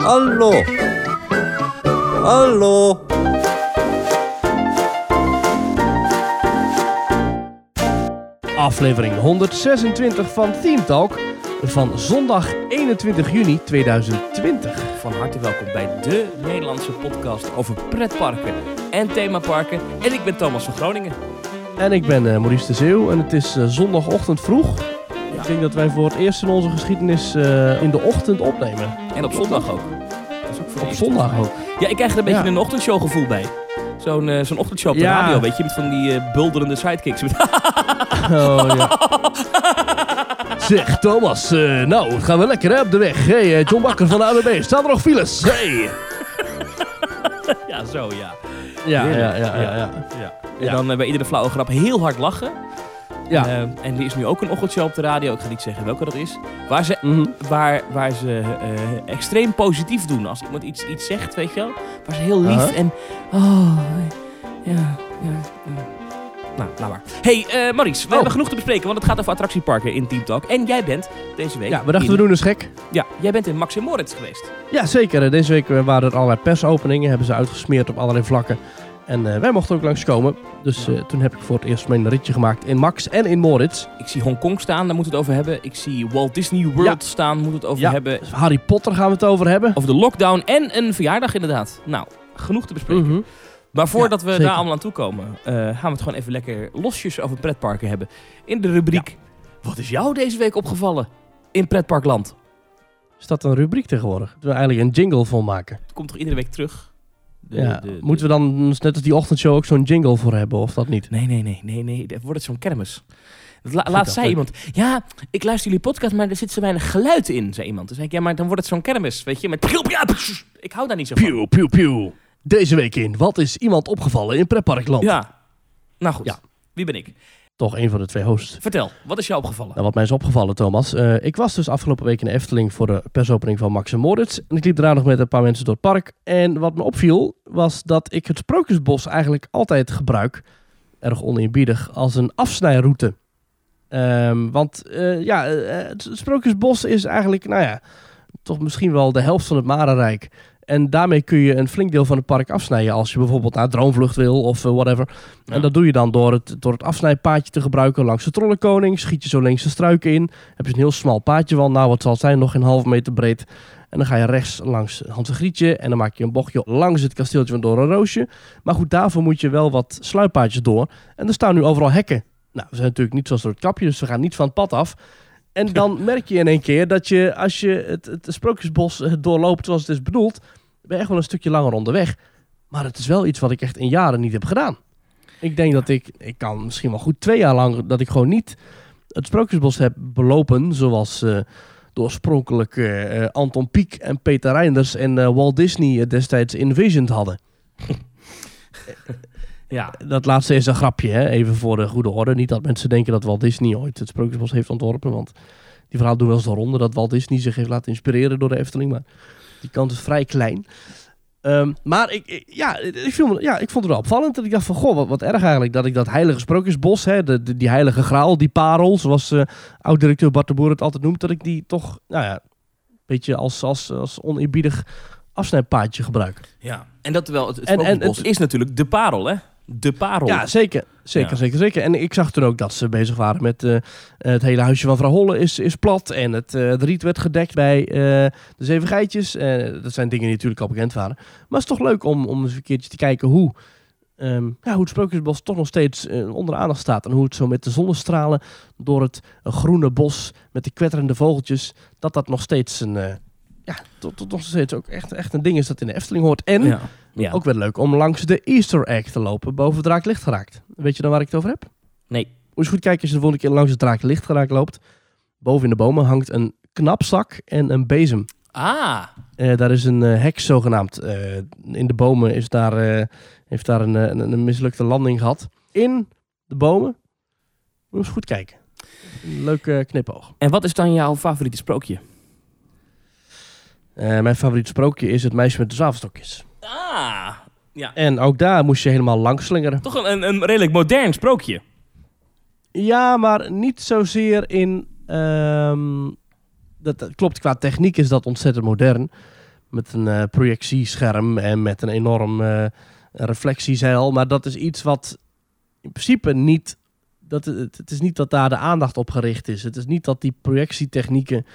Hallo. Hallo. Aflevering 126 van Team Talk van zondag 21 juni 2020. Van harte welkom bij de Nederlandse podcast over pretparken en themaparken. En ik ben Thomas van Groningen. En ik ben eh, Maurice de Zeeuw en het is eh, zondagochtend vroeg. Ja. Ik denk dat wij voor het eerst in onze geschiedenis eh, in de ochtend opnemen. En op zondag ook. Dat is ook voor Op zondag ook. Ja, ik krijg er een beetje Ja. een ochtendshow gevoel bij. Zo'n eh, zo'n ochtendshow op de Ja. radio, weet je, met van die eh, bulderende sidekicks. Oh, ja. Zeg Thomas, eh, nou het gaan we lekker hè, op de weg. Hey, John Bakker van de AWB, staan er nog files? Hey. ja, zo ja. Ja, ja, ja, ja. ja. ja. En dan bij iedere flauwe grap heel hard lachen. Ja. Eh, en er is nu ook een ochtendshow op de radio, ik ga niet zeggen welke dat is. Waar ze Mhm. waar, waar ze eh, extreem positief doen. Als iemand iets, iets zegt, weet je wel. Waar ze heel lief en... Oh, ja, ja, ja. Nou, laat maar. hey, eh Maurice, we Oh. hebben genoeg te bespreken, want het gaat over attractieparken in Team Talk. En jij bent deze week... ja, we dachten in, we doen eens gek. Ja, jij bent in Max en Moritz geweest. Ja, zeker. Eh, Deze week eh, waren er allerlei persopeningen. Hebben ze uitgesmeerd op allerlei vlakken. En eh, wij mochten ook langskomen. Dus eh, toen heb ik voor het eerst mijn ritje gemaakt in Max en in Moritz. Ik zie Hongkong staan, daar moeten we het over hebben. Ik zie Walt Disney World Ja. staan, moeten we het over Ja. hebben. Harry Potter gaan we het over hebben. Over de lockdown en een verjaardag inderdaad. Nou, genoeg te bespreken. Mhm. Maar voordat we zeker. daar allemaal aan toe komen, eh, gaan we het gewoon even lekker losjes over pretparken hebben. In de rubriek, wat is jou deze week opgevallen in pretparkland? Is dat een rubriek tegenwoordig? Dat we eigenlijk een jingle voor maken. Het komt toch iedere week terug? Ja. de- Moeten we dan, net als die ochtendshow, ook zo'n jingle voor hebben? Of dat niet? Nee, nee, nee, nee, nee. Dan wordt het zo'n kermis. La- dat zei iemand, ja, ik luister jullie podcast, maar er zit zo weinig geluid in, zei iemand. Toen zei ik, ja, maar dan wordt het zo'n kermis, weet je, met. Ik hou daar niet zo van. Pieuw, pieuw, pieuw. Deze week in Wat is iemand opgevallen in Pretparkland? Ja. Nou goed, Ja. wie ben ik? Toch een van de twee hosts. Vertel, wat is jou opgevallen? Nou, wat mij is opgevallen, Thomas. eh, ik was dus afgelopen week in de Efteling voor de persopening van Max en Moritz. En ik liep daarna nog met een paar mensen door het park. En wat me opviel, was dat ik het Sprookjesbos eigenlijk altijd gebruik, erg oneerbiedig, als een afsnijroute. Ehm, want eh, ja, eh, het Sprookjesbos is eigenlijk, nou ja, toch misschien wel de helft van het Marenrijk. En daarmee kun je een flink deel van het park afsnijden als je bijvoorbeeld naar Droomvlucht wil of eh, whatever. Ja. En dat doe je dan door het, door het afsnijpaadje te gebruiken langs de Trollenkoning. Schiet je zo links de struiken in. Heb je een heel smal paadje van, nou wat zal het zijn, nog een halve meter breed. En dan ga je rechts langs Hans Grietje en dan maak je een bochtje langs het kasteeltje van Doornroosje. Maar goed, daarvoor moet je wel wat sluippaadjes door. En er staan nu overal hekken. Nou, we zijn natuurlijk niet zoals door het kapje, dus we gaan niet van het pad af. En dan merk je in één keer dat je, als je het, het sprookjesbos eh, doorloopt zoals het is bedoeld, ben echt wel een stukje langer onderweg. Maar het is wel iets wat ik echt in jaren niet heb gedaan. Ik denk dat ik, ik kan misschien wel goed twee jaar lang, dat ik gewoon niet het Sprookjesbos heb belopen. Zoals de oorspronkelijke eh, Anton Pieck en Peter Reinders en eh, Walt Disney destijds envisioned hadden. Ja, Dat laatste is een grapje, hè? even voor de goede orde. Niet dat mensen denken dat Walt Disney ooit het Sprookjesbos heeft ontworpen. Want die verhaal doen wel eens de ronde dat Walt Disney zich heeft laten inspireren door de Efteling. Maar die kant is vrij klein. Ehm, maar ik, ik- ja, ik, viel me- ja, ik vond het wel opvallend. Dat ik dacht van, goh, wat, wat erg eigenlijk. Dat ik dat heilige sprookjesbos, hè, de, de- die heilige graal, die parel, zoals eh oud-directeur Bart de Boer het altijd noemt. Dat ik die toch, nou ja, een beetje als, als, als oneerbiedig afsnijpaadje gebruik. ja. En dat wel, het, het En- en het- is natuurlijk de parel, hè? De parel. Ja, zeker. Zeker, Ja. zeker, zeker. En ik zag toen ook dat ze bezig waren met eh, het hele huisje van vrouw Holle is, is plat. En het, het riet werd gedekt bij eh, de Zeven Geitjes. Dat zijn dingen die natuurlijk al bekend waren. Maar het is toch leuk om, om eens een keertje te kijken hoe, ehm, ja, hoe het Sprookjesbos toch nog steeds onder de aandacht staat. En hoe het zo met de zonnestralen door het groene bos met de kwetterende vogeltjes, dat dat nog steeds een... ja, tot, tot nog steeds ook echt, echt een ding is dat in de Efteling hoort. En ja. ja. ook weer leuk om langs de Easter egg te lopen boven Draak Licht geraakt. Weet je dan waar ik het over heb? Nee. Moet je eens goed kijken als je de volgende keer langs het Draak Licht geraakt loopt. Boven in de bomen hangt een knapzak en een bezem. Ah, Eh, daar is een eh, hek zogenaamd. Eh, in de bomen is daar, heeft daar een, een, een mislukte landing gehad. In de bomen. Moet je eens goed kijken. Een leuk eh, knipoog. en wat is dan jouw favoriete sprookje? Eh, mijn favoriet sprookje is het meisje met de zwavelstokjes. Ah, ja. En ook daar moest je helemaal langs slingeren. Toch een, een, redelijk modern sprookje. Ja, maar niet zozeer in. ehm, dat, dat klopt, qua techniek is dat ontzettend modern. met een eh, projectiescherm en met een enorm eh, reflectiezeil. Maar dat is iets wat in principe niet... Dat, het, het is niet dat daar de aandacht op gericht is. Het is niet dat die projectietechnieken...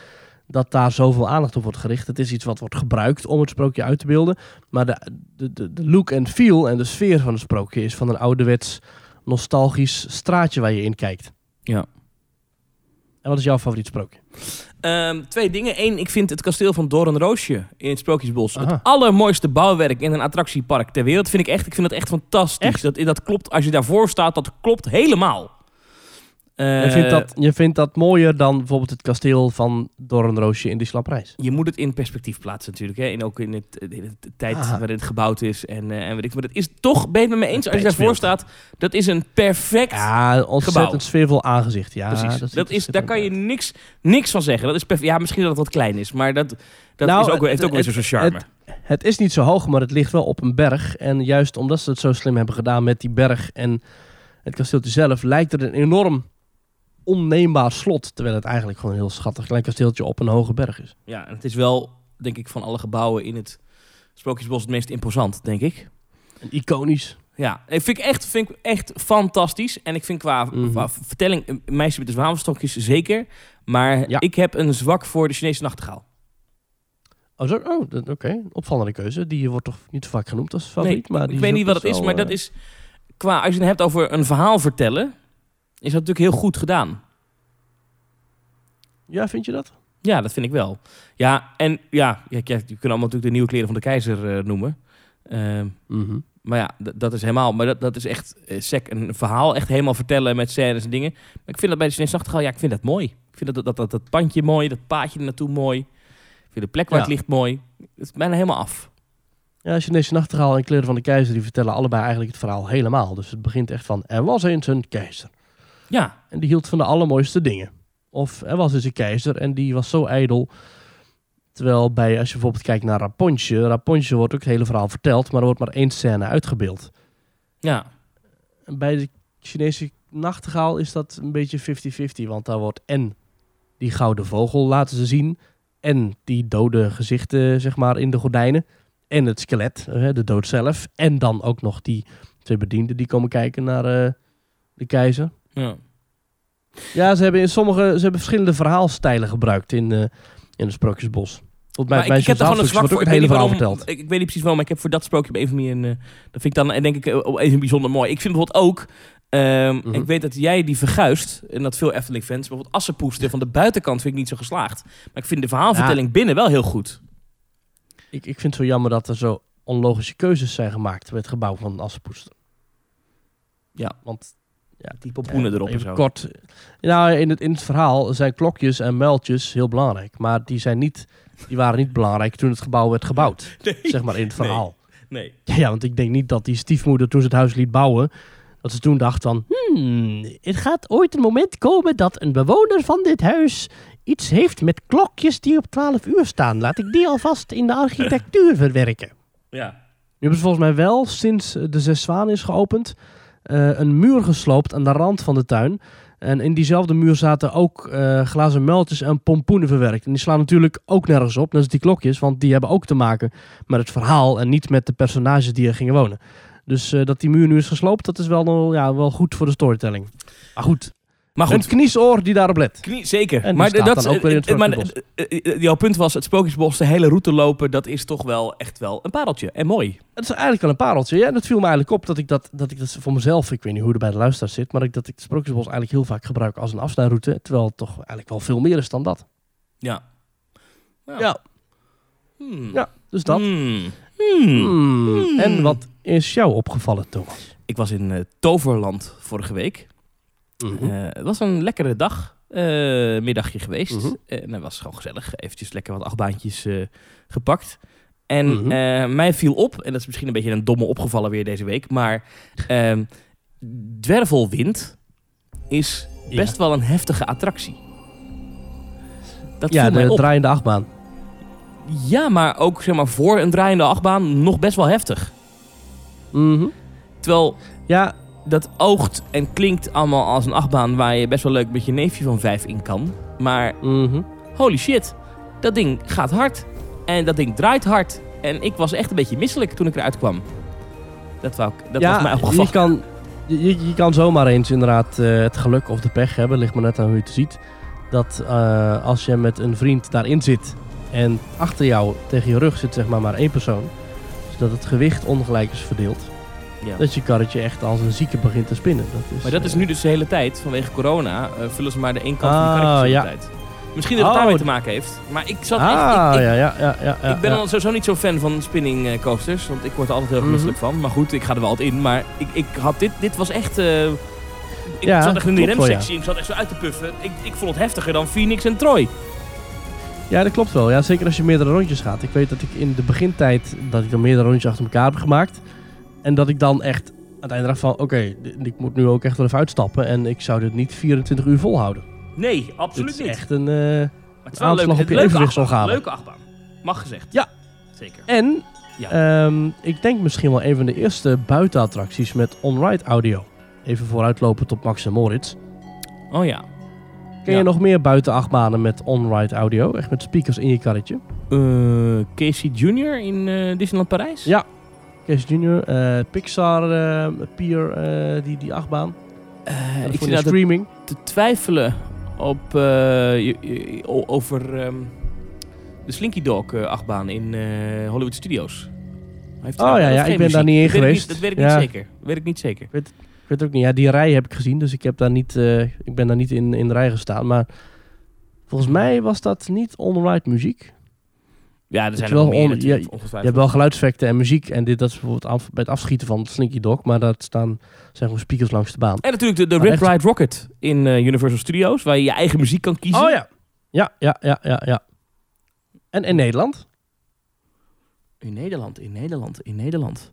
dat daar zoveel aandacht op wordt gericht. Het is iets wat wordt gebruikt om het sprookje uit te beelden. Maar de, de, de, look en feel en de sfeer van het sprookje... is van een ouderwets nostalgisch straatje waar je in kijkt. Ja. En wat is jouw favoriet sprookje? Ehm, twee dingen. Eén, ik vind het kasteel van Doornroosje in het Sprookjesbos Aha. het allermooiste bouwwerk in een attractiepark ter wereld. Vind ik echt. Ik vind dat echt fantastisch. Echt? Dat, dat klopt. Als je daarvoor staat, dat klopt helemaal. Je, Eh, vindt dat, je vindt dat mooier dan bijvoorbeeld het kasteel van Doornroosje in Disneyland Parijs? Je moet het in perspectief plaatsen natuurlijk. Hè? En ook in het, in het tijd Aha. waarin het gebouwd is. En, eh, en weet ik. Maar dat is toch, ben je het met me eens? Als je daarvoor staat, dat is een perfect Ja, ontzettend Gebouw. sfeervol aangezicht. Ja, Precies. Dat er is, daar kan je niks, niks van zeggen. Dat is ja, misschien dat het wat klein is, maar dat, dat Nou, is ook, wel- heeft ook weer zo'n charme. Het is niet zo hoog, maar het ligt wel op een berg. En juist omdat ze het zo slim hebben gedaan met die berg en het kasteeltje zelf, lijkt het een enorm onneembaar slot. Terwijl het eigenlijk gewoon een heel schattig klein kasteeltje op een hoge berg is. Ja, en het is wel, denk ik, van alle gebouwen in het Sprookjesbos het meest imposant, denk ik. En iconisch. Ja, ik vind ik echt, vind ik echt fantastisch. En ik vind qua, qua vertelling, eh, Meisje met de Zwavelstokjes zeker. Maar Ja. ik heb een zwak voor de Chinese nachtegaal. Oh, zo, oh dat- oké. Opvallende keuze. Die wordt toch niet zo vaak genoemd als favoriet. maar die ik weet niet wat het is, maar dat eh, is... Qua, als je het hebt over een verhaal vertellen, is dat natuurlijk heel goed gedaan. Ja, vind je dat? Ja, dat vind ik wel. Ja, en ja, je kunt allemaal natuurlijk de nieuwe kleren van de keizer eh, noemen. Ehm, Mhm. maar ja, dat is helemaal, maar dat, dat is echt eh, sec, een verhaal echt helemaal vertellen met scènes en dingen. Maar ik vind dat bij de Nachtegaal, ja, ik vind dat mooi. Ik vind dat dat, dat, dat pandje mooi, dat paadje er naartoe mooi. Ik vind de plek waar Ja. het ligt mooi. Het is bijna helemaal af. Ja, Chinese Nachtegaal en Kleren van de Keizer die vertellen allebei eigenlijk het verhaal helemaal. Dus het begint echt van, er was eens een keizer. Ja, En die hield van de allermooiste dingen. Of er was eens een keizer en die was zo ijdel. Terwijl bij, als je bijvoorbeeld kijkt naar Rapunzel, Rapunzel wordt ook het hele verhaal verteld, maar er wordt maar één scène uitgebeeld. ja, En bij de Chinese nachtegaal is dat een beetje 50-50, want daar wordt en die gouden vogel laten ze zien, en die dode gezichten, zeg maar, in de gordijnen, en het skelet, eh, de dood zelf, en dan ook nog die twee bedienden die komen kijken naar eh, de keizer. Ja. Ja, ze hebben in sommige, ze hebben verschillende verhaalstijlen gebruikt in, eh, in het Sprookjesbos. Tot bij ik, ik heb er gewoon een zwak voor. Ik hele verhaal verteld. ik, ik weet niet precies waarom, maar ik heb voor dat sprookje op een manier een... eh, dat vind ik dan, eh, denk ik, even bijzonder mooi. Ik vind bijvoorbeeld ook... ehm, Mhm. Ik weet dat jij die verguist, en dat veel Efteling-fans... bijvoorbeeld Assenpoester van de buitenkant vind ik niet zo geslaagd. Maar ik vind de verhaalvertelling binnen wel heel goed. Ik, ik vind het zo jammer dat er zo onlogische keuzes zijn gemaakt bij het gebouw van Assepoester. Ja. Want Die pompoenen erop en even zo. kort. Nou, in het, in het verhaal zijn klokjes en muiltjes heel belangrijk. Maar die, zijn niet, die waren niet belangrijk toen het gebouw werd gebouwd. Nee, Zeg maar in het verhaal. nee. Ja, ja, want ik denk niet dat die stiefmoeder toen ze het huis liet bouwen... dat ze toen dacht van... Hmm, er gaat ooit een moment komen dat een bewoner van dit huis... iets heeft met klokjes die op 12 uur staan. Laat ik die alvast in de architectuur verwerken. Ja. Nu hebben ze volgens mij wel, sinds de Zes Zwaan is geopend... eh, een muur gesloopt aan de rand van de tuin... En in diezelfde muur zaten ook eh, glazen muiltjes en pompoenen verwerkt. En die slaan natuurlijk ook nergens op, net als die klokjes. Want die hebben ook te maken met het verhaal en niet met de personages die er gingen wonen. Dus eh, dat die muur nu is gesloopt, dat is wel, ja, wel goed voor de storytelling. Maar goed, Maar een goed, kniesoor die daarop let. Knie, zeker. En maar staat dat, dan ook weer in het eh, maar, eh, eh, jouw punt was, het Sprookjesbos, de hele route lopen, dat is toch wel echt wel een pareltje. En mooi. Het is eigenlijk wel een pareltje. Ja, en het viel me eigenlijk op dat ik dat, dat ik dat voor mezelf, ik weet niet hoe het bij de luisteraars zit, maar ik, dat ik het Sprookjesbos eigenlijk heel vaak gebruik als een afsnijroute. Terwijl het toch eigenlijk wel veel meer is dan dat. Ja. Nou. Ja. Hmm. Ja, dus dat. Hmm. Hmm. En wat is jou opgevallen, Thomas? Ik was in eh, Toverland vorige week. Mhm. Eh, het was een lekkere dag, eh, middagje geweest. Mhm. En het was gewoon gezellig. Eventjes lekker wat achtbaantjes eh, gepakt. En Mhm. eh, mij viel op, en dat is misschien een beetje een domme opgevallen weer deze week, maar ehm Dwervelwind is Ja. best wel een heftige attractie. Dat ja, de draaiende achtbaan. Ja, maar ook zeg maar, voor een draaiende achtbaan nog best wel heftig. Terwijl Ja, dat oogt en klinkt allemaal als een achtbaan waar je best wel leuk met je neefje van vijf in kan. Maar mhm. holy shit, dat ding gaat hard. En dat ding draait hard. En ik was echt een beetje misselijk toen ik eruit kwam. Dat, wou ik, dat ja, was mij je opgevallen. kan, je, je- je kan zomaar eens inderdaad eh, het geluk of de pech hebben, ligt maar net aan hoe je het ziet. Dat eh, als je met een vriend daarin zit en achter jou tegen je rug zit zeg maar maar één persoon, dus dat het gewicht ongelijk is verdeeld, Ja. dat je karretje echt als een zieke begint te spinnen. Dat is, Maar dat is eh, nu dus de hele tijd, vanwege corona, eh, vullen ze maar de één kant van de Ah, karretjes de ja. hele tijd. Misschien dat het Oh, daarmee te maken heeft. Maar ik zat Ah, echt... Ik, ik, ja, ja, ja, ja, ja, ik ben ja. al sowieso niet zo fan van spinning eh, coasters. Want ik word er altijd heel Mhm. misselijk van. Maar goed, ik ga er wel altijd in. Maar ik, ik had dit... Dit was echt... ik Ja, zat echt in wel, remsectie. Ik zat echt zo uit te puffen. Ik, ik vond het heftiger dan Phoenix en Troy. Ja, dat klopt wel. Ja, zeker als je meerdere rondjes gaat. Ik weet dat ik in de begintijd dat ik dan meerdere rondjes achter elkaar heb gemaakt. En dat ik dan echt aan het einde dacht van, oké, ik moet nu ook echt wel even uitstappen. En ik zou dit niet 24 uur volhouden. Nee, absoluut is niet. echt een... eh, Maar het is wel een aanslag leuke, op je een leuke evenwichtsorganen. Leuke achtbaan. Mag gezegd. Ja. Zeker. En Ja. ehm, ik denk misschien wel een van de eerste buitenattracties met on-ride audio. Even vooruitlopend op Max en Moritz. Oh ja. Ken Ja. je nog meer buitenachtbanen met on-ride audio? Echt met speakers in je karretje? Eh, Casey Jr. in eh, Disneyland Parijs? Ja. Kees Jr., eh, Pixar, eh, Pier, eh, die, die achtbaan. Ik zit de streaming. te twijfelen op, je- je- o- over ehm, de Slinky Dog achtbaan in Hollywood Studios. Heeft Oh nou ja, ja, ik ben daar niet in Dat weet ik geweest. dat weet ik Ja. niet zeker. Dat weet ik niet zeker. Ik weet ook niet. Ja, die rij heb ik gezien, dus ik, heb daar niet, ik ben daar niet in, in de rij gestaan. Maar volgens mij was dat niet on-ride muziek. Ja, er zijn er wel meer on- je- hebt wel geluidseffecten en muziek. En dit dat is bijvoorbeeld af- bij het afschieten van Slinky Dog. Maar dat staan zijn gewoon speakers langs de baan. En natuurlijk de, de Rip echt- Ride Rocket in eh, Universal Studios, waar je je eigen muziek kan kiezen. Oh ja. Ja, ja, ja, ja, ja. En in Nederland? In Nederland, in Nederland, in Nederland.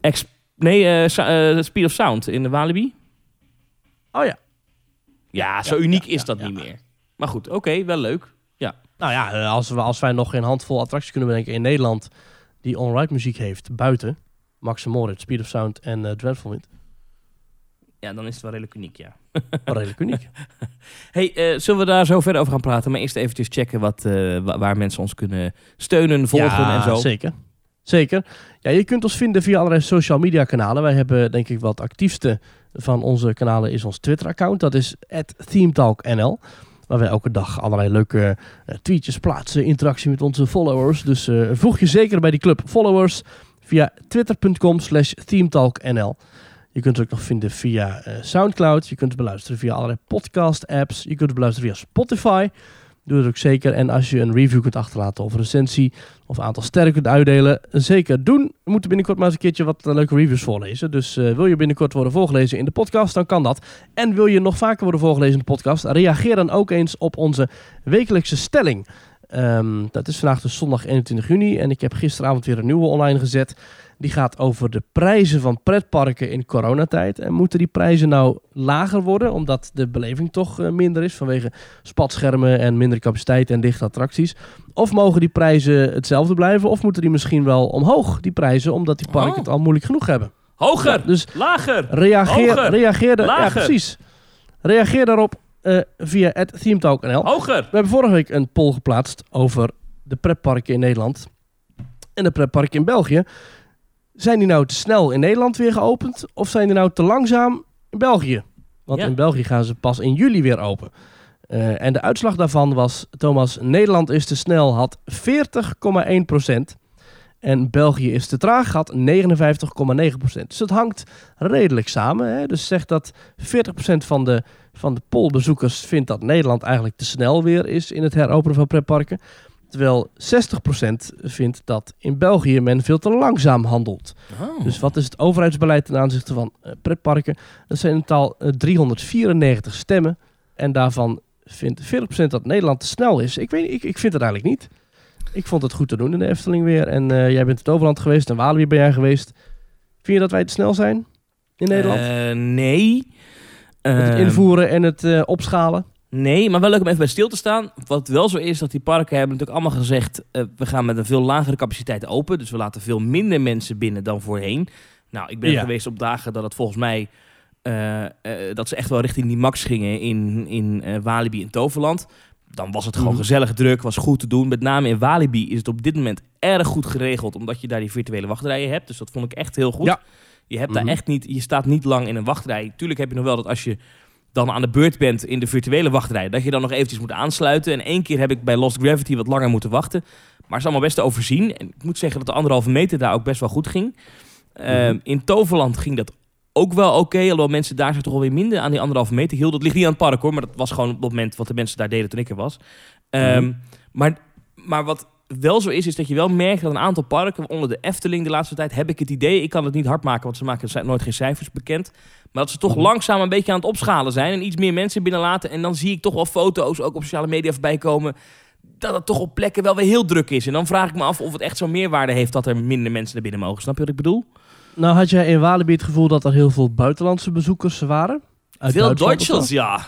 Ex nee, eh, eh, Speed of Sound in de Walibi. Oh ja. Ja, zo Ja, uniek ja, is ja, dat ja. niet meer. Maar goed, oké, wel leuk. Nou ja, eh, als, we, als wij nog geen handvol attracties kunnen bedenken in Nederland... die on-ride muziek heeft buiten... Max Moritz, Speed of Sound en uh, Dreadful Wind. Ja, dan is het wel redelijk uniek, ja. Wel redelijk uniek. Hey, eh, zullen we daar zo verder over gaan praten? Maar eerst eventjes checken wat, eh, wa- waar mensen ons kunnen steunen, volgen ja, en zo. zeker. Zeker. Ja, je kunt ons vinden via allerlei social media kanalen. Wij hebben denk ik wat actiefste van onze kanalen is ons Twitter account. Dat is @themetalknl. Waar wij elke dag allerlei leuke eh, tweetjes plaatsen, interactie met onze followers. Dus eh, voeg je zeker bij die club followers via twitter.com slash themetalknl. Je kunt het ook nog vinden via eh, Soundcloud. Je kunt het beluisteren via allerlei podcast apps. Je kunt het beluisteren via Spotify. Doe dat ook zeker. En als je een review kunt achterlaten of een recensie of een aantal sterren kunt uitdelen, zeker doen. We moeten binnenkort maar eens een keertje wat eh, leuke reviews voorlezen. Dus eh, wil je binnenkort worden voorgelezen in de podcast, dan kan dat. En wil je nog vaker worden voorgelezen in de podcast, reageer dan ook eens op onze wekelijkse stelling. Ehm, dat is vandaag dus zondag 21 juni en ik heb gisteravond weer een nieuwe online gezet. Die gaat over de prijzen van pretparken in coronatijd. En moeten die prijzen nou lager worden, omdat de beleving toch eh, minder is vanwege spatschermen en minder capaciteit en dichte attracties? Of mogen die prijzen hetzelfde blijven, of moeten die misschien wel omhoog, die prijzen, omdat die parken Oh. het al moeilijk genoeg hebben? Hoger, Ja, dus lager. reageer, Hoger. reageer, daar- ja, Lager. precies. Reageer daarop eh, via het themetalk.nl. Hoger. We hebben vorige week een poll geplaatst over de pretparken in Nederland en de pretparken in België. Zijn die nou te snel in Nederland weer geopend of zijn die nou te langzaam in België? Want Ja. in België gaan ze pas in juli weer open. Eh, en de uitslag daarvan was, Thomas, Nederland is te snel, had 40,1%. En België is te traag, had 59,9%. Dus het hangt redelijk samen. Hè? Dus zegt dat 40% van de, van de pollbezoekers vindt dat Nederland eigenlijk te snel weer is in het heropenen van pretparken. Terwijl 60% vindt dat in België men veel te langzaam handelt. Oh. Dus wat is het overheidsbeleid ten aanzichte van eh, pretparken? Dat zijn in totaal eh, 394 stemmen. En daarvan vindt 40% dat Nederland te snel is. Ik, weet, ik, ik vind het eigenlijk niet. Ik vond het goed te doen in de Efteling weer. En eh, jij bent het Overland geweest en Walibi ben jij geweest. Vind je dat wij te snel zijn in Nederland? Eh, nee. Met het Ehm, invoeren en het eh, opschalen? Nee, maar wel leuk om even bij stil te staan. Wat wel zo is, dat die parken hebben natuurlijk allemaal gezegd... eh, we gaan met een veel lagere capaciteit open. Dus we laten veel minder mensen binnen dan voorheen. Nou, ik ben Ja. geweest op dagen dat het volgens mij... eh, eh, dat ze echt wel richting die max gingen in, in Walibi en Toverland. dan was het gewoon Mhm. gezellig druk, was goed te doen. Met name in Walibi is het op dit moment erg goed geregeld, omdat je daar die virtuele wachtrijen hebt. Dus dat vond ik echt heel goed. Ja. Je hebt Mhm. daar echt niet, je staat niet lang in een wachtrij. Tuurlijk heb je nog wel dat als je dan aan de beurt bent in de virtuele wachtrij, dat je dan nog eventjes moet aansluiten. En één keer heb ik bij Lost Gravity wat langer moeten wachten. Maar het is allemaal best te overzien. En ik moet zeggen dat de anderhalve meter daar ook best wel goed ging. Ehm, Mhm. in Toverland ging dat ook wel oké. alhoewel mensen daar zich toch alweer minder aan die anderhalve meter hielden. Dat ligt niet aan het park hoor, maar dat was gewoon op het moment wat de mensen daar deden toen ik er was. Ehm, Mhm. maar, maar wat wel zo is, is dat je wel merkt dat een aantal parken, onder de Efteling de laatste tijd, heb ik het idee, ik kan het niet hard maken, want ze maken nooit geen cijfers bekend. Maar dat ze toch Mhm. langzaam een beetje aan het opschalen zijn en iets meer mensen binnenlaten. En dan zie ik toch wel foto's, ook op sociale media voorbij komen, dat het toch op plekken wel weer heel druk is. En dan vraag ik me af of het echt zo'n meerwaarde heeft dat er minder mensen naar binnen mogen. Snap je wat ik bedoel? Nou, had jij in Walibi het gevoel dat er heel veel buitenlandse bezoekers waren? Uit Veel Duitsland Duitsers, ja.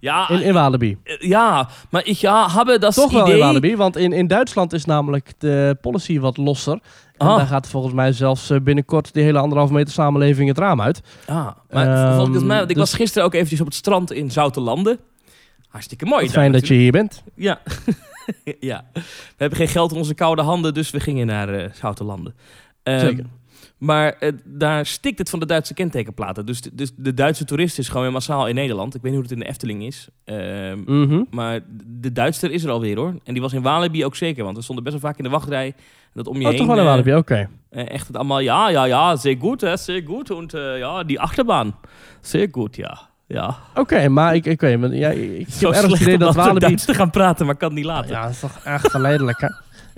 Ja, In, in Walibi. eh, ja, maar ik ja, heb dat Toch wel idee... in Walibi, want in, in Duitsland is namelijk de policy wat losser. En Ah. daar gaat volgens mij zelfs eh, binnenkort die hele anderhalve meter samenleving het raam uit. Ah, maar Ehm, volgens mij, want ik dus- was gisteren ook eventjes op het strand in Zoutelanden. Hartstikke mooi. Daar fijn dat je hier bent. Ja. ja. We hebben geen geld in onze koude handen, dus we gingen naar Zoutelanden. Ehm, Zeker. Maar eh, daar stikt het van de Duitse kentekenplaten. Dus, de- dus de Duitse toerist is gewoon weer massaal in Nederland. Ik weet niet hoe het in de Efteling is. Ehm, Mhm. Maar de Duitser is er alweer hoor. En die was in Walibi ook zeker. Want we stonden best wel vaak in de wachtrij. Dat om je Oh, heen... toch wel in eh, Walibi, oké. eh, echt het allemaal, ja, ja, ja, zeer goed, hè, zeer goed. En ja, die achterbaan, zeer goed, ja. Ja, Oké, maar ik, ik weet ja, ik heb ergens idee dat Walibi... Te gaan praten, maar kan niet laten. Ja, dat is toch echt geleidelijk, hè?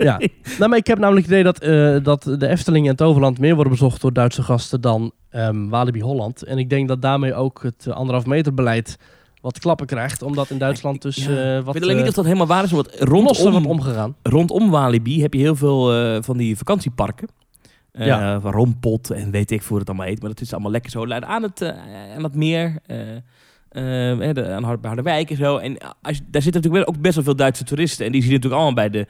Ja. Nou, maar ik heb namelijk het idee dat, eh, dat de Efteling en Toverland meer worden bezocht door Duitse gasten dan ehm, Walibi Holland. En ik denk dat daarmee ook het anderhalf meter beleid wat klappen krijgt. Omdat in Duitsland dus Ja, eh ik wat weet alleen niet eh, of dat helemaal waar is, want rondom, wordt omgegaan. rondom Walibi heb je heel veel van die vakantieparken. Ja. Van Rompot en weet ik hoe het allemaal heet. Maar dat is allemaal lekker zo aan het, aan het meer. de, aan Harderwijk en zo. En als, daar zitten natuurlijk ook best wel veel Duitse toeristen. En die zien natuurlijk allemaal bij de,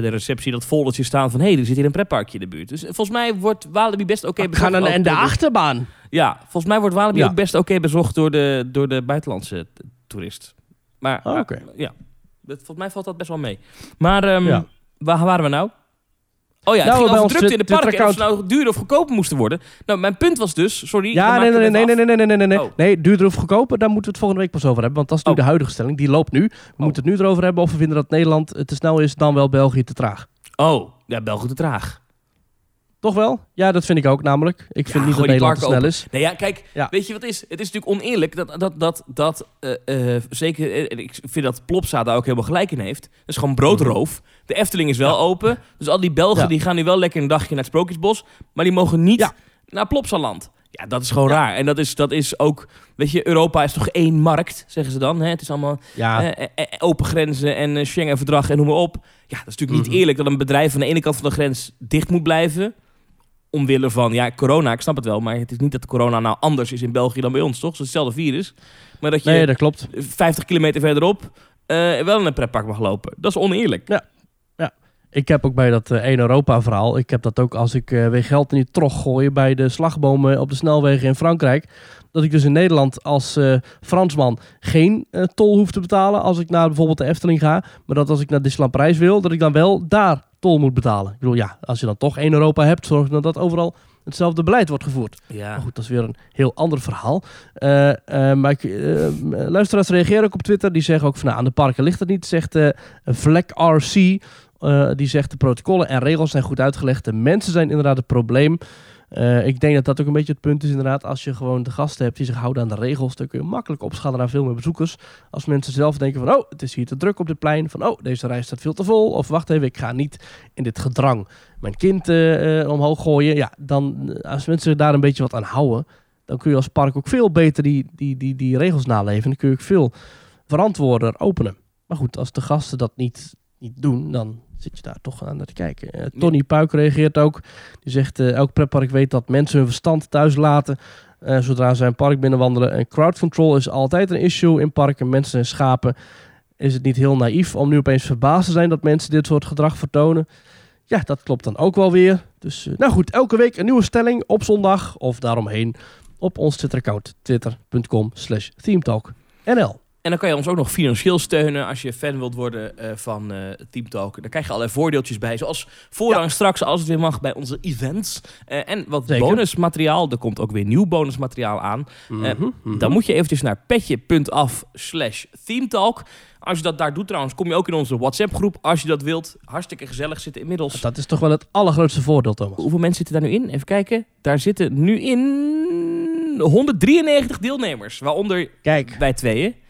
bij de receptie dat foldertje staan van... hé, hey, er zit hier een pretparkje in de buurt. Dus volgens mij wordt Walibi best oké We bezocht. gaan en de achterbaan. Ja, volgens mij wordt Walibi Ja. ook best oké bezocht door de, door de buitenlandse toerist. Maar Oh, ja, dat, volgens mij valt dat best wel mee. Maar ehm, Ja. waar waren we nou? Oh ja, Nou, het ging bij over ons drukte in de parken en of ze nou duur of goedkoper moesten worden. Nou, mijn punt was dus, sorry. Ja, nee, nee, nee, nee, af. nee, nee, nee, nee, nee. Oh. Nee, duurder of goedkoper, daar moeten we het volgende week pas over hebben. Want dat is nu Oh. de huidige stelling. Die loopt nu. We moeten het nu erover hebben of we vinden dat Nederland te snel is, dan wel België te traag. Oh, ja, België te traag. Toch wel? Ja, dat vind ik ook namelijk. Ik vind Ja, niet dat Nederland snel open. is. Nee, ja, kijk, Ja. weet je wat is? Het is natuurlijk oneerlijk dat, dat, dat, dat eh, eh, zeker, en ik vind dat Plopsa daar ook helemaal gelijk in heeft. Dat is gewoon broodroof. De Efteling is wel open, dus al die Belgen die gaan nu wel lekker een dagje naar het Sprookjesbos, maar die mogen niet naar Plopsaland. Ja, dat is gewoon raar. En dat is, dat is ook, weet je, Europa is toch één markt, zeggen ze dan. Hè? Het is allemaal Ja, open grenzen en Schengen-verdrag en noem maar op. Ja, dat is natuurlijk niet Mhm. eerlijk dat een bedrijf van de ene kant van de grens dicht moet blijven. Omwille van, ja, corona, ik snap het wel. Maar het is niet dat corona nou anders is in België dan bij ons, toch? Het is hetzelfde virus. Maar dat je nee, dat klopt. 50 kilometer verderop eh, wel in een pretpark mag lopen. Dat is oneerlijk. Ik heb ook bij dat 1 Europa verhaal, ik heb dat ook als ik eh, weer geld in die trog gooi bij de slagbomen op de snelwegen in Frankrijk. Dat ik dus in Nederland als eh, Fransman geen eh, tol hoef te betalen als ik naar bijvoorbeeld de Efteling ga. Maar dat als ik naar Disneyland Parijs wil, dat ik dan wel daar tol moet betalen. Ik bedoel, ja, als je dan toch 1 Europa hebt, zorg dan dat overal hetzelfde beleid wordt gevoerd. Ja. Maar goed, dat is weer een heel ander verhaal. Eh, maar ik, eh, luisteraars reageren ook op Twitter. Die zeggen ook van nou, aan de parken ligt het niet. Zegt Vlek RC. die zegt de protocollen en regels zijn goed uitgelegd. De mensen zijn inderdaad het probleem. Eh, ik denk dat dat ook een beetje het punt is inderdaad. Als je gewoon de gasten hebt die zich houden aan de regels, dan kun je makkelijk opschalen naar veel meer bezoekers. Als mensen zelf denken van, oh, het is hier te druk op dit plein. Van, oh, deze reis staat veel te vol. Of wacht even, ik ga niet in dit gedrang mijn kind eh, eh, omhoog gooien. Ja, dan, als mensen daar een beetje wat aan houden, dan kun je als park ook veel beter die, die, die, die regels naleven. Dan kun je ook veel verantwoorder openen. Maar goed, als de gasten dat niet, niet doen, dan zit je daar toch aan te kijken. Eh, Tony Puik reageert ook. Die zegt, eh, elk pretpark weet dat mensen hun verstand thuis laten... eh, zodra ze een park binnenwandelen. En crowd control is altijd een issue in parken. Mensen en schapen. Is het niet heel naïef om nu opeens verbaasd te zijn dat mensen dit soort gedrag vertonen? Ja, dat klopt dan ook wel weer. Dus, nou goed, elke week een nieuwe stelling op zondag of daaromheen op ons Twitter-account twitter.com slash themetalknl. En dan kan je ons ook nog financieel steunen als je fan wilt worden eh, van eh Team Talk. Daar krijg je allerlei voordeeltjes bij. Zoals voorrang straks als het weer mag bij onze events. Eh, en wat Zeker. bonusmateriaal. Er komt ook weer nieuw bonusmateriaal aan. Mhm, mhm. Dan moet je eventjes naar petje.af slash themetalk. Als je dat daar doet trouwens, kom je ook in onze WhatsApp groep. Als je dat wilt. Hartstikke gezellig zitten inmiddels. Dat is toch wel het allergrootste voordeel, Thomas. Hoeveel mensen zitten daar nu in? Even kijken. Daar zitten nu in 193 deelnemers. Waaronder Kijk, wij tweeën.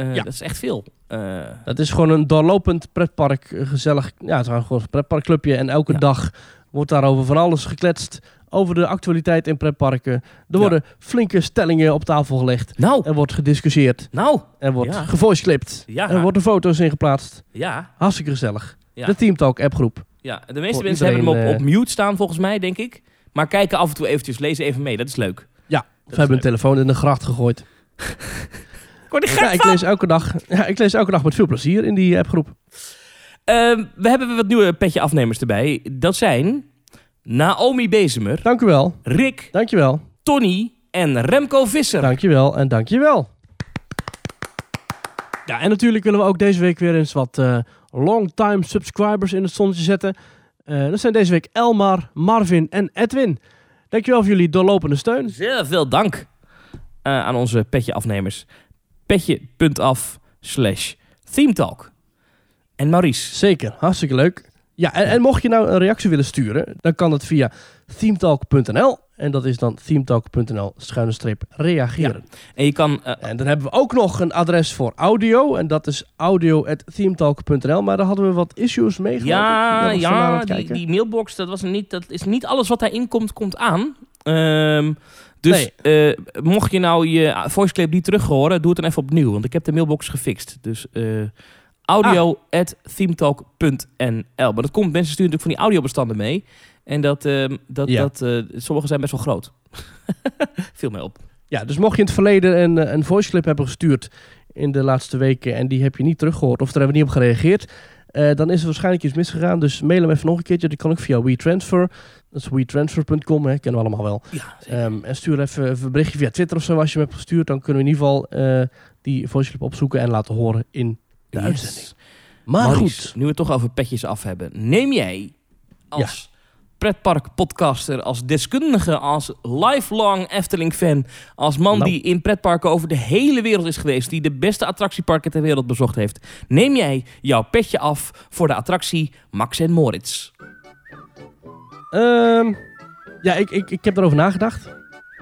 Eh, Ja. Dat is echt veel. Eh, dat is gewoon een doorlopend pretpark, eh, gezellig. Ja, het is gewoon een pretparkclubje. En elke Ja. dag wordt daarover van alles gekletst. Over de actualiteit in pretparken. Er Ja. worden flinke stellingen op tafel gelegd. nou, Er wordt gediscussieerd. nou, Er wordt Ja. gevoiceclipt. Ja. Er worden foto's in geplaatst. ja. Hartstikke gezellig. De Team Talk appgroep. ja. De meeste Voor mensen hebben hem op, op mute staan volgens mij, denk ik. Maar kijken af en toe eventjes, lezen even mee. Dat is leuk. Ja, we hebben een telefoon in de gracht gegooid. Ja, ik lees elke dag, ja, ik lees elke dag met veel plezier in die appgroep. Ehm, we hebben weer wat nieuwe petje afnemers erbij. Dat zijn Naomi Bezemer, Dank u wel. Rick, Dankjewel. Tony en Remco Visser. Dankjewel en dankjewel. Ja, en natuurlijk willen we ook deze week weer eens wat eh long-time subscribers in het zonnetje zetten. Eh, dat zijn deze week Elmar, Marvin en Edwin. Dankjewel voor jullie doorlopende steun. Zeer veel dank eh, aan onze petje afnemers. Petje.af slash themetalk. En Maurice. Zeker, hartstikke leuk. Ja, en, en mocht je nou een reactie willen sturen, dan kan dat via themetalk.nl. En dat is dan themetalk.nl schuine streep reageren. En je kan... eh, En dan hebben we ook nog een adres voor audio. En dat is audio.themetalk.nl. Maar daar hadden we wat issues mee. ja, ja die mailbox, dat, was niet, dat is niet alles wat daarin komt, komt aan. Ehm, dus eh, mocht je nou je voice clip niet terug horen, doe het dan even opnieuw. Want ik heb de mailbox gefixt. Dus eh audio at themetalk.nl. Maar dat komt, mensen sturen natuurlijk van die audiobestanden mee. En dat, ehm, dat, Ja. dat eh, sommige zijn best wel groot. Viel mij op. Ja, dus mocht je in het verleden een, eh, een voice clip hebben gestuurd in de laatste weken en die heb je niet teruggehoord of daar hebben we niet op gereageerd, eh, dan is er waarschijnlijk iets misgegaan. Dus mail hem even nog een keertje. Dat kan ook via WeTransfer. Dat is wetransfer.com, hè, kennen we allemaal wel. Ja, Ehm, en stuur even, even een berichtje via Twitter of zo als je hem hebt gestuurd. Dan kunnen we in ieder geval eh, die voice clip opzoeken en laten horen in de Yes. uitzending. Maar Maurice, goed, nu we het toch over petjes af hebben. Neem jij als pretparkpodcaster, als deskundige, als lifelong Efteling-fan, als man Nou. die in pretparken over de hele wereld is geweest, die de beste attractieparken ter wereld bezocht heeft, neem jij jouw petje af voor de attractie Max en Moritz. Ehm, ja, ik, ik, ik heb erover nagedacht.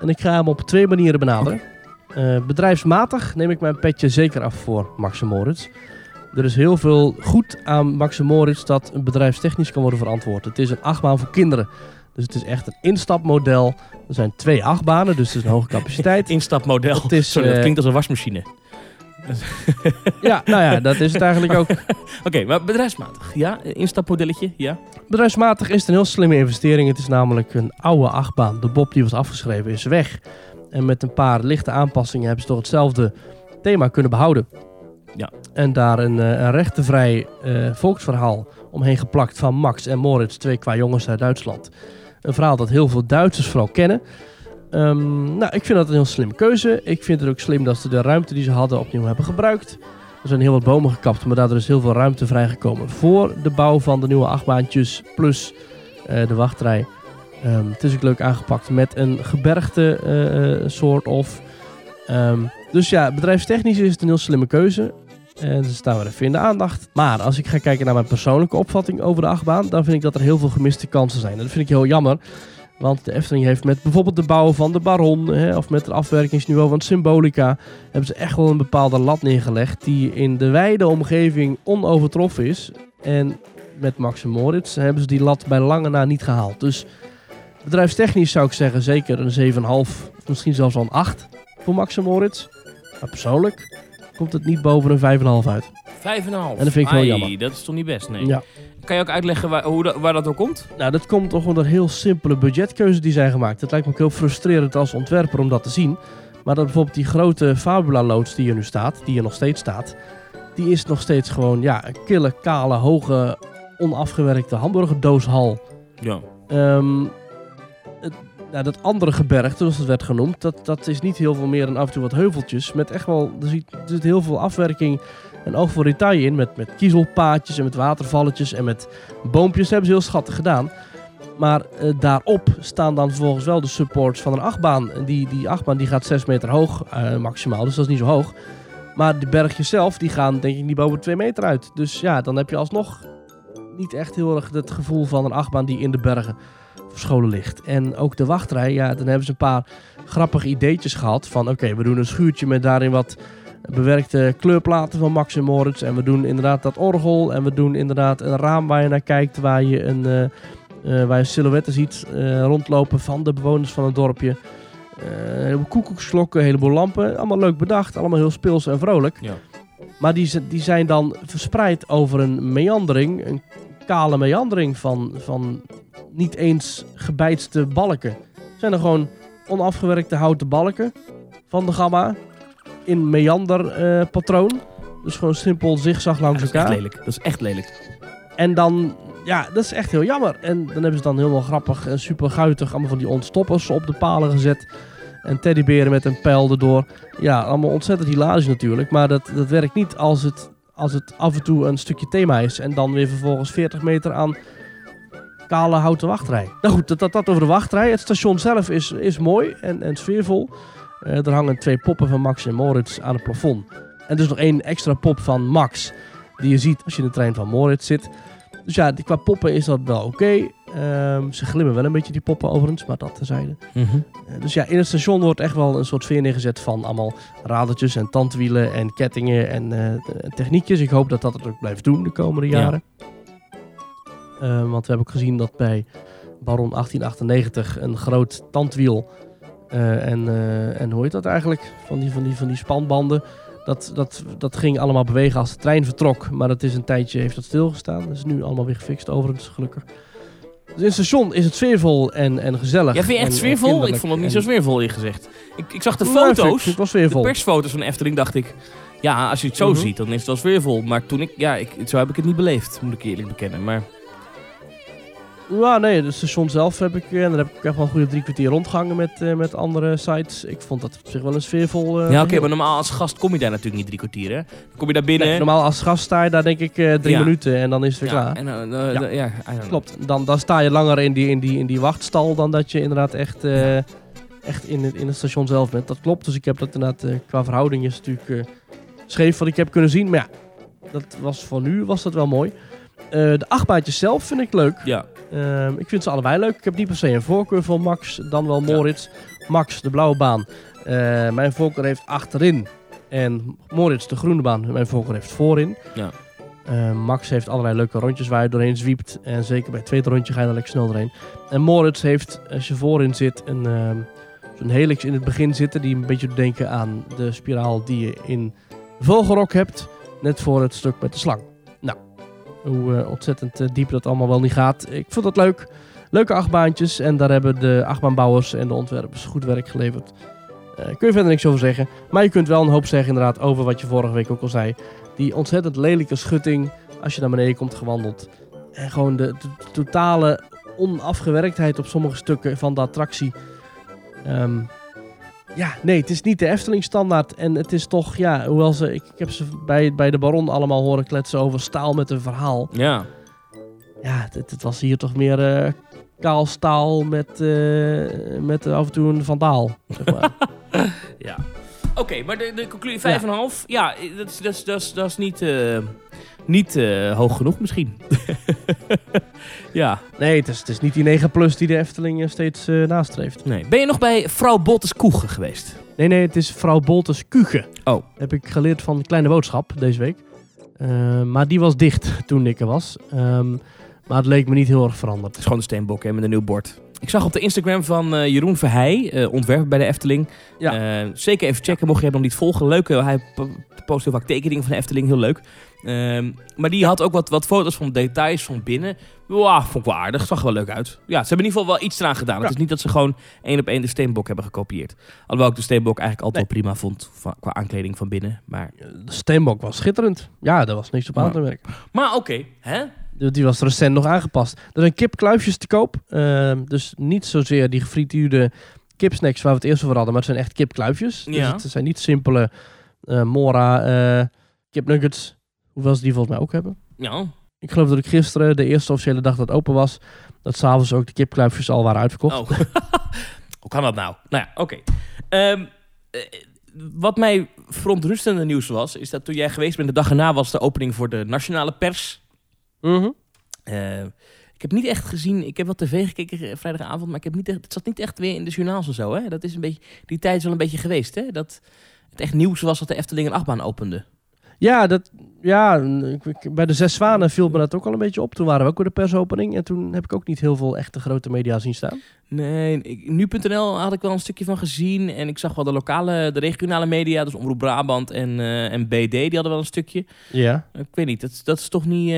En ik ga hem op twee manieren benaderen. Eh, bedrijfsmatig neem ik mijn petje zeker af voor Max en Moritz. Er is heel veel goed aan Max Moritz dat bedrijfstechnisch kan worden verantwoord. Het is een achtbaan voor kinderen. Dus het is echt een instapmodel. Er zijn twee achtbanen, dus het is een hoge capaciteit. Instapmodel. Het is, Sorry, dat eh, klinkt als een wasmachine. Ja, nou ja, dat is het eigenlijk ook. Oké, maar bedrijfsmatig. Ja, instapmodelletje, ja. Bedrijfsmatig is het een heel slimme investering. Het is namelijk een oude achtbaan. De Bob die was afgeschreven is weg. En met een paar lichte aanpassingen hebben ze toch hetzelfde thema kunnen behouden. En daar een, eh, een rechtenvrij eh, volksverhaal omheen geplakt van Max en Moritz, twee qua jongens uit Duitsland. Een verhaal dat heel veel Duitsers vooral kennen. Ehm, nou, ik vind dat een heel slimme keuze. Ik vind het ook slim dat ze de ruimte die ze hadden opnieuw hebben gebruikt. Er zijn heel wat bomen gekapt, maar daardoor is heel veel ruimte vrijgekomen voor de bouw van de nieuwe achtbaantjes plus eh, de wachtrij. Ehm, het is ook leuk aangepakt met een gebergte soort of. Ehm, dus ja, bedrijfstechnisch is het een heel slimme keuze. En ze staan weer even in de aandacht. Maar als ik ga kijken naar mijn persoonlijke opvatting over de achtbaan, dan vind ik dat er heel veel gemiste kansen zijn. En dat vind ik heel jammer. Want de Efteling heeft met bijvoorbeeld de bouw van de Baron, hè, of met het afwerkingsniveau van Symbolica, hebben ze echt wel een bepaalde lat neergelegd die in de wijde omgeving onovertroffen is. En met Max en Moritz hebben ze die lat bij lange na niet gehaald. Dus bedrijfstechnisch zou ik zeggen zeker een 7,5 of misschien zelfs al een 8 voor Max en Moritz. Maar persoonlijk komt het niet boven een 5,5 uit. Vijf en een half. En dat vind ik heel jammer. dat is toch niet best, nee. Ja. Kan je ook uitleggen waar, hoe dat, waar dat door komt? Nou, dat komt toch onder heel simpele budgetkeuzes die zijn gemaakt. Het lijkt me ook heel frustrerend als ontwerper om dat te zien. Maar dat bijvoorbeeld die grote Fabula-loods die er nu staat, die er nog steeds staat, die is nog steeds gewoon ja, een kille, kale, hoge, onafgewerkte hamburgerdooshal. Ja. Ehm, nou, dat andere gebergte, zoals het werd genoemd, dat, dat is niet heel veel meer dan af en toe wat heuveltjes. Met echt wel, er zit, er heel veel afwerking en oog voor detail in. Met, met kiezelpaadjes en met watervalletjes en met boompjes. Dat hebben ze heel schattig gedaan. Maar eh, daarop staan dan vervolgens wel de supports van een achtbaan. Die, die achtbaan die gaat 6 meter hoog eh, maximaal, dus dat is niet zo hoog. Maar de bergjes zelf, die gaan denk ik niet boven 2 meter uit. Dus ja, dan heb je alsnog niet echt heel erg het gevoel van een achtbaan die in de bergen verscholen ligt. En ook de wachtrij, ja, dan hebben ze een paar grappige ideetjes gehad. Van oké, we doen een schuurtje met daarin wat bewerkte kleurplaten van Max en Moritz. En we doen inderdaad dat orgel. En we doen inderdaad een raam waar je naar kijkt, waar je een... eh, eh, waar je silhouetten ziet eh, rondlopen van de bewoners van het dorpje. Een heleboel koekoeksklokken, een heleboel lampen. Allemaal leuk bedacht, allemaal heel speels en vrolijk. Ja. Maar die, die zijn dan verspreid over een meandering, een kale meandering van, van niet eens gebeitste balken. Het zijn er gewoon onafgewerkte houten balken van de gamma in meanderpatroon. dus gewoon simpel zigzag langs dat is echt elkaar. lelijk. Dat is echt lelijk. En dan, ja, dat is echt heel jammer. En dan hebben ze dan helemaal grappig en super guitig allemaal van die ontstoppers op de palen gezet. En teddyberen met een pijl erdoor. Ja, allemaal ontzettend hilarisch natuurlijk. Maar dat, dat werkt niet als het, als het af en toe een stukje thema is. En dan weer vervolgens 40 meter aan kale houten wachtrij. Nou goed, dat, dat, dat over de wachtrij. Het station zelf is, is mooi en, en sfeervol. Eh, er hangen twee poppen van Max en Moritz aan het plafond. En dus nog één extra pop van Max. Die je ziet als je in de trein van Moritz zit. Dus ja, qua poppen is dat wel oké. Ehm, ze glimmen wel een beetje, die poppen overigens, maar dat terzijde. Mhm. Eh, dus ja, in het station wordt echt wel een soort veer neergezet van allemaal radertjes en tandwielen en kettingen en eh, techniekjes. Ik hoop dat dat het ook blijft doen de komende Ja. jaren. Eh, want we hebben ook gezien dat bij Baron 1898 een groot tandwiel eh, en, en hoe heet dat eigenlijk? Van die, van die, van die spanbanden. Dat, dat, dat ging allemaal bewegen als de trein vertrok. Maar dat is een tijdje heeft dat stilgestaan. Dat is nu allemaal weer gefixt overigens, gelukkig. Dus in het station is het sfeervol en, en gezellig. Ja, vind je echt en sfeervol? Ik vond het niet en- zo sfeervol, je gezegd. Ik, ik zag de foto's, de persfoto's van Efteling, dacht ik... Ja, als je het zo Mhm. ziet, dan is het wel sfeervol. Maar toen ik... Ja, ik, zo heb ik het niet beleefd, moet ik eerlijk bekennen. Maar Ja, nee, het station zelf heb ik... eh, En daar heb ik echt wel een goede drie kwartier rondgehangen met, eh, met andere sites. Ik vond dat op zich wel een sfeervol... eh, ja, oké, maar normaal als gast kom je daar natuurlijk niet drie kwartier, hè? Dan kom je daar binnen... Nee, normaal als gast sta je daar denk ik drie Ja. minuten en dan is het weer ja, klaar. En, Ja. ja. Klopt, dan, dan sta je langer in die, in die, in die wachtstal dan dat je inderdaad echt, echt in, het, in het station zelf bent. Dat klopt, dus ik heb dat inderdaad qua verhouding is natuurlijk scheef wat ik heb kunnen zien. Maar ja, dat was voor nu was dat wel mooi. De achtbaantjes zelf vind ik leuk. Ja, Ehm, ik vind ze allebei leuk. Ik heb niet per se een voorkeur voor Max, dan wel Moritz. Max, de blauwe baan. Eh, mijn voorkeur heeft achterin. En Moritz, de groene baan. Mijn voorkeur heeft voorin. Ja. Eh, Max heeft allerlei leuke rondjes waar je doorheen zwiept. En zeker bij het tweede rondje ga je er lekker snel doorheen. En Moritz heeft, als je voorin zit, een, ehm, helix in het begin zitten. Die een beetje doet denken aan de spiraal die je in Vogelrok hebt. Net voor het stuk met de slang. Hoe eh, ontzettend eh, diep dat allemaal wel niet gaat. Ik vond dat leuk. Leuke achtbaantjes. En daar hebben de achtbaanbouwers en de ontwerpers goed werk geleverd. Eh kun je verder niks over zeggen. Maar je kunt wel een hoop zeggen inderdaad over wat je vorige week ook al zei. Die ontzettend lelijke schutting als je naar beneden komt gewandeld. En gewoon de, totale onafgewerktheid op sommige stukken van de attractie. Ehm, ja, nee, het is niet de Efteling standaard. En het is toch, ja, hoewel ze... Ik, ik heb ze bij, bij de Baron allemaal horen kletsen over staal met een verhaal. ja. Ja, het, het was hier toch meer eh kaal staal met, eh, met af en toe een vandaal. Zeg maar. ja. Oké, maar de, de conclusie 5,5. Ja, dat, is- dat, is- dat, is- dat is niet, eh, niet hoog genoeg misschien. ja, nee, het is, het is niet die 9 plus die de Efteling eh, steeds eh, nastreeft. nee. Ben je nog bij vrouw Bottes Koegen geweest? Nee, nee, het is vrouw Boltes Kuchen. Oh. Heb ik geleerd van Kleine Boodschap deze week. Eh, maar die was dicht toen ik er was. Ehm, maar het leek me niet heel erg veranderd. Het is gewoon de steenbok hè, met een nieuw bord. Ik zag op de Instagram van eh, Jeroen Verheij, eh ontwerper bij de Efteling. Ja. Eh, zeker even checken mocht je hem nog niet volgen. Leuk, hij po- post heel vaak tekeningen van de Efteling, heel leuk. Ehm, maar die had ook wat, wat foto's van details van binnen. Wow, vond ik wel aardig. Zag er wel leuk uit. Ja, ze hebben in ieder geval wel iets eraan gedaan. Ja. Het is niet dat ze gewoon één op één de steenbok hebben gekopieerd. Alhoewel ik de steenbok eigenlijk altijd wel prima vond van, qua aankleding van binnen. Maar, De steenbok was schitterend. Ja, daar was niks op aan te merken. maar oké, hè? Die was recent nog aangepast. Er zijn kipkluifjes te koop. Ehm, dus niet zozeer die gefrituurde kipsnacks waar we het eerst over hadden. Maar het zijn echt kipkluifjes. Dus Ja. het zijn niet simpele eh, Mora eh kipnuggets. Hoewel ze die volgens mij ook hebben. Ja, Ik geloof dat ik gisteren, de eerste officiële dag dat het open was... dat s'avonds ook de kipkluifjes al waren uitverkocht. Oh. Hoe kan dat nou? Nou ja, oké. Ehm, eh, wat mij verontrustende nieuws was, is dat toen jij geweest bent, de dag erna was de opening voor de nationale pers. Mhm. Eh, ik heb niet echt gezien, ik heb wat tv gekeken eh, vrijdagavond, maar ik heb niet echt, het zat niet echt weer in de journaals en zo. Hè? Dat is een beetje, die tijd is wel een beetje geweest, hè? Dat het echt nieuws was dat de Efteling een achtbaan opende. Ja, dat, ja ik- ik- bij de Zes Zwanen viel me dat ook al een beetje op. Toen waren we ook bij de persopening. En toen heb ik ook niet heel veel echte grote media zien staan. Nee, ik- nu.nl had ik wel een stukje van gezien. En ik zag wel de lokale, de regionale media, dus Omroep Brabant en, eh, en BD, die hadden wel een stukje. Ja. Ik weet niet, dat, dat is toch niet...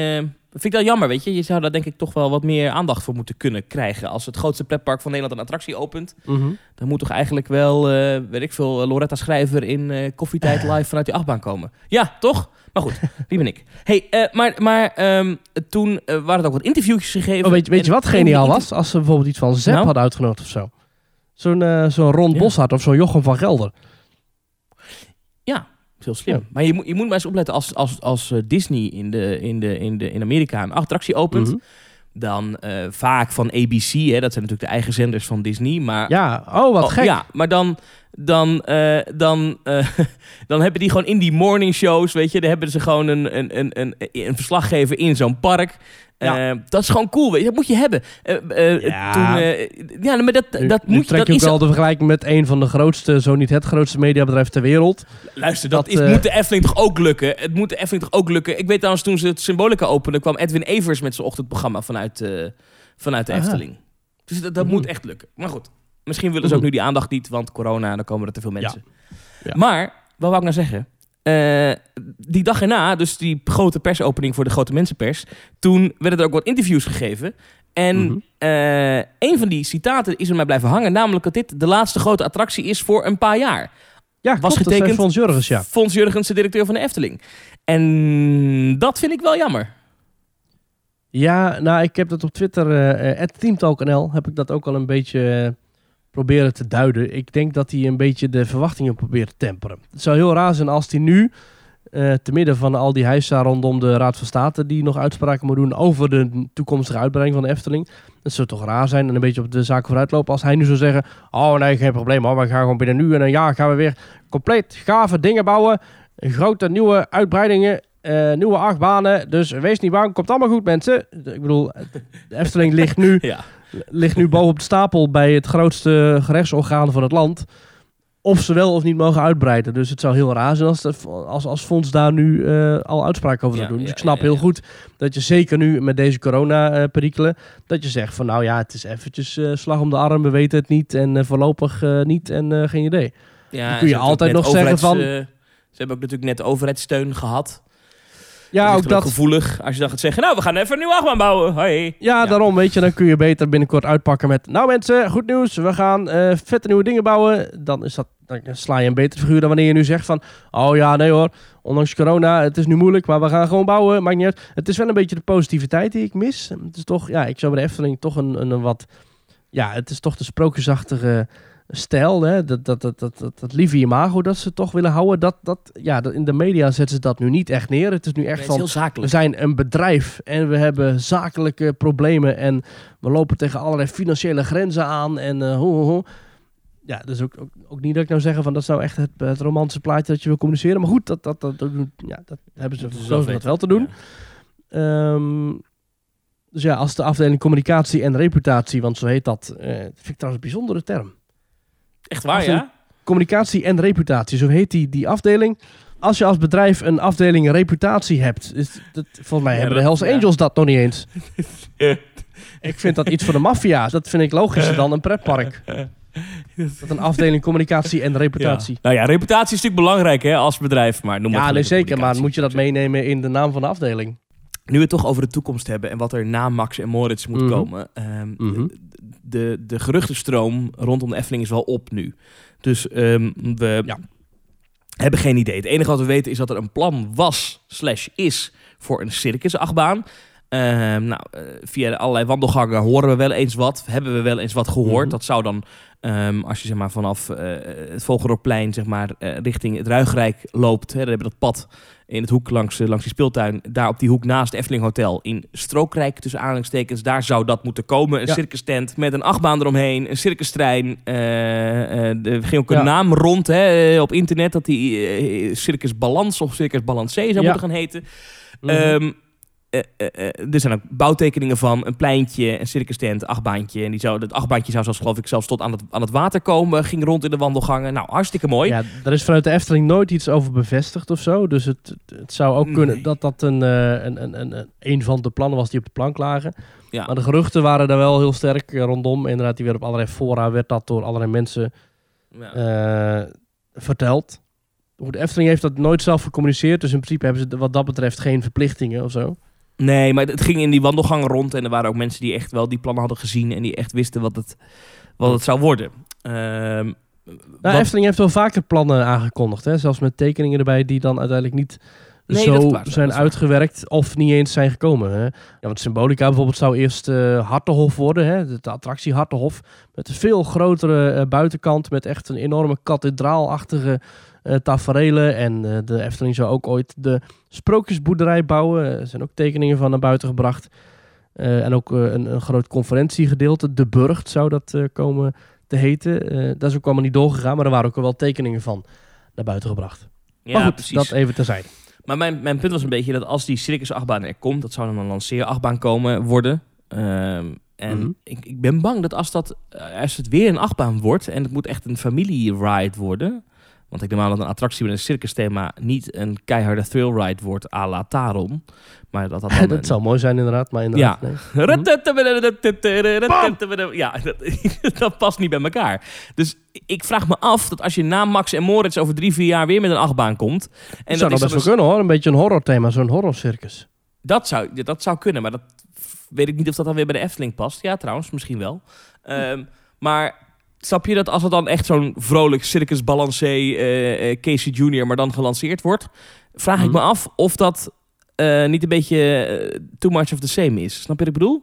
eh, vind ik wel jammer, weet je. Je zou daar denk ik toch wel wat meer aandacht voor moeten kunnen krijgen. Als het grootste pretpark van Nederland een attractie opent... Mhm. dan moet toch eigenlijk wel, eh, weet ik veel, Loretta Schrijver in eh, koffietijd live vanuit die achtbaan komen. Ja, toch? Maar goed, die ben ik. Hey, eh, maar, maar ehm, toen eh, waren er ook wat interviewtjes gegeven. Oh, weet, je- weet je wat geniaal was? Als ze bijvoorbeeld iets van Zep Nou? hadden uitgenodigd of zo. Zo'n eh, zo'n Ron Ja. Boshart of zo'n Jochem van Gelder. Heel slim. Ja. Maar je moet, je moet maar eens opletten als, als, als eh, Disney in, de, in, de, in, de, in Amerika een attractie opent. Mhm. Dan eh, vaak van ABC, hè, dat zijn natuurlijk de eigen zenders van Disney. Maar, Ja, oh wat Oh, gek. Ja, maar dan, dan, eh, dan, eh, dan hebben die gewoon in die morning shows, weet je, dan hebben ze gewoon een, een, een, een, een verslaggever in zo'n park. Ja. Eh, dat is gewoon cool, weet je. Dat moet je hebben. Ja. Toen, ja, maar dat, Nu, dat nu moet je. trek je ook wel de vergelijking met een van de grootste, zo niet het grootste mediabedrijf ter wereld. luister, dat, dat, is, moet de Efteling toch ook lukken? Het moet de Efteling toch ook lukken? Ik weet trouwens, toen ze het Symbolica openden, kwam Edwin Evers met zijn ochtendprogramma vanuit, vanuit de Aha. Efteling. Dus dat, dat moet echt lukken. Maar goed, misschien willen ze ook nu die aandacht niet, want corona, dan komen er te veel mensen. Ja. Maar, wat wou ik nou zeggen? Eh, die dag erna, dus die grote persopening voor de grote mensenpers, toen werden er ook wat interviews gegeven. En Mhm. eh, een van die citaten is er mij blijven hangen, namelijk dat dit de laatste grote attractie is voor een paar jaar. Ja, Was klopt, getekend- Fons Jurgens, ja. Fons Jurgens, de directeur van de Efteling. En dat vind ik wel jammer. Ja, nou, ik heb dat op Twitter, eh at teamtalk.nl, heb ik dat ook al een beetje eh, proberen te duiden. Ik denk dat hij een beetje de verwachtingen probeert te temperen. Het zou heel raar zijn als hij nu, eh te midden van al die heisa rondom de Raad van State, die nog uitspraken moet doen over de toekomstige uitbreiding van de Efteling. Het zou toch raar zijn en een beetje op de zaak vooruitlopen als hij nu zou zeggen, oh nee, geen probleem hoor, we gaan gewoon binnen nu en een jaar gaan we weer compleet gave dingen bouwen. Grote nieuwe uitbreidingen, eh, nieuwe achtbanen. Dus wees niet bang, komt allemaal goed mensen. Ik bedoel, de Efteling ligt nu, Ja. Ligt nu bovenop de stapel bij het grootste gerechtsorgaan van het land. Of ze wel of niet mogen uitbreiden. Dus het zou heel raar zijn als, als, als Fonds daar nu eh, al uitspraken over Ja, zou doen. Dus ik snap ja, heel goed dat je zeker nu met deze corona-perikelen... dat je zegt van nou ja, het is eventjes eh, slag om de arm, we weten het niet. En eh, voorlopig eh, niet en eh, geen idee. Ja, Dan kun je altijd nog zeggen van- eh, ze hebben ook natuurlijk net overheidssteun gehad. Ja, ook dat. gevoelig. Als je dan gaat zeggen, nou, we gaan even een nieuwe achtbaan bouwen. Hoi. Ja, daarom weet je, dan kun je beter binnenkort uitpakken met... Nou mensen, goed nieuws, we gaan eh, vette nieuwe dingen bouwen. Dan, is dat, dan sla je een beter figuur dan wanneer je nu zegt van... Oh ja, nee hoor, ondanks corona, het is nu moeilijk, maar we gaan gewoon bouwen. Maakt niet uit. Het is wel een beetje de positiviteit die ik mis. Het is toch, ja, ik zou bij de Efteling toch een, een, een wat... Ja, het is toch de sprookjesachtige stijl, hè? Dat, dat, dat, dat, dat, dat lieve imago dat ze toch willen houden. Dat, dat, ja, dat, in de media zetten ze dat nu niet echt neer. Het is nu echt van... We zijn een bedrijf en we hebben zakelijke problemen en we lopen tegen allerlei financiële grenzen aan en eh, ho, ho, ho. Ja, dus ook, ook, ook niet dat ik nou zeggen van dat is nou echt het, het romantische plaatje dat je wil communiceren. Maar goed, dat, dat, dat, dat, doen- ja, dat hebben ze wel dat wel te doen. Ja. Ehm, dus ja, als de afdeling communicatie en reputatie, want zo heet dat, eh vind ik trouwens een bijzondere term. Echt waar, Afdeling- ja? Communicatie en reputatie, zo heet die, die afdeling. Als je als bedrijf een afdeling reputatie hebt, is dat, volgens mij Ja, hebben de Hells ja. Angels dat nog niet eens. Ik vind dat iets voor de maffia. Dat vind ik logischer dan een pretpark. Dat een afdeling communicatie en reputatie. Ja. Nou ja, reputatie is natuurlijk belangrijk hè, als bedrijf. Maar noem Ja, nee, zeker. Maar moet je dat meenemen in de naam van de afdeling? Nu we het toch over de toekomst hebben en wat er na Max en Moritz moet Mhm. komen. ehm, Mhm. De, de geruchtenstroom rondom de Efteling is wel op nu. Dus ehm, we Ja. hebben geen idee. Het enige wat we weten is dat er een plan was, slash is, voor een circusachtbaan. Ehm, nou, eh, via allerlei wandelgangen horen we wel eens wat. Hebben we wel eens wat gehoord. Mhm. Dat zou dan, ehm, als je zeg maar, vanaf eh, het Vogelrokplein zeg maar, eh, richting het Ruigrijk loopt. Hè, dan hebben we dat pad in het hoek langs, eh, langs die speeltuin. Daar op die hoek naast het Efteling Hotel. In Strookrijk tussen aanhalingstekens. Daar zou dat moeten komen. Een Ja. circus tent met een achtbaan eromheen. Een circustrein. eh, eh, er ging ook een Ja. naam rond hè, op internet. Dat die Circus Balans of Circus Balancé zou Ja. moeten gaan heten. Mhm. Ehm, eh, eh, eh, er zijn ook bouwtekeningen van een pleintje, een circus tent, achtbaantje. En die zou, dat achtbaantje zou zelfs, geloof ik, zelfs tot aan het, aan het water komen. Ging rond in de wandelgangen. Nou, hartstikke mooi. Ja, er is vanuit de Efteling nooit iets over bevestigd of zo. Dus het, het zou ook kunnen dat dat een, een, een, een, een, van de plannen was die op de plank lagen. Ja. Maar de geruchten waren daar wel heel sterk rondom. Inderdaad, die werd op allerlei fora, werd dat door allerlei mensen Ja. verteld. De Efteling heeft dat nooit zelf gecommuniceerd. Dus in principe hebben ze wat dat betreft geen verplichtingen of zo. Nee, maar het ging in die wandelgangen rond. En er waren ook mensen die echt wel die plannen hadden gezien. En die echt wisten wat het, wat het zou worden. Ehm, Nou, wat- Efteling heeft wel vaker plannen aangekondigd. Hè? Zelfs met tekeningen erbij die dan uiteindelijk niet Nee, zo waar, zijn uitgewerkt of niet eens zijn gekomen. Hè? Ja, want Symbolica bijvoorbeeld zou eerst eh Hartenhof worden. Hè? De, de attractie Hartenhof. Met een veel grotere eh, buitenkant. Met echt een enorme kathedraalachtige eh taferelen. En eh, de Efteling zou ook ooit de sprookjesboerderij bouwen. Er zijn ook tekeningen van naar buiten gebracht. Eh, en ook een, een groot conferentiegedeelte. De Burgt zou dat komen te heten. Dat is ook allemaal niet doorgegaan. Maar er waren ook wel tekeningen van naar buiten gebracht. ja, maar goed, precies. dat even terzijde. Maar mijn, mijn punt was een beetje dat als die circus achtbaan er komt, dat zou dan een lanceerachtbaan komen worden. Ehm, en Mhm. ik, ik ben bang dat als, dat als het weer een achtbaan wordt en het moet echt een familie-ride worden. Want ik neem aan dat een attractie met een circus thema niet een keiharde thrill ride wordt à la Taron. Maar dat dat dat een- zou mooi zijn inderdaad. Maar inderdaad, nee. Ja, dat, dat past niet bij elkaar. Dus ik vraag me af dat als je na Max en Moritz over drie, vier jaar weer met een achtbaan komt. En dat dat, zou is nog best wel kunnen hoor. Een beetje een horrorthema, zo'n horrorcircus. dat, zou, ja, dat zou kunnen, maar dat weet ik niet of dat dan weer bij de Efteling past. Ja, trouwens, misschien wel. Ehm, maar snap je dat als het dan echt zo'n vrolijk circus balancé eh, eh, Casey Jr., maar dan gelanceerd wordt, vraag ik Mhm. me af of dat eh, niet een beetje too much of the same is. Snap je wat ik bedoel?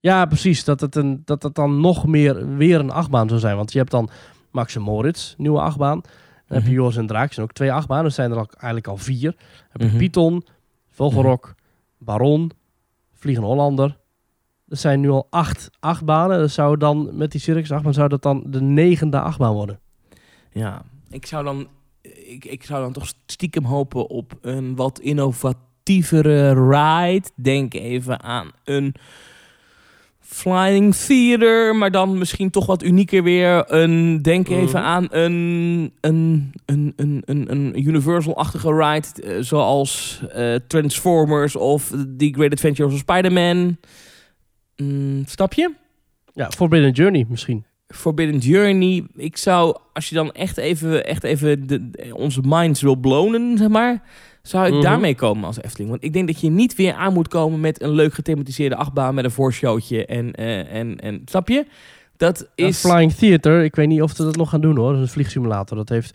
Ja, precies. Dat het, een, dat het dan nog meer weer een achtbaan zou zijn. Want je hebt dan Max en Moritz, nieuwe achtbaan. Dan heb je Mhm. Joris en Draak, dat zijn ook twee achtbanen. Er zijn er eigenlijk al vier. Dan heb je Mhm. Python, Vogelrok, Baron, Vliegende Hollander. Er zijn nu al acht achtbanen. Dat zou dan met die circus achtbaan zou dat dan de negende achtbaan worden. Ja, ik zou dan, ik, ik zou dan toch stiekem hopen op een wat innovatievere ride. Denk even aan een Flying Theater, maar dan misschien toch wat unieker weer. Een, denk even Mhm. aan een, een, een, een, een, een Universal-achtige ride, eh, zoals eh, Transformers of The Great Adventures of Spider-Man. Mm, snap je? Ja, Forbidden Journey misschien. Forbidden Journey. Ik zou, als je dan echt even, echt even de, de- onze minds wil blowen, zeg maar, zou ik Mhm. daarmee komen als Efteling. Want ik denk dat je niet weer aan moet komen met een leuk gethematiseerde achtbaan met een voorshowtje en, eh, en, en snap je? Dat is... Flying Theater, ik weet niet of ze dat nog gaan doen hoor. Dat is een vliegsimulator. Dat heeft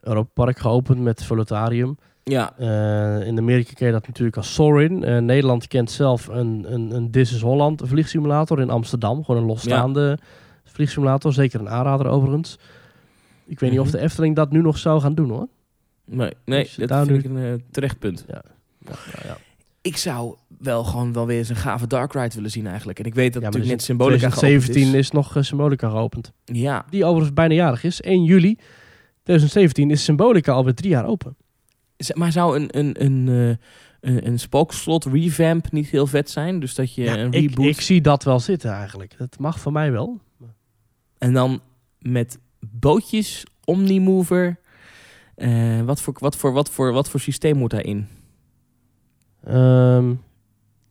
Europa Park geopend met Volutarium. Ja, Eh, in Amerika ken je dat natuurlijk als Sorin. Eh, Nederland kent zelf een, een, een This is Holland vliegsimulator in Amsterdam. Gewoon een losstaande vliegsimulator. Zeker een aanrader overigens. Ik weet niet of Mhm. de Efteling dat nu nog zou gaan doen hoor. nee, nee Dus dat daar vind nu- ik een eh, terecht punt. Ja, ja, ja. Ik zou wel gewoon wel weer eens een gave dark ride willen zien eigenlijk. En ik weet dat Ja, natuurlijk dus net Symbolica geopend 2017 is. is nog eh, Symbolica geopend. Ja, Die overigens bijna jarig is. 1 juli 2017 is Symbolica alweer drie jaar open. Maar zou een, een, een, eh, een, een spookslot revamp niet heel vet zijn? Dus dat je Ja, een reboot... ik zie dat wel zitten eigenlijk. Dat mag voor mij wel. En dan met bootjes, Omnimover. Eh wat, voor, wat, voor, wat, voor, wat voor systeem moet daarin?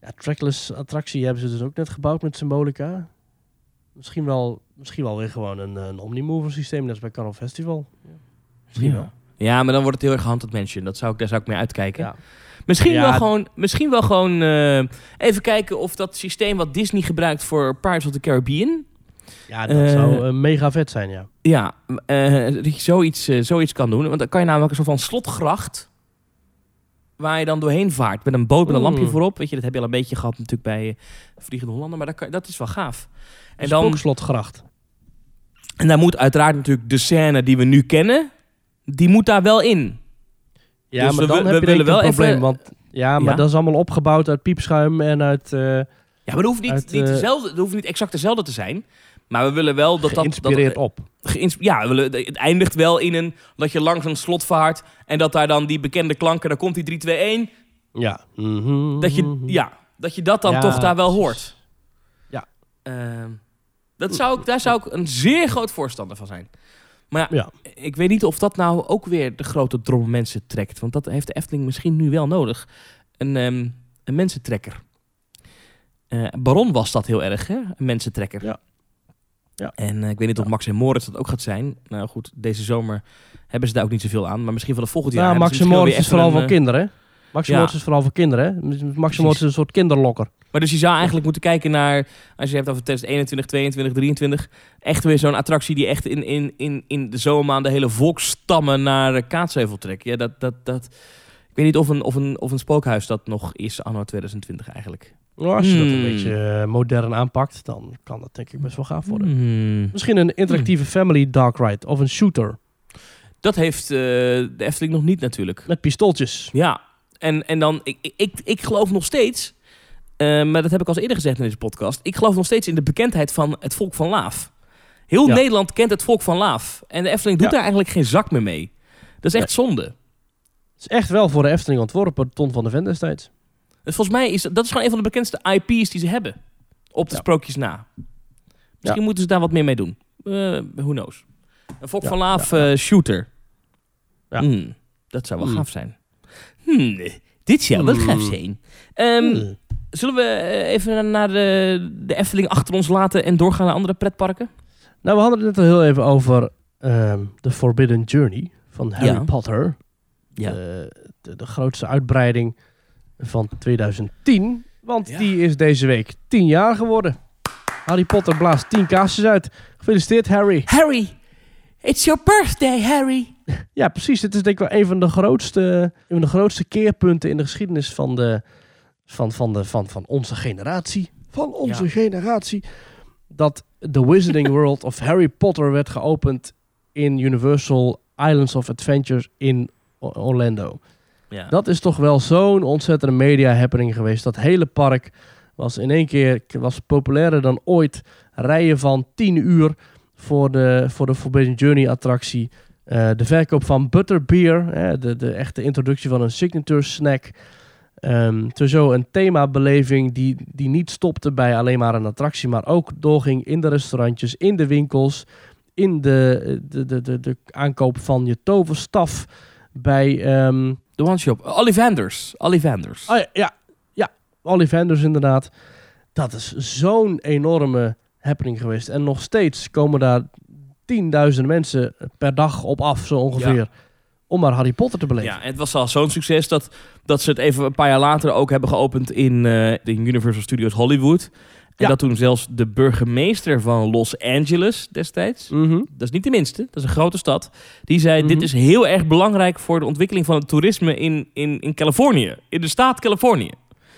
Ja, trackless attractie hebben ze dus ook net gebouwd met Symbolica. Misschien wel, misschien wel weer gewoon een, een Omnimover systeem, net als bij Carnival Festival. Misschien ja. wel. Ja, maar dan wordt het heel erg Haunted Mansion. Dat zou ik, daar zou ik mee uitkijken. Ja. Misschien, Ja. wel gewoon, misschien wel gewoon eh, even kijken of dat systeem wat Disney gebruikt voor Pirates of the Caribbean... Ja, dat Eh, zou eh, mega vet zijn, ja. Ja, eh, dat je zoiets, zoiets kan doen. Want dan kan je namelijk een soort van slotgracht waar je dan doorheen vaart. Met een boot met een lampje Mm. voorop. Weet je, dat heb je al een beetje gehad natuurlijk bij Vliegende Hollander. Maar dat, kan, dat is wel gaaf. En, dan, Spookslotgracht. en daar moet uiteraard natuurlijk de scène die we nu kennen... Die moet daar wel in. Ja, Dus maar we- dan we heb je wel een probleem. even- Want ja, maar Ja. dat is allemaal opgebouwd uit piepschuim en uit... eh, Ja, maar dat hoeft niet, Uit, niet, eh, dezelfde, dat hoeft niet exact dezelfde te zijn. Maar we willen wel dat dat... geïnspireerd dat, op. ja, we willen, het eindigt wel in een... Dat je langs een slot vaart en dat daar dan die bekende klanken... Dan komt die 3, 2, 1. Ja. Mhm, Dat je, ja, dat je dat dan Ja, toch daar wel hoort. Ja. Ehm, dat zou ik, daar zou ik een zeer groot voorstander van zijn. Maar ja, ik weet niet of dat nou ook weer de grote drom mensen trekt. Want dat heeft de Efteling misschien nu wel nodig. Een, ehm, een mensentrekker. Eh, Baron was dat heel erg, hè? Een mensentrekker. Ja. Ja. En eh, ik weet niet of Max en Moritz dat ook gaat zijn. Nou goed, deze zomer hebben ze daar ook niet zoveel aan. Maar misschien van de volgend jaar. Ja, Max en Moritz is vooral voor kinderen. hè? Max en ja. Moritz is vooral voor kinderen. hè? Max en Moritz is een soort kinderlokker. Maar dus je zou eigenlijk moeten kijken naar, als je hebt over 2021, 22, 23, echt weer zo'n attractie die echt in, in, in, in de zomermaanden hele volksstammen naar Kaatsheuvel trekt. Ja, dat, dat, dat, ik weet niet of een, of, een, of een spookhuis dat nog is anno 2020 eigenlijk. Nou, als je dat een Hmm. beetje eh, modern aanpakt, dan kan dat denk ik best wel gaaf worden. Hmm. Misschien een interactieve family dark ride of een shooter Dat heeft eh, de Efteling nog niet natuurlijk. met pistooltjes. Ja, en, en dan, ik, ik, ik geloof nog steeds, eh, maar dat heb ik al eerder gezegd in deze podcast, ik geloof nog steeds in de bekendheid van het volk van Laaf. Heel Ja. Nederland kent het volk van Laaf. En de Efteling doet Ja. daar eigenlijk geen zak meer mee. Dat is echt zonde. Het is echt wel voor de Efteling ontworpen, Ton van de Ven destijds. Dus volgens mij is dat, dat is gewoon een van de bekendste IP's die ze hebben. Op de Ja. sprookjes na. Misschien moeten ze daar wat meer mee doen. Eh who knows. Een volk van Laaf eh, shooter. Ja. Hmm, dat zou wel Hmm. gaaf zijn. Hmm, dit zou wel Hmm. gaaf zijn. Ehm, Hmm. Zullen we eh, even naar de, de Efteling achter ons laten en doorgaan naar andere pretparken? Nou, we hadden het net al heel even over ehm The Forbidden Journey van Harry Ja. Potter. Ja. De, de, de grootste uitbreiding van 2010. Want Ja. die is deze week 10 jaar geworden. Harry Potter blaast 10 kaarsjes uit. Gefeliciteerd, Harry. Harry, it's your birthday, Harry. Ja, precies. Het is denk ik wel een van de grootste, een van de grootste keerpunten in de geschiedenis van, de, van, van, de, van, van onze generatie. Van onze Ja. generatie. Dat The Wizarding World of Harry Potter werd geopend in Universal Islands of Adventures in Orlando. Ja. Dat is toch wel zo'n ontzettende media happening geweest. Dat hele park was in één keer was populairder dan ooit. Rijen van 10 uur voor de, voor de Forbidden Journey attractie. Eh, de verkoop van butterbeer, hè, de, de echte introductie van een signature snack. Ehm sowieso een themabeleving die, die niet stopte bij alleen maar een attractie, maar ook doorging in de restaurantjes, in de winkels, in de, de, de, de, de aankoop van je toverstaf. Bij ehm, De One Shop. Ollivanders. Ollivanders. Oh ja, ja, ja, Ollivanders inderdaad. Dat is zo'n enorme happening geweest. En nog steeds komen daar tienduizenden mensen per dag op af, zo ongeveer. Ja. Om maar Harry Potter te beleven. Ja, het was al zo'n succes dat, dat ze het even een paar jaar later ook hebben geopend in de Universal Studios Hollywood. En Ja. dat toen zelfs de burgemeester van Los Angeles destijds, Mhm. dat is niet de minste, dat is een grote stad, die zei: Mhm. Dit is heel erg belangrijk voor de ontwikkeling van het toerisme in, in, in Californië, in de staat Californië.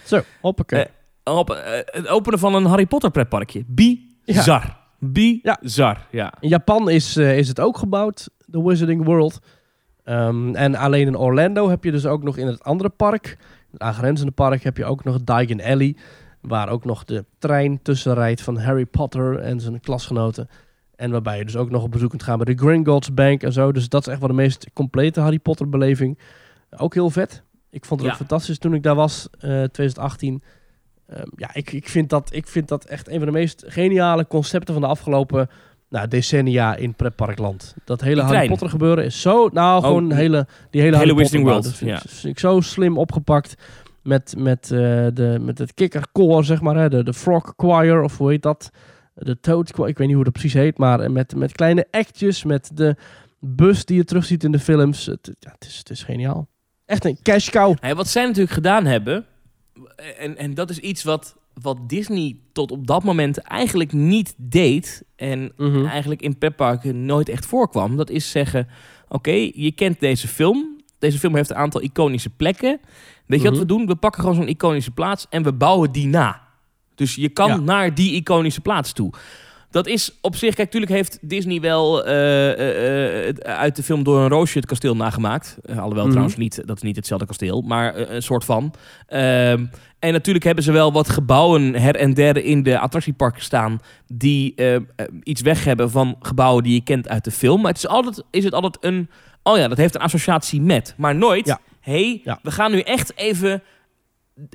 Zo, hoppakee. Op eh, het openen van een Harry Potter pretparkje. Bizar. Bizar, ja. In Japan is, is het ook gebouwd, de Wizarding World. Ehm, en alleen in Orlando heb je dus ook nog in het andere park, het aangrenzende park, heb je ook nog Diagon Alley. Waar ook nog de trein tussen rijdt van Harry Potter en zijn klasgenoten. En waarbij je dus ook nog op bezoek kunt gaan bij de Gringotts Bank en zo. Dus dat is echt wel de meest complete Harry Potter beleving. Ook heel vet. Ik vond het Ja. ook fantastisch toen ik daar was, eh 2018. Ehm, ja, ik, ik, vind dat, ik vind dat echt een van de meest geniale concepten van de afgelopen nou, decennia in pretparkland. Dat hele Harry. Potter gebeuren is zo... Nou, Oh, gewoon die- hele, die hele, hele Harry World. Dat vind, vind ik zo slim opgepakt. Met, met, eh, de, met het kikkerkoor, zeg maar. Hè, de, de Frog Choir, of hoe heet dat? De Toad Choir, ik weet niet hoe dat precies heet. Maar met, met kleine actjes, met de bus die je terugziet in de films. Het, ja, het, is, het is geniaal. Echt een cash cow. Hey, wat zij natuurlijk gedaan hebben, en, en dat is iets wat, wat Disney tot op dat moment eigenlijk niet deed. En Mhm. eigenlijk in pretparken nooit echt voorkwam. Dat is zeggen, oké, je kent deze film. Deze film heeft een aantal iconische plekken. Weet je wat Mhm. we doen? We pakken gewoon zo'n iconische plaats en we bouwen die na. Dus je kan Ja. naar die iconische plaats toe. Dat is op zich, kijk, natuurlijk heeft Disney wel eh, eh, eh, uit de film Door een Roosje het kasteel nagemaakt. Alhoewel Mhm. trouwens niet, dat is niet hetzelfde kasteel, maar een soort van. Ehm, en natuurlijk hebben ze wel wat gebouwen her en der in de attractieparken staan die iets weg hebben van gebouwen die je kent uit de film. Maar het is altijd, is het altijd een, oh ja, dat heeft een associatie met, maar nooit, Ja. hey, Ja. we gaan nu echt even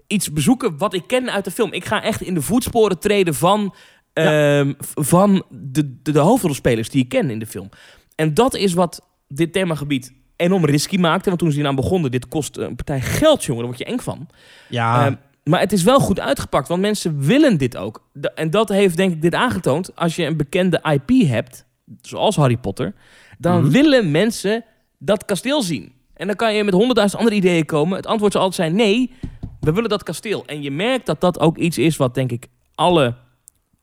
iets bezoeken wat ik ken uit de film. Ik ga echt in de voetsporen treden van, ehm, van de, de, de hoofdrolspelers die ik ken in de film. En dat is wat dit themagebied enorm risky maakte. Want toen ze hier aan begonnen, dit kost een partij geld, jongen. Daar word je eng van. Ja, Ehm, maar het is wel goed uitgepakt, want mensen willen dit ook. En dat heeft denk ik dit aangetoond. Als je een bekende IP hebt, zoals Harry Potter, dan Mhm. willen mensen dat kasteel zien. En dan kan je met honderdduizend andere ideeën komen. Het antwoord zal altijd zijn nee, we willen dat kasteel. En je merkt dat dat ook iets is wat denk ik alle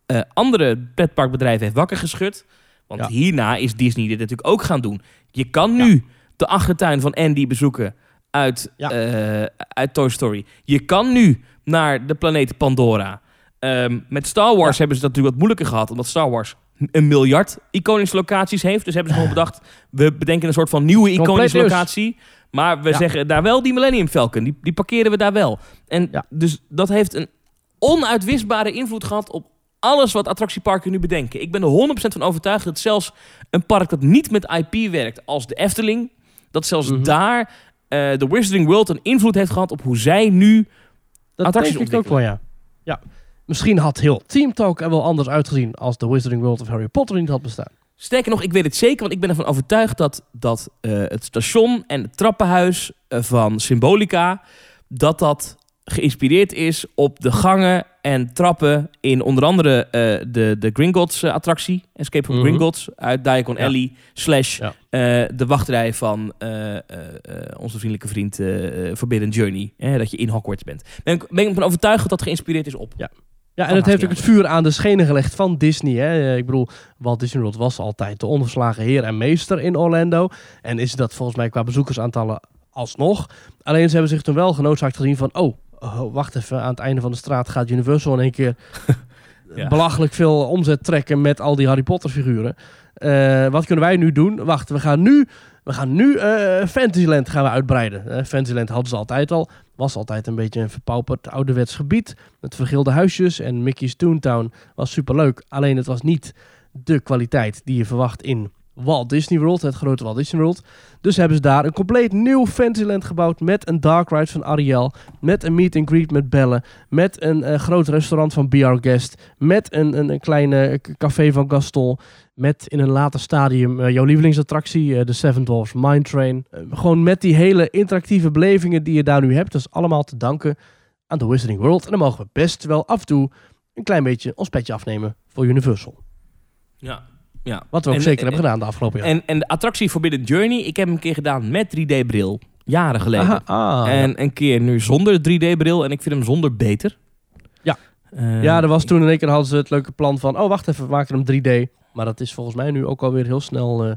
eh, andere pretparkbedrijven heeft wakker geschud. Want Ja. hierna is Disney dit natuurlijk ook gaan doen. Je kan nu de achtertuin van Andy bezoeken uit, Ja. eh, uit Toy Story. Je kan nu naar de planeet Pandora. Ehm, met Star Wars hebben ze dat natuurlijk wat moeilijker gehad, omdat Star Wars een miljard iconische locaties heeft. Dus hebben ze gewoon bedacht, we bedenken een soort van nieuwe iconische locatie. Maar we zeggen daar wel die Millennium Falcon, die, die parkeren we daar wel. En dus dat heeft een onuitwisbare invloed gehad op alles wat attractieparken nu bedenken. Ik ben er 100% van overtuigd dat zelfs een park dat niet met IP werkt als de Efteling, dat zelfs Mhm. daar eh, de Wizarding World een invloed heeft gehad op hoe zij nu dat attracties denk ik ook wel, ja. ja. Misschien had heel Team Talk er wel anders uitgezien als de Wizarding World of Harry Potter niet had bestaan. Sterker nog, ik weet het zeker, want ik ben ervan overtuigd dat, dat eh, het station en het trappenhuis eh, van Symbolica, dat dat geïnspireerd is op de gangen en trappen in onder andere eh, de, de Gringotts eh, attractie, Escape from Mhm. Gringotts, uit Diagon Ja. Alley, slash Ja. eh, de wachtrij van onze vriendelijke vriend Forbidden Journey, hè, dat je in Hogwarts bent. Ben ik ben ik ervan overtuigd dat dat geïnspireerd is op. Ja. Ja, en het heeft ook het vuur aan de schenen gelegd van Disney. Hè? Ik bedoel, Walt Disney World was altijd de onverslagen heer en meester in Orlando. En is dat volgens mij qua bezoekersaantallen alsnog. Alleen ze hebben zich toen wel genoodzaakt gezien van... Oh, oh, wacht even, aan het einde van de straat gaat Universal in één keer... Ja. belachelijk veel omzet trekken met al die Harry Potter figuren. Eh, wat kunnen wij nu doen? Wacht, we gaan nu, we gaan nu eh, Fantasyland gaan we uitbreiden. Eh, Fantasyland hadden ze altijd al. Was altijd een beetje een verpauperd ouderwets gebied. Met vergilde huisjes en Mickey's Toontown was superleuk. Alleen het was niet de kwaliteit die je verwacht in Walt Disney World, het grote Walt Disney World. Dus hebben ze daar een compleet nieuw Fantasyland gebouwd met een dark ride van Ariel, met een meet and greet met Belle, met een eh, groot restaurant van BR Guest, met een, een, een kleine k- café van Gaston, met in een later stadium eh, jouw lievelingsattractie, eh, de Seven Dwarfs Mine Train. Eh, gewoon met die hele interactieve belevingen die je daar nu hebt. Dat is allemaal te danken aan de Wizarding World. En dan mogen we best wel af en toe een klein beetje ons petje afnemen voor Universal. Ja. Ja. Wat we ook En- zeker en- hebben gedaan de afgelopen jaar. En, en de attractie Forbidden Journey, ik heb hem een keer gedaan met 3D-bril. Jaren geleden. Aha, ah, en een keer nu zonder 3D-bril en ik vind hem zonder beter. Ja. Eh, ja, er was toen in één keer hadden ze het leuke plan van... Oh, wacht even, we maken hem 3D. Maar dat is volgens mij nu ook alweer heel snel eh,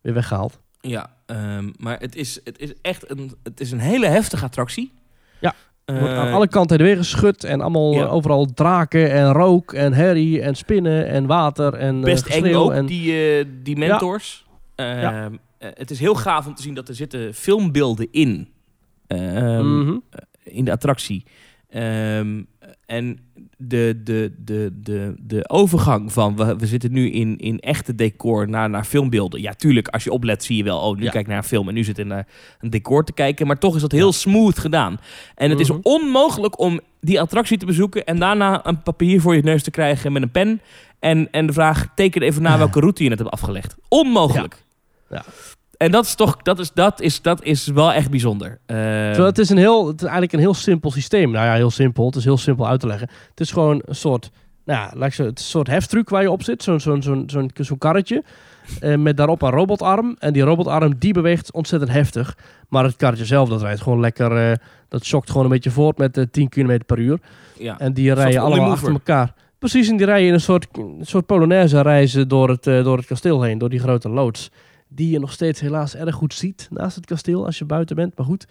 weer weggehaald. Ja, ehm, maar het is, het is echt een, het is een hele heftige attractie. Ja, Eh, wordt aan alle kanten weer geschud. En allemaal Ja. eh, overal draken en rook en herrie en spinnen en water en eh, best eng ook, en die, eh, die mentors. Ja. eh, het is heel gaaf om te zien dat er zitten filmbeelden in. Ehm, Mhm. in de attractie. Ehm, en de, de, de, de, de overgang van we, we zitten nu in, in echte decor naar, naar filmbeelden. Ja, tuurlijk, als je oplet zie je wel, oh, nu Ja. kijk ik naar een film en nu zit er naar een decor te kijken. Maar toch is dat heel smooth gedaan. En het is Mhm. onmogelijk om die attractie te bezoeken en daarna een papier voor je neus te krijgen met een pen. En, en de vraag, teken even na welke route je net hebt afgelegd. Onmogelijk. Ja. En dat is toch, dat is, dat is, dat is wel echt bijzonder. Ehm, Terwijl het is, een heel, het is eigenlijk een heel simpel systeem. Nou ja, heel simpel. Het is heel simpel uit te leggen. Het is gewoon een soort, nou ja, het een soort heftruck waar je op zit. Zo'n zo'n zo'n zo'n zo'n karretje. Eh, met daarop een robotarm. En die robotarm die beweegt ontzettend heftig. Maar het karretje zelf, dat rijdt gewoon lekker. eh, dat schokt gewoon een beetje voort met eh, 10 km per uur. ja. En die rijden allemaal achter elkaar. Precies, en die rijden in een soort, een soort Polonaise reizen door het, eh, door het kasteel heen. Door die grote loods. Die je nog steeds helaas erg goed ziet naast het kasteel als je buiten bent. Maar goed.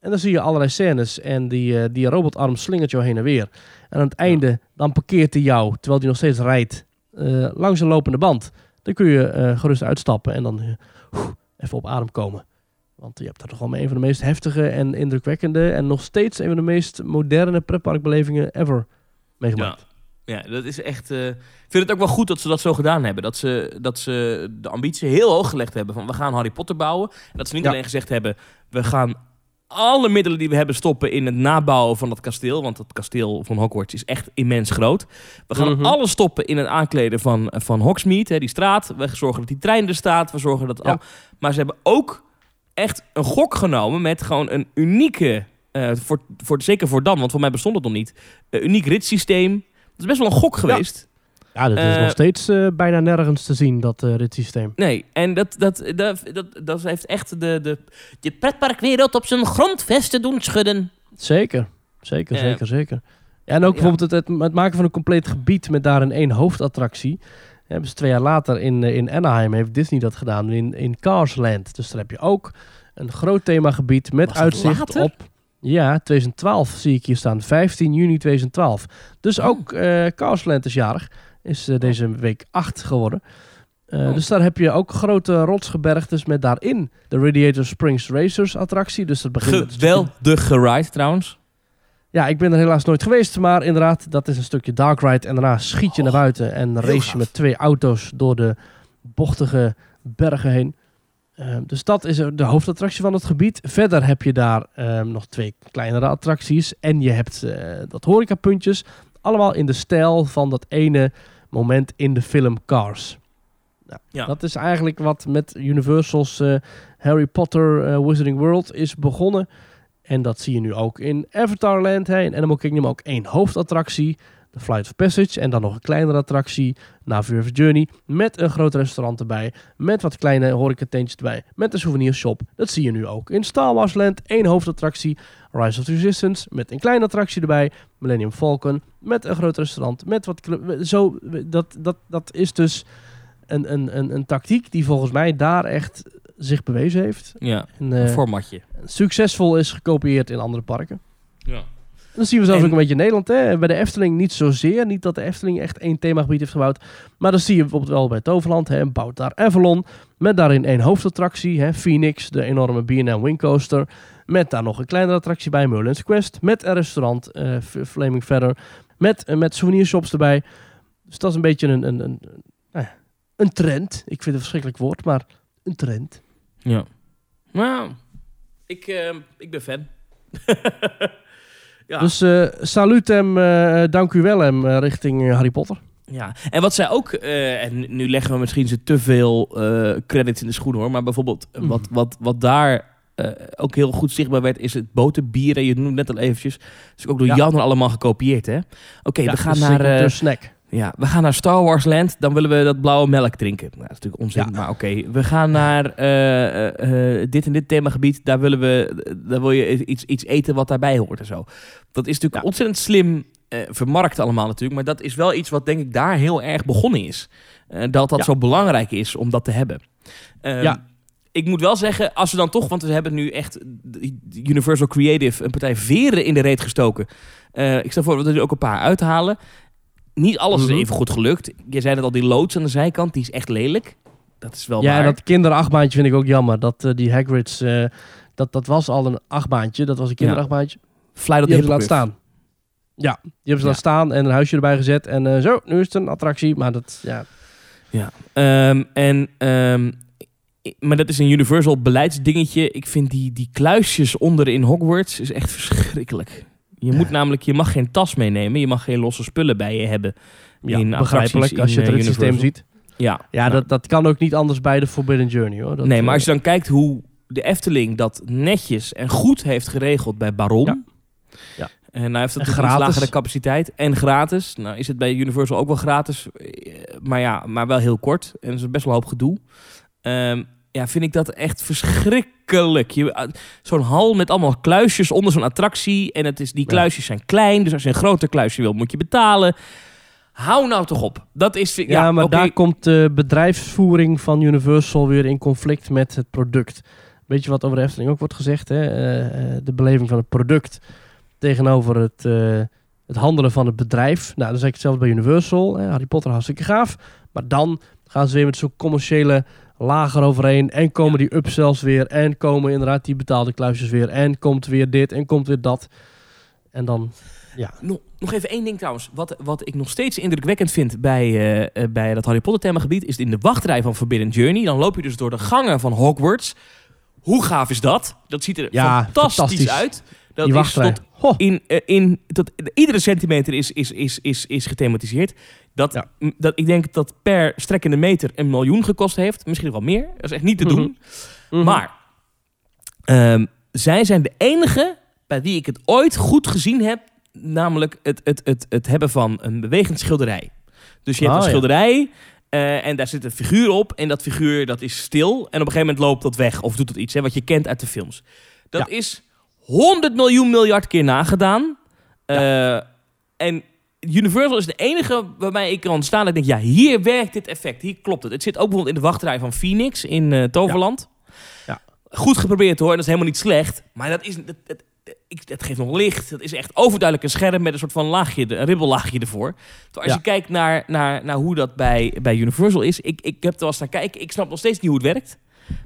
En dan zie je allerlei scènes en die, eh, die robotarm slingert jou heen en weer. En aan het einde, dan parkeert hij jou, terwijl hij nog steeds rijdt, eh, langs een lopende band. Dan kun je eh, gerust uitstappen en dan even op adem komen. Want je hebt daar toch wel een van de meest heftige en indrukwekkende en nog steeds een van de meest moderne pretparkbelevingen ever meegemaakt. Ja, dat is echt. eh, ik vind het ook wel goed dat ze dat zo gedaan hebben. Dat ze, dat ze de ambitie heel hoog gelegd hebben van we gaan Harry Potter bouwen. En dat ze niet Ja. alleen gezegd hebben we gaan alle middelen die we hebben stoppen in het nabouwen van dat kasteel. Want het kasteel van Hogwarts is echt immens groot. We gaan Mhm. alles stoppen in het aankleden van, van Hogsmeade, hè, die straat. We zorgen dat die trein er staat. We zorgen dat. Ja. al- Maar ze hebben ook echt een gok genomen met gewoon een unieke. eh, voor, voor, zeker voor dan, want voor mij bestond het nog niet. Een uniek ritssysteem. Dat is best wel een gok geweest. Ja, dat is Eh, nog steeds eh, bijna nergens te zien, dat eh systeem. Nee, en dat, dat, dat, dat, dat heeft echt de, de, de pretparkwereld op zijn grondvesten doen schudden. Zeker, zeker, zeker, zeker. Ja, en ook bijvoorbeeld het, het, het maken van een compleet gebied met daarin één hoofdattractie. Hebben ze twee jaar later in, in Anaheim heeft Disney dat gedaan, in, in Cars Land. Dus daar heb je ook een groot themagebied met uitzicht later? op... Ja, 2012 zie ik hier staan. 15 juni 2012. Dus Oh. ook eh Cars Land is jarig. Is eh, deze week 8 geworden. Eh, Oh. Dus daar heb je ook grote rotsgebergtes met daarin de Radiator Springs Racers attractie. Dus dat begint Geweldige ride trouwens. ja, ik ben er helaas nooit geweest, maar inderdaad, dat is een stukje dark ride. En daarna schiet je naar buiten en race je met twee auto's door de bochtige bergen heen. Ehm, dus dat is de hoofdattractie van het gebied. Verder heb je daar ehm, nog twee kleinere attracties. En je hebt eh, dat horecapuntjes. Allemaal in de stijl van dat ene moment in de film Cars. Nou, Ja. Dat is eigenlijk wat met Universal's eh, Harry Potter eh, Wizarding World is begonnen. En dat zie je nu ook in Avatarland. Hè. In Animal Kingdom ook één hoofdattractie. De Flight of Passage. En dan nog een kleinere attractie. Navi of Journey. Met een groot restaurant erbij. Met wat kleine horecatentjes erbij. Met een souvenirshop. Dat zie je nu ook. In Star Wars Land één hoofdattractie. Rise of the Resistance. Met een kleine attractie erbij. Millennium Falcon. Met een groot restaurant. Met wat... Zo, dat, dat, dat is dus een, een, een, een tactiek die volgens mij daar echt zich bewezen heeft. Ja, En, een eh, formatje. succesvol is gekopieerd in andere parken. Ja. Dat zien we zelfs En- ook een beetje in Nederland. Hè? Bij de Efteling niet zozeer. Niet dat de Efteling echt één themagebied heeft gebouwd. Maar dat zie je bijvoorbeeld wel bij Toverland. Hè? Bouwt daar Avalon. Met daarin één hoofdattractie. Hè? Phoenix, de enorme B&M Wingcoaster. Met daar nog een kleinere attractie bij, Merlin's Quest. Met een restaurant, eh, F- Flaming Feather. Met, eh, met souvenirshops erbij. Dus dat is een beetje een, een, een, nou ja, een trend. Ik vind het een verschrikkelijk woord, maar een trend. Ja. Nou, ik, eh, ik ben fan. ja. Dus eh salut hem, eh, dank u wel hem, eh, richting Harry Potter. Ja, en wat zij ook, en nu leggen we misschien ze te veel credits in de schoen hoor, maar bijvoorbeeld wat, Mhm. wat, wat daar ook heel goed zichtbaar werd, is het boterbier. En je noemde het net al eventjes. Is ook door Ja. Jan allemaal gekopieerd, hè? Oké, Ja, we, gaan dus naar, de snack. Ja, we gaan naar Star Wars Land. Dan willen we dat blauwe melk drinken. Nou, dat is natuurlijk onzin, Ja. maar oké. We gaan naar eh, eh, eh, dit en dit themagebied. Daar, willen we, daar wil je iets, iets eten wat daarbij hoort en zo. Dat is natuurlijk Ja. ontzettend slim vermarkt allemaal natuurlijk. Maar dat is wel iets wat denk ik daar heel erg begonnen is. Dat dat Ja. zo belangrijk is om dat te hebben. Ehm, Ja. Ik moet wel zeggen, als we dan toch, want we hebben nu echt Universal Creative een partij veren in de reet gestoken. Ik stel voor dat we er ook een paar uithalen. Niet alles Mhm. is even goed gelukt. Je zei net al, die loods aan de zijkant, die is echt lelijk. Dat is wel Ja, waar. dat kinderachtbaantje vind ik ook jammer. Dat eh, die Hagrid's, eh, dat, dat was al een achtbaantje. Dat was een kinderachtbaantje. Fly Die hebben laten Hippogriff. staan. Ja, die hebben ze Ja. laten staan en een huisje erbij gezet. En eh, zo, nu is het een attractie. Maar dat, ja, Ehm, en, ehm, maar dat is een Universal beleidsdingetje. Ik vind die, die kluisjes onder in Hogwarts is echt verschrikkelijk. Je moet namelijk, je mag geen tas meenemen. Je mag geen losse spullen bij je hebben. ja In begrijpelijk attracties als je in, het ritssysteem Universal. ziet. Ja, Ja, nou, dat, dat kan ook niet anders bij de Forbidden Journey hoor. Dat, nee, maar eh, als je dan kijkt hoe de Efteling dat netjes en goed heeft geregeld bij Baron. Ja. Ja. En nou heeft het En natuurlijk iets gratis. lagere capaciteit en gratis. Nou is het bij Universal ook wel gratis, eh, maar ja, maar wel heel kort. En dat is best wel een hoop gedoe. Ehm, ja, vind ik dat echt verschrikkelijk. Je- eh, Zo'n hal met allemaal kluisjes onder zo'n attractie. En het is, die kluisjes zijn klein, dus als je een groter kluisje wil, moet je betalen. Hou nou toch op. Dat is... Ja, Ja, maar daar komt de bedrijfsvoering van Universal weer in conflict met het product. Weet je wat over de Efteling ook wordt gezegd? Hè? Eh, eh, de beleving van het product tegenover het, het handelen van het bedrijf. Nou, dan zeg ik hetzelfde bij Universal. Hè? Harry Potter hartstikke gaaf. Maar dan gaan ze weer met zo'n commerciële lager overheen. En komen die upsells weer. En komen inderdaad die betaalde kluisjes weer. En komt weer dit en komt weer dat. En dan, ja. Nog, nog even één ding trouwens. Wat, wat ik nog steeds indrukwekkend vind bij, eh, bij dat Harry Potter themagebied... is in de wachtrij van Forbidden Journey. Dan loop je dus door de gangen van Hogwarts. Hoe gaaf is dat? Dat ziet er Ja, fantastisch, fantastisch. uit. Dat die is wachtrij. tot Ho, in, eh, in tot, iedere centimeter is, is, is, is, is gethematiseerd. Dat, Ja. m- dat, ik denk dat per strekkende meter een miljoen gekost heeft. Misschien wel meer. Dat is echt niet te doen. Mhm. Maar ehm, zij zijn de enige bij wie ik het ooit goed gezien heb. Namelijk het, het, het, het hebben van een bewegend schilderij. Dus je hebt Ah, een ja. schilderij eh, en daar zit een figuur op. En dat figuur dat is stil. En op een gegeven moment loopt dat weg of doet het iets. Hè, wat je kent uit de films. Dat Ja. is 100 miljoen miljard keer nagedaan. Eh, en Universal is de enige waarbij ik kan staan en ik denk, ja, hier werkt dit effect. Hier klopt het. Het zit ook bijvoorbeeld in de wachtrij van Phoenix in eh, Toverland. Ja. Goed geprobeerd hoor, dat is helemaal niet slecht. Maar dat, is, dat, dat, ik, dat geeft nog licht. Dat is echt overduidelijk een scherm met een soort van laagje, een ribbellaagje ervoor. Terwijl als Ja. je kijkt naar, naar, naar hoe dat bij, bij Universal is, ik, ik heb er wel eens naar kijken. Ik snap nog steeds niet hoe het werkt.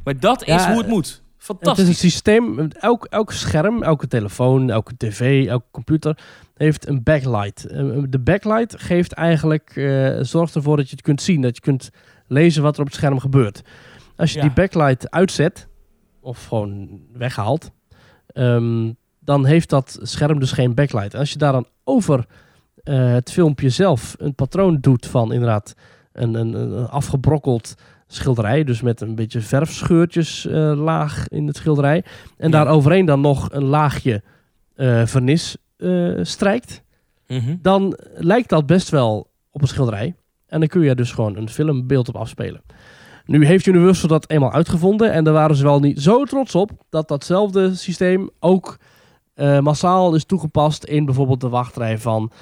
Maar dat Ja, is hoe het moet. Het is Fantastisch. een systeem, elk, elk scherm, elke telefoon, elke tv, elke computer heeft een backlight. Eh, De backlight geeft eigenlijk, eh, zorgt ervoor dat je het kunt zien, dat je kunt lezen wat er op het scherm gebeurt. Als je Ja. die backlight uitzet, of gewoon weghaalt, ehm, dan heeft dat scherm dus geen backlight. En als je daar dan over eh, het filmpje zelf een patroon doet van inderdaad een, een, een afgebrokkeld schilderij. Dus met een beetje verfscheurtjes eh, laag in het schilderij. En Ja. daar overheen dan nog een laagje eh vernis eh, strijkt. Mhm. Dan lijkt dat best wel op een schilderij. En dan kun je dus gewoon een filmbeeld op afspelen. Nu heeft Universal dat eenmaal uitgevonden. En daar waren ze wel niet zo trots op dat datzelfde systeem ook massaal is toegepast in bijvoorbeeld de wachtrij van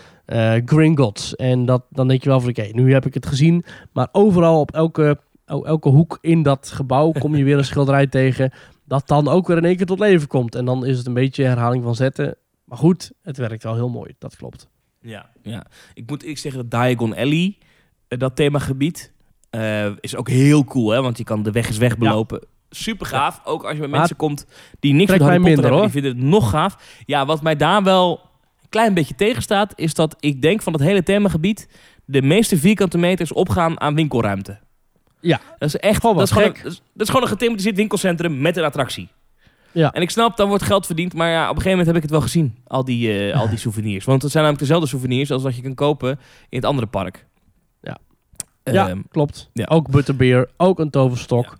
Gringotts. En dat, dan denk je wel van oké, nu heb ik het gezien. Maar overal op elke, el- elke hoek in dat gebouw kom je weer een schilderij tegen. Dat dan ook weer in één keer tot leven komt. En dan is het een beetje herhaling van zetten. Maar goed, het werkt wel heel mooi. Dat klopt. Ja, ja. Ik moet ik zeggen dat Diagon Alley, eh, dat themagebied, eh, is ook heel cool, hè? Want je kan de weg is weg belopen. Super gaaf. Ook als je Maar mensen komt die niks met Harry Potter minder, hebben, die vinden het nog gaaf. Ja, wat mij daar wel een klein beetje tegenstaat, is dat ik denk van het hele themagebied de meeste vierkante meters opgaan aan winkelruimte. Ja. Dat is echt, Gewoon dat is, gewoon een, dat, is, dat is gewoon een gethematiseerd winkelcentrum met een attractie. Ja. En ik snap, dan wordt geld verdiend, maar ja, op een gegeven moment heb ik het wel gezien, al die, eh, al die souvenirs. Want het zijn namelijk dezelfde souvenirs als wat je kan kopen in het andere park. Ja. Ehm, ja, klopt. ja. Ook butterbeer, ook een toverstok.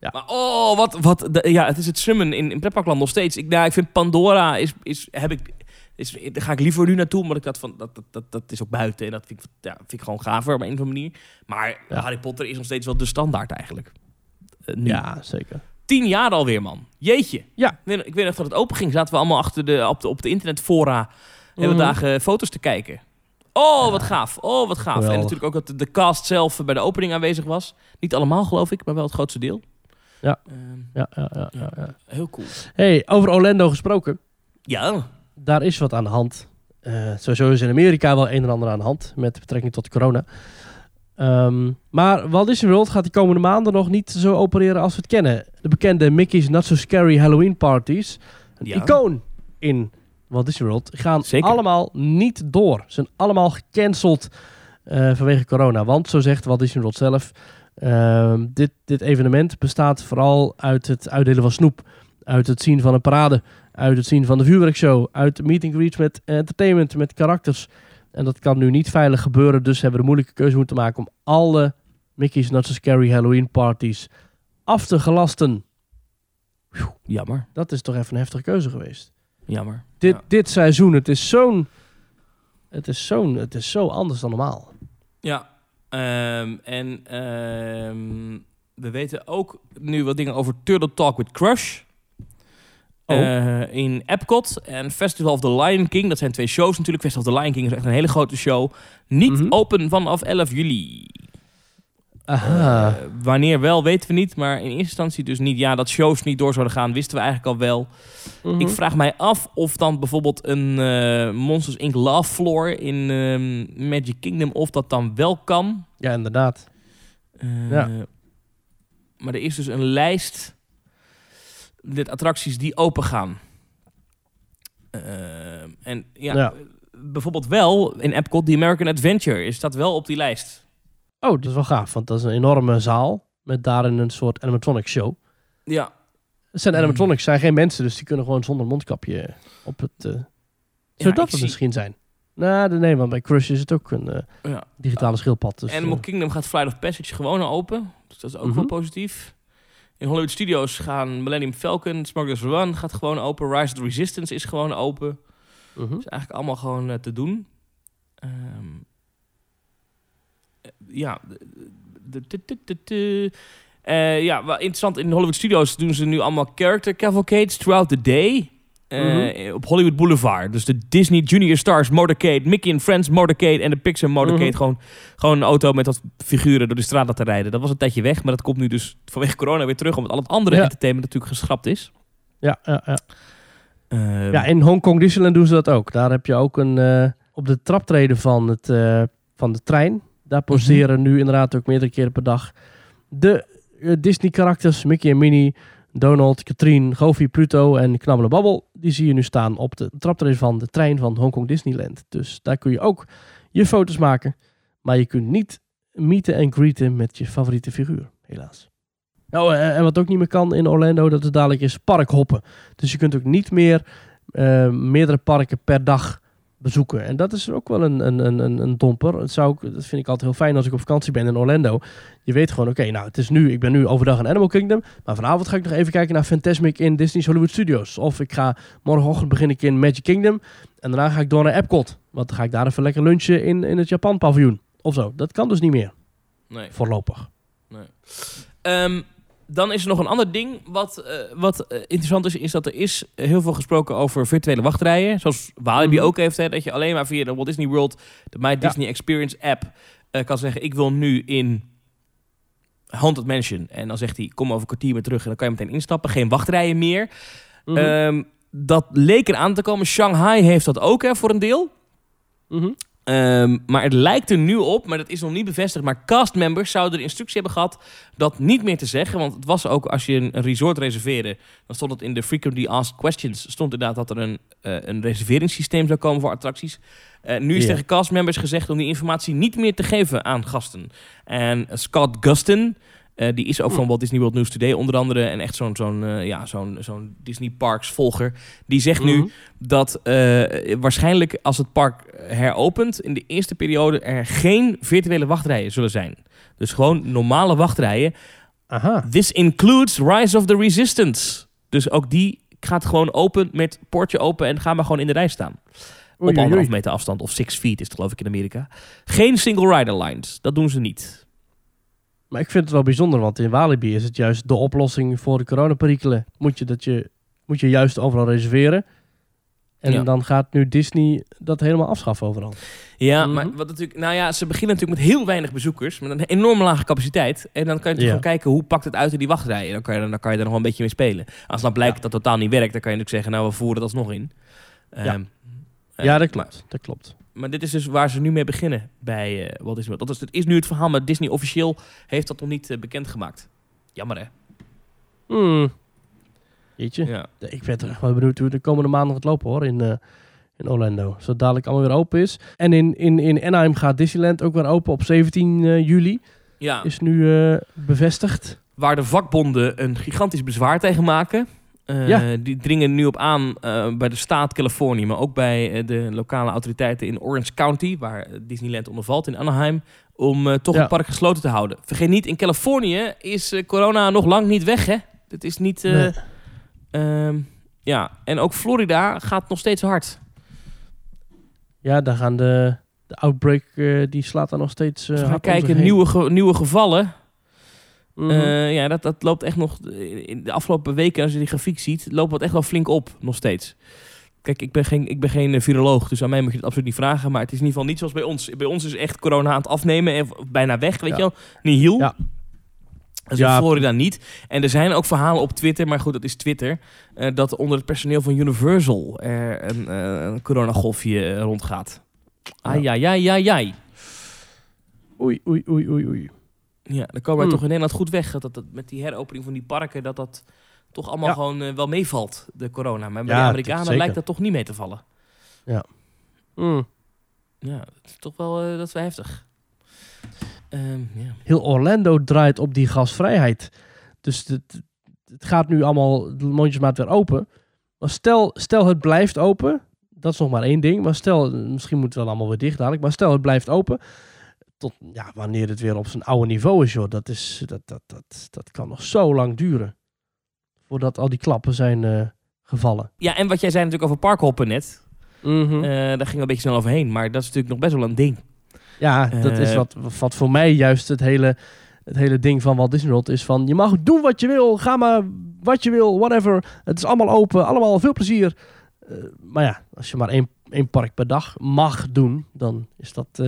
Ja. Maar oh, wat, wat, de- ja, het is het summen in, in pretparkland nog steeds. Ik, nou, ik vind Pandora is, is, heb ik, is, daar ga ik liever nu naartoe, omdat ik dat van, dat, dat, dat, dat is ook buiten en dat vind ik, ja, vind ik gewoon gaver op een of andere manier. Maar Ja. Harry Potter is nog steeds wel de standaard eigenlijk. Eh, nu. Ja, zeker. Tien jaar alweer, man. Jeetje. Ja. Ik weet, ik weet nog dat het open ging. Zaten we allemaal achter de, op, de, op de internetfora hele Mhm. dagen foto's te kijken. Oh, wat gaaf. Oh, wat gaaf. En natuurlijk ook dat de, cast zelf bij de opening aanwezig was. Niet allemaal, geloof ik, maar wel het grootste deel. Ja. Ehm, Ja, ja, ja, ja, ja. heel cool. Hey, over Orlando gesproken. Ja. Daar is wat aan de hand. Eh, sowieso is in Amerika wel een en ander aan de hand met betrekking tot corona. Ehm, maar Walt Disney World gaat die komende maanden nog niet zo opereren als we het kennen. De bekende Mickey's Not So Scary Halloween Parties, een Ja. icoon in Walt Disney World, gaan Zeker. allemaal niet door. Ze zijn allemaal gecanceld eh, vanwege corona. Want, zo zegt Walt Disney World zelf, ehm, dit, dit evenement bestaat vooral uit het uitdelen van snoep. Uit het zien van een parade. Uit het zien van de vuurwerkshow. Uit meet and greets met entertainment, met karakters. En dat kan nu niet veilig gebeuren. Dus hebben we de moeilijke keuze moeten maken om alle Mickey's Not So Scary Halloween parties af te gelasten. Jammer. Dat is toch even een heftige keuze geweest. Jammer. Dit, Ja. dit seizoen, het is zo'n... Het is zo'n... Het is zo anders dan normaal. Ja. Ehm, en ehm, we weten ook nu wat dingen over Turtle Talk with Crush. Oh. eh, in Epcot en Festival of the Lion King. Dat zijn twee shows natuurlijk. Festival of the Lion King is echt een hele grote show. Niet Mhm. open vanaf 11 juli. Aha. Eh, wanneer wel, weten we niet. Maar in eerste instantie dus niet. Ja, dat shows niet door zouden gaan, wisten we eigenlijk al wel. Mhm. Ik vraag mij af of dan bijvoorbeeld een eh, Monsters Inc. Love Floor in ehm, Magic Kingdom... of dat dan wel kan. Ja, inderdaad. Ja. Maar er is dus een lijst met attracties die open gaan. Eh, en ja, Ja. bijvoorbeeld wel in Epcot, die American Adventure, is dat wel op die lijst. Oh, dat is wel gaaf, want dat is een enorme zaal met daarin een soort animatronic show. Ja, Het zijn Hmm. animatronics, zijn geen mensen, dus die kunnen gewoon zonder mondkapje op het... eh zou dat het zie- misschien zijn? Nou, nee, want bij Crush is het ook een eh, ja. digitale schildpad. Dus, Animal Kingdom gaat Flight of Passage gewoon open. Dus dat is ook Mhm. wel positief. In Hollywood Studios gaan Millennium Falcon, Smuggler's Run gaat gewoon open. Rise of the Resistance is gewoon open. mhm. is eigenlijk allemaal gewoon eh, te doen. Eh, ja. ja, wel interessant. In Hollywood Studios doen ze nu allemaal character cavalcades throughout the day. Eh, Mhm. Op Hollywood Boulevard. Dus de Disney Junior Stars Motorcade, Mickey and Friends Motorcade en de Pixar Motorcade. Mhm. gewoon, gewoon een auto met wat figuren door de straat laten rijden. Dat was een tijdje weg, maar dat komt nu dus vanwege corona weer terug. Omdat al het andere Ja. entertainment natuurlijk geschrapt is. Ja, ja, ja. Ehm, ja, in Hongkong Disneyland doen ze dat ook. Daar heb je ook een... eh, op de traptreden van, het, eh, van de trein. Daar poseren nu inderdaad ook meerdere keren per dag de eh, Disney-karakters. Mickey en Minnie, Donald, Katrien, Goofy, Pluto en Knabbele Babbel. Die zie je nu staan op de traptreden van de trein van Hongkong Disneyland. Dus daar kun je ook je foto's maken. Maar je kunt niet meeten en greeten met je favoriete figuur, helaas. Nou, eh, en wat ook niet meer kan in Orlando, dat is dadelijk is parkhoppen. Dus je kunt ook niet meer eh, meerdere parken per dag bezoeken. En dat is ook wel een, een, een, een- een domper. Dat, zou ik, dat vind ik altijd heel fijn als ik op vakantie ben in Orlando. Je weet gewoon, oké, nou, het is nu, ik ben nu overdag in Animal Kingdom. Maar vanavond ga ik nog even kijken naar Fantasmic in Disney's Hollywood Studios. Of ik ga morgenochtend begin ik in Magic Kingdom. En daarna ga ik door naar Epcot. Want dan ga ik daar even lekker lunchen in, in het Japan paviljoen. Of zo. Dat kan dus niet meer, nee. voorlopig. Ehm, dan is er nog een ander ding wat, eh, wat eh, interessant is, is dat er is heel veel gesproken over virtuele wachtrijen. Zoals Walibi Mhm. ook heeft, hè, dat je alleen maar via de Walt Disney World, de My Disney Experience app, eh, kan zeggen, ik wil nu in Haunted Mansion. En dan zegt hij, kom over een kwartier weer terug en dan kan je meteen instappen. Geen wachtrijen meer. Mhm. Ehm, dat leek eraan te komen. Shanghai heeft dat ook hè, voor een deel. Mhm. Ehm, maar het lijkt er nu op, maar dat is nog niet bevestigd. Maar castmembers zouden de instructie hebben gehad dat niet meer te zeggen. Want het was ook als je een, resort reserveerde, dan stond het in de frequently asked questions. Stond inderdaad dat er een, eh, een reserveringssysteem zou komen voor attracties. Eh, nu is Ja. tegen castmembers gezegd om die informatie niet meer te geven aan gasten. En Scott Gustin, eh, die is ook van Walt Disney World News Today onder andere. En echt zo'n zo'n eh, ja, zo'n zo'n Disney Parks volger. Die zegt nu Mhm. dat eh, waarschijnlijk als het park heropent in de eerste periode er geen virtuele wachtrijen zullen zijn. Dus gewoon normale wachtrijen. Aha. This includes Rise of the Resistance. Dus ook die gaat gewoon open met poortje open en ga maar gewoon in de rij staan. Oei, op anderhalf meter afstand of six feet is het geloof ik in Amerika. Geen single rider lines. Dat doen ze niet. Maar ik vind het wel bijzonder, want in Walibi is het juist de oplossing voor de coronaperikelen. Moet je, dat je, moet je juist overal reserveren. En Ja. dan gaat nu Disney dat helemaal afschaffen overal. Ja, Mhm. maar wat natuurlijk, nou ja, ze beginnen natuurlijk met heel weinig bezoekers, met een enorm lage capaciteit. En dan kan je natuurlijk Ja. gewoon kijken hoe pakt het uit in die wachtrijen. Dan kan je, dan kan je er nog wel een beetje mee spelen. Als dan blijkt Ja. dat totaal niet werkt, dan kan je natuurlijk zeggen, nou we voeren dat alsnog in. Ja. Ehm, eh, ja, dat klopt. Dat klopt. Maar, dit is dus waar ze nu mee beginnen bij eh Walt Disney World. Dat is, het is nu het verhaal, maar Disney officieel heeft dat nog niet eh, bekendgemaakt. Jammer hè? Hmm. Jeetje. Ja. Ik ben toch echt wel benieuwd hoe de komende maanden gaat lopen hoor in, eh, in Orlando. Zodat dadelijk allemaal weer open is. En in, in, in Anaheim gaat Disneyland ook weer open op 17 eh, juli. ja, Is nu bevestigd. waar de vakbonden een gigantisch bezwaar tegen maken. Eh, Ja. Die dringen nu op aan eh, bij de staat Californië, maar ook bij eh, de lokale autoriteiten in Orange County, waar Disneyland onder valt in Anaheim, om toch Ja. het park gesloten te houden. Vergeet niet, in Californië is corona nog lang niet weg, hè? Het is niet. eh, Nee. ehm, ja, en ook Florida gaat nog steeds hard. Ja, daar gaan de, de outbreak, die slaat daar nog steeds we gaan kijken, nieuwe, ge- nieuwe gevallen. Mhm. Eh, ja, dat, dat loopt echt nog... In de afgelopen weken, als je die grafiek ziet, loopt het echt wel flink op, nog steeds. Kijk, ik ben, geen, ik ben geen eh, viroloog, dus aan mij moet je het absoluut niet vragen. Maar het is in ieder geval niet zoals bij ons. Bij ons is echt corona aan het afnemen en bijna weg, weet Ja. je wel. Nihil. Ja. Dat is in Ja. Florida niet. En er zijn ook verhalen op Twitter, maar goed, dat is Twitter... eh, dat onder het personeel van Universal er een, een coronagolfje rondgaat. Ai, ai, ai, ai, ai. Oei, oei, oei, oei, oei. Ja, dan komen we Hmm. toch in Nederland goed weg. Dat, dat, dat met die heropening van die parken, dat dat toch allemaal Ja. gewoon eh, wel meevalt, de corona. Maar bij Ja, de Amerikanen lijkt dat toch niet mee te vallen. Mm. Ja, dat is toch wel, eh, dat is wel heftig. Ehm, ja. Heel Orlando draait op die gasvrijheid. Dus het, het gaat nu allemaal mondjesmaat weer open. Maar stel, stel het blijft open. Dat is nog maar één ding. Maar stel, misschien moet het wel allemaal weer dicht dadelijk. Maar stel het blijft open. Tot ja, wanneer het weer op zijn oude niveau is, joh. Dat, is, dat, dat, dat, dat kan nog zo lang duren. Voordat al die klappen zijn eh, gevallen. ja, en wat jij zei natuurlijk over parkhoppen net. Mhm. eh, daar gingen we een beetje snel overheen. Maar dat is natuurlijk nog best wel een ding. Ja, dat is Eh, wat, wat voor mij juist het hele, het hele ding van Walt Disney World is van... Je mag doen wat je wil, ga maar wat je wil, whatever. Het is allemaal open, allemaal veel plezier. Maar ja, als je maar één, één park per dag mag doen, dan is dat...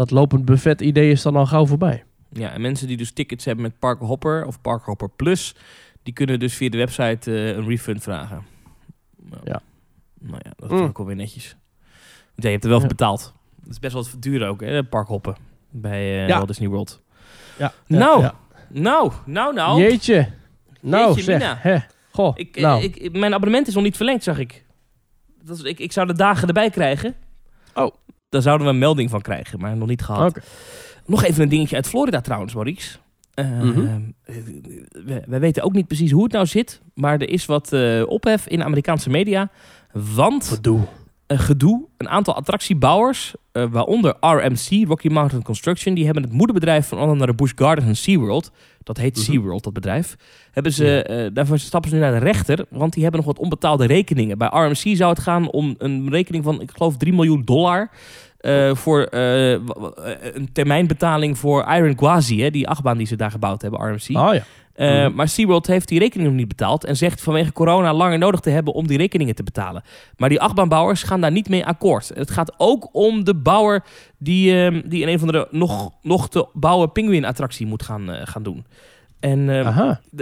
dat lopend buffet idee is dan al gauw voorbij. Ja, en mensen die dus tickets hebben met Parkhopper of Parkhopper Plus... die kunnen dus via de website eh, een refund vragen. Nou, Ja. Nou ja, dat Mm. is ook alweer netjes. Want ja, je hebt er wel voor betaald. Het is best wel wat duur ook, hè, parkhoppen. Bij eh Ja. Walt Disney World. Ja, Nou, ja. Nou, nou, nou. Jeetje. Nou, Jeetje, zeg. mina. Hè. Goh, Ik, eh, nou. ik, mijn abonnement is nog niet verlengd, zag ik. Dat is, ik. Ik zou de dagen erbij krijgen. Oh. Daar zouden we een melding van krijgen, maar nog niet gehad. Nog even een dingetje uit Florida trouwens, Maurice. Eh, Mhm. we, we weten ook niet precies hoe het nou zit. Maar er is wat eh, ophef in de Amerikaanse media. Want Gedoe. Een gedoe. Een aantal attractiebouwers, eh, waaronder RMC, Rocky Mountain Construction, die hebben het moederbedrijf van onder andere Busch Gardens en SeaWorld, dat heet Mhm. SeaWorld, dat bedrijf, hebben ze, eh, daarvoor stappen ze nu naar de rechter, want die hebben nog wat onbetaalde rekeningen. Bij RMC zou het gaan om een rekening van, ik geloof, 3 miljoen dollar. eh, voor een termijnbetaling voor Iron Gwazi, hè, die achtbaan die ze daar gebouwd hebben, RMC. Oh ja. Eh, Mhm. Maar SeaWorld heeft die rekening nog niet betaald en zegt vanwege corona langer nodig te hebben om die rekeningen te betalen. Maar die achtbaanbouwers gaan daar niet mee akkoord. Het gaat ook om de bouwer die, ehm, die in een van de nog, nog te bouwen pinguïnattractie moet gaan, eh, gaan doen. En ehm,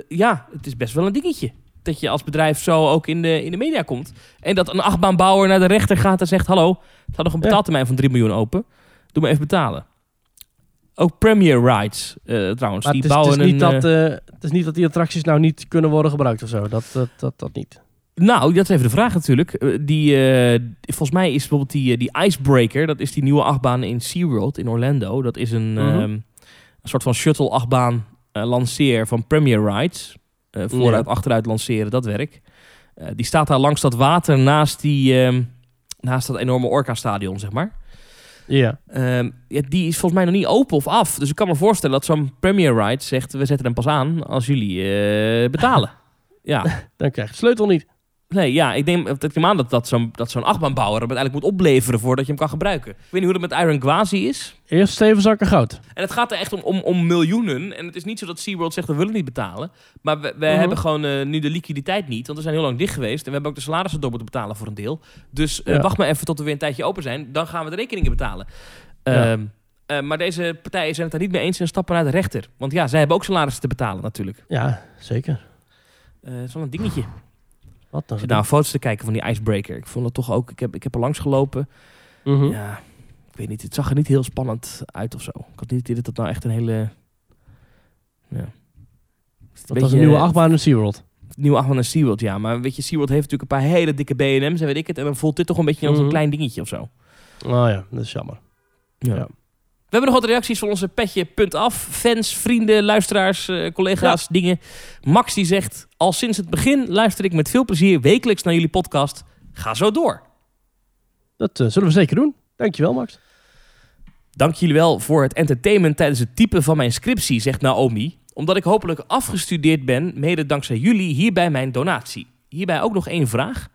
ja, het is best wel een dingetje. Dat je als bedrijf zo ook in de, in de media komt. En dat een achtbaanbouwer naar de rechter gaat en zegt... Hallo, het had nog een betaaltermijn van 3 miljoen open. Doe me even betalen. Ook Premier Rides eh, trouwens. Maar die het is, het, bouwen is niet een, dat, eh, eh, het is niet dat die attracties nou niet kunnen worden gebruikt of zo. Dat, dat, dat, dat niet. Nou, dat is even de vraag natuurlijk. Die, volgens mij is bijvoorbeeld die, die Icebreaker... dat is die nieuwe achtbaan in SeaWorld in Orlando. Dat is een, Mhm. ehm, een soort van shuttle-achtbaan lanceer van Premier Rides. Vooruit, Ja. achteruit lanceren, dat werk. Die staat daar langs dat water naast, die, ehm, naast dat enorme Orca-stadion, zeg maar. Ja. Ehm, ja, die is volgens mij nog niet open of af. Dus ik kan me voorstellen dat zo'n Premier Ride zegt... we zetten hem pas aan als jullie eh, betalen. ja. Dan krijg je de sleutel niet. Nee, ja, ik denk dat ik neem aan dat, dat zo'n dat zo'n achtbaanbouwer hem uiteindelijk moet opleveren voordat je hem kan gebruiken. Ik weet niet hoe dat met Iron Gwazi is. Eerst zeven zakken goud. En het gaat er echt om, om, om miljoenen. En het is niet zo dat SeaWorld zegt we willen niet betalen. Maar we, we Mhm. hebben gewoon eh, nu de liquiditeit niet. Want we zijn heel lang dicht geweest. En we hebben ook de salarissen door moeten betalen voor een deel. Dus eh, Ja. wacht maar even tot we weer een tijdje open zijn. Dan gaan we de rekeningen betalen. Ja. Ehm, eh, maar deze partijen zijn het daar niet mee eens en stappen naar de rechter. Want ja, zij hebben ook salarissen te betalen natuurlijk. Ja, zeker. Het is wel een dingetje. Wat Ik dan? zit nou foto's te kijken van die icebreaker. Ik vond het toch ook... Ik heb, ik heb er langs gelopen. Mhm. Ja, ik weet niet. Het zag er niet heel spannend uit of zo. Ik had niet het idee dat het nou echt een hele... Ja. Het is Dat was een nieuwe achtbaan in SeaWorld. Nieuwe achtbaan in SeaWorld, ja. Maar weet je, SeaWorld heeft natuurlijk een paar hele dikke B&M's en weet ik het. En dan voelt dit toch een beetje als een Mhm. klein dingetje of zo. Oh ja, dat is jammer. Ja. Ja. We hebben nog wat reacties van onze petje.af. Fans, vrienden, luisteraars, eh, collega's, dingen. Max die zegt... Al sinds het begin luister ik met veel plezier wekelijks naar jullie podcast. Ga zo door. Dat eh, zullen we zeker doen. Dankjewel, Max. Dank jullie wel voor het entertainment tijdens het typen van mijn scriptie, zegt Naomi. Omdat ik hopelijk afgestudeerd ben, mede dankzij jullie, hierbij mijn donatie. Hierbij ook nog één vraag.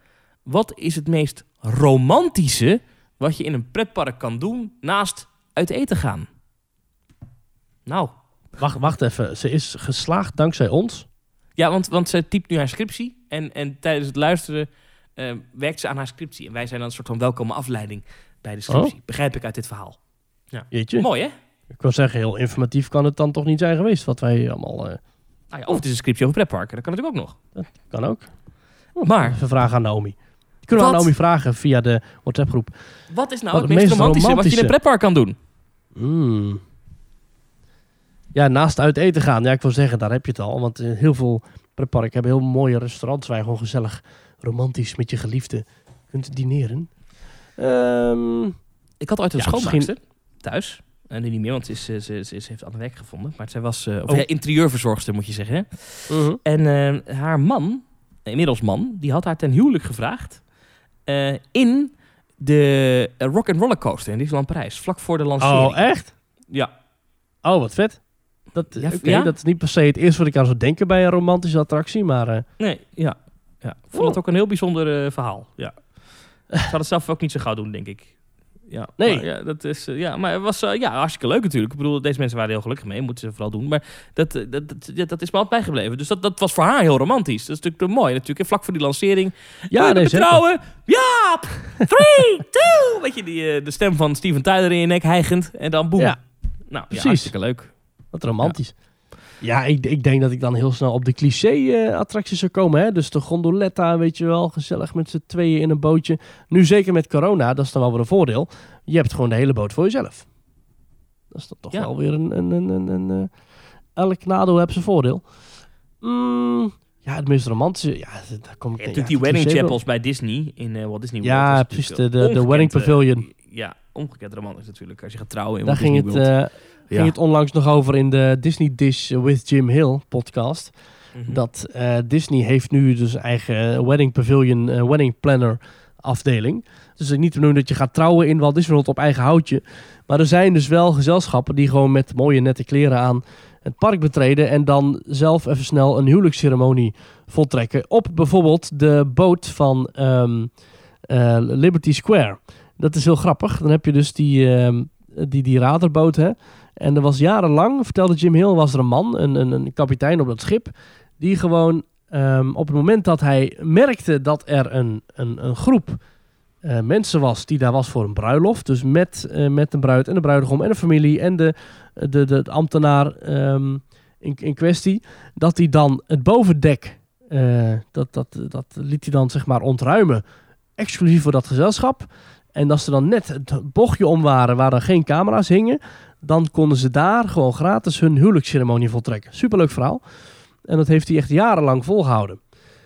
Wat is het meest romantische wat je in een pretpark kan doen naast uit eten gaan? Nou, Wacht, wacht even. Ze is geslaagd dankzij ons. Ja, want, want ze typt nu haar scriptie. En, en tijdens het luisteren eh, werkt ze aan haar scriptie. En wij zijn dan een soort van welkome afleiding bij de scriptie. Begrijp ik uit dit verhaal. Jeetje. Mooi, hè? Ik wil zeggen, heel informatief kan het dan toch niet zijn geweest wat wij allemaal... eh, Ah ja, of het is een scriptie over pretparken. Dat kan natuurlijk ook nog. kan ook. Maar Even vragen aan Naomi. Die kunnen we aan? Naomi vragen via de WhatsApp groep. wat is nou Wat het meest romantische, wat je in een pretpark kan doen? Hmm. Ja, naast uit eten gaan. Ja, ik wil zeggen, daar heb je het al. Want eh, heel veel pretparken hebben heel mooie restaurants waar je gewoon gezellig romantisch met je geliefde kunt dineren. Ehm, Ik had ooit een Ja, schoonmaakster thuis. En nu niet meer, want ze, is, eh, ze, ze, ze heeft ander werk gevonden. Maar zij was eh, of Oh. ja, interieurverzorgster, moet je zeggen. Hè? mhm. En eh, haar man, inmiddels man, die had haar ten huwelijk gevraagd eh, in de uh, Rock and Roller Coaster in Disneyland Parijs, vlak voor de lancering. Oh, echt? Ja, Oh, wat vet. Dat, Ja, dat is niet per se het eerste wat ik aan zou denken bij een romantische attractie. Maar eh, nee, ja. ja. Ik vond Oh. het ook een heel bijzonder eh, verhaal. Ja. Ik zou het zelf ook niet zo gauw doen, denk ik. Ja, Nee. maar, ja, dat is, eh, ja, maar het was eh, ja, hartstikke leuk natuurlijk. Ik bedoel, deze mensen waren heel gelukkig mee. Moeten ze vooral doen. Maar dat, eh, dat, dat, dat is me altijd bijgebleven. Dus dat, dat was voor haar heel romantisch. Dat is natuurlijk mooi. Natuurlijk, En vlak voor die lancering. ja, nee, me zeker. trouwen? Ja! Three, two! Weet je, die, de stem van Steven Tyler in je nek hijgend. En dan boem. Ja, nou, precies. ja, hartstikke leuk. wat romantisch. Ja, ik, ik denk dat ik dan heel snel op de cliché-attracties zou komen. Hè? Dus de gondoletta, weet je wel, gezellig met z'n tweeën in een bootje. Nu zeker met corona, dat is dan wel weer een voordeel. Je hebt gewoon de hele boot voor jezelf. Dat is dan toch Ja. wel weer een... een, een, een, een eh, elk nadeel heeft zijn voordeel. Mm, ja, het meest romantische... Ja, daar kom ik Ja, denk- natuurlijk ja, die wedding chapels bij Disney. In eh Walt Disney World. Ja, precies, de- eh, de- wedding eh, pavilion. ja, ongekend romantisch natuurlijk. Als je gaat trouwen in Daar Walt ging Disney het, World. eh, Ja. ging het onlangs nog over in de Disney Dish with Jim Hill podcast. Mhm. dat eh, Disney heeft nu dus eigen wedding pavilion, eh, wedding planner afdeling. Dus niet te doen dat je gaat trouwen in Walt Disney World op eigen houtje. Maar er zijn dus wel gezelschappen die gewoon met mooie nette kleren aan het park betreden en dan zelf even snel een huwelijksceremonie voltrekken op bijvoorbeeld de boot van ehm, eh, Liberty Square. Dat is heel grappig. Dan heb je dus die, ehm, die, die radarboot, hè. En er was jarenlang, vertelde Jim Hill, was er een man, een, een, kapitein op dat schip, die gewoon ehm, op het moment dat hij merkte dat er een, een, een groep eh, mensen was die daar was voor een bruiloft, dus met, eh, met een bruid en de bruidegom en de familie en de, de, de, de ambtenaar ehm, in, in kwestie, dat hij dan het bovendek, eh, dat, dat, dat liet hij dan zeg maar ontruimen, exclusief voor dat gezelschap. En als ze dan net het bochtje om waren waar er geen camera's hingen, dan konden ze daar gewoon gratis hun huwelijksceremonie voltrekken. Superleuk verhaal. En dat heeft hij echt jarenlang volgehouden.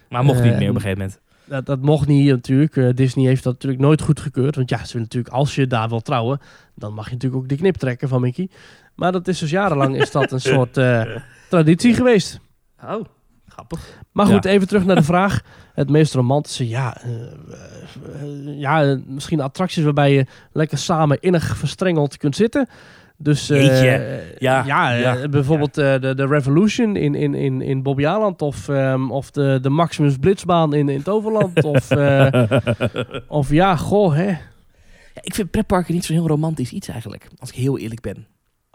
maar mocht niet eh, meer op een gegeven moment. Dat, dat mocht niet natuurlijk. Eh, Disney heeft dat natuurlijk nooit goedgekeurd. Want ja, ze willen natuurlijk, als je daar wil trouwen, dan mag je natuurlijk ook de knip trekken van Mickey. Maar dat is dus jarenlang is dat een soort eh, traditie geweest. Oh, grappig. Maar goed, Ja. even terug naar de vraag. Het meest romantische, ja, eh, eh, ja, eh, misschien attracties waarbij je lekker samen innig verstrengeld kunt zitten. Dus eh. Ja, ja, ja, bijvoorbeeld eh, de, de Revolution in, in, in, in Bobby Aland of, ehm, of de, de Maximus Blitzbaan in, in Toverland. of, eh, of ja, goh, hè. Ik vind pretparken niet zo'n heel romantisch iets eigenlijk. Als ik heel eerlijk ben.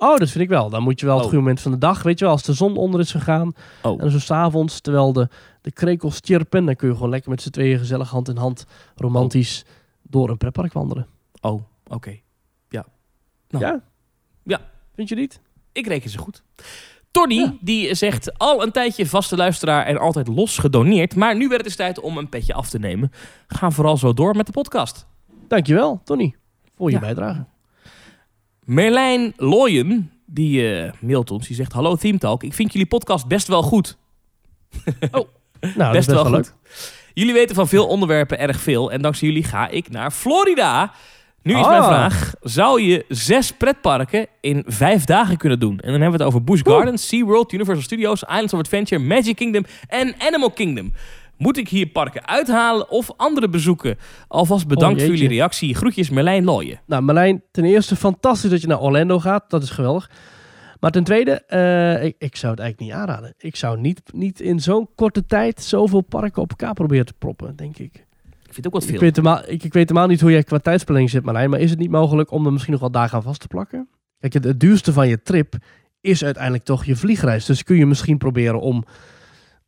Oh, dat vind ik wel. Dan moet je wel het Oh. goede moment van de dag, weet je wel, als de zon onder is gegaan. Oh. En zo s'avonds, terwijl de, de krekels chirpen, dan kun je gewoon lekker met z'n tweeën gezellig hand in hand romantisch door een pretpark wandelen. Oh, oké. Ja. Nou. Ja? Ja. Vind je niet? Ik reken ze goed. Tony, Ja. die zegt al een tijdje vaste luisteraar en altijd los gedoneerd. Maar nu werd het eens tijd om een petje af te nemen. Ga vooral zo door met de podcast. Dankjewel, Tony, voor je Ja. bijdrage. Merlijn Looyen, die eh, mailt ons. Die zegt, hallo Theme Talk. Ik vind jullie podcast best wel goed. Nou, dat is best wel leuk. goed. Jullie weten van veel onderwerpen erg veel. En dankzij jullie ga ik naar Florida. Nu is Ah. mijn vraag. Zou je zes pretparken in vijf dagen kunnen doen? En dan hebben we het over Busch Gardens, SeaWorld, Universal Studios, Islands of Adventure, Magic Kingdom en Animal Kingdom. Moet ik hier parken uithalen of andere bezoeken? Alvast bedankt Oh, voor jullie reactie. Groetjes Merlijn Looyen. Nou, Marlijn, ten eerste fantastisch dat je naar Orlando gaat. Dat is geweldig. Maar ten tweede, eh, ik, ik zou het eigenlijk niet aanraden. Ik zou niet, niet in zo'n korte tijd zoveel parken op elkaar proberen te proppen, denk ik. Ik vind het ook wat Ik veel. weet, helemaal, ik, ik weet helemaal niet hoe jij qua tijdsplanning zit, Marlijn. Maar is het niet mogelijk om er misschien nog wel dagen aan vast te plakken? Kijk, het, het duurste van je trip is uiteindelijk toch je vliegreis. Dus kun je misschien proberen om,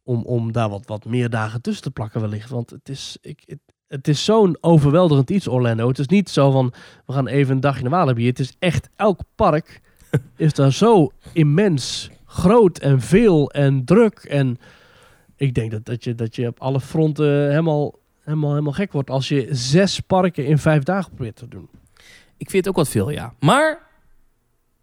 om, om daar wat, wat meer dagen tussen te plakken wellicht. Want het is, ik, het, het is zo'n overweldigend iets, Orlando. Het is niet zo van, we gaan even een dagje naar Walibi. Het is echt, elk park is daar zo immens groot en veel en druk. En ik denk dat, dat, je, dat je op alle fronten helemaal, helemaal, helemaal gek wordt als je zes parken in vijf dagen probeert te doen. Ik vind het ook wat veel, ja. Maar,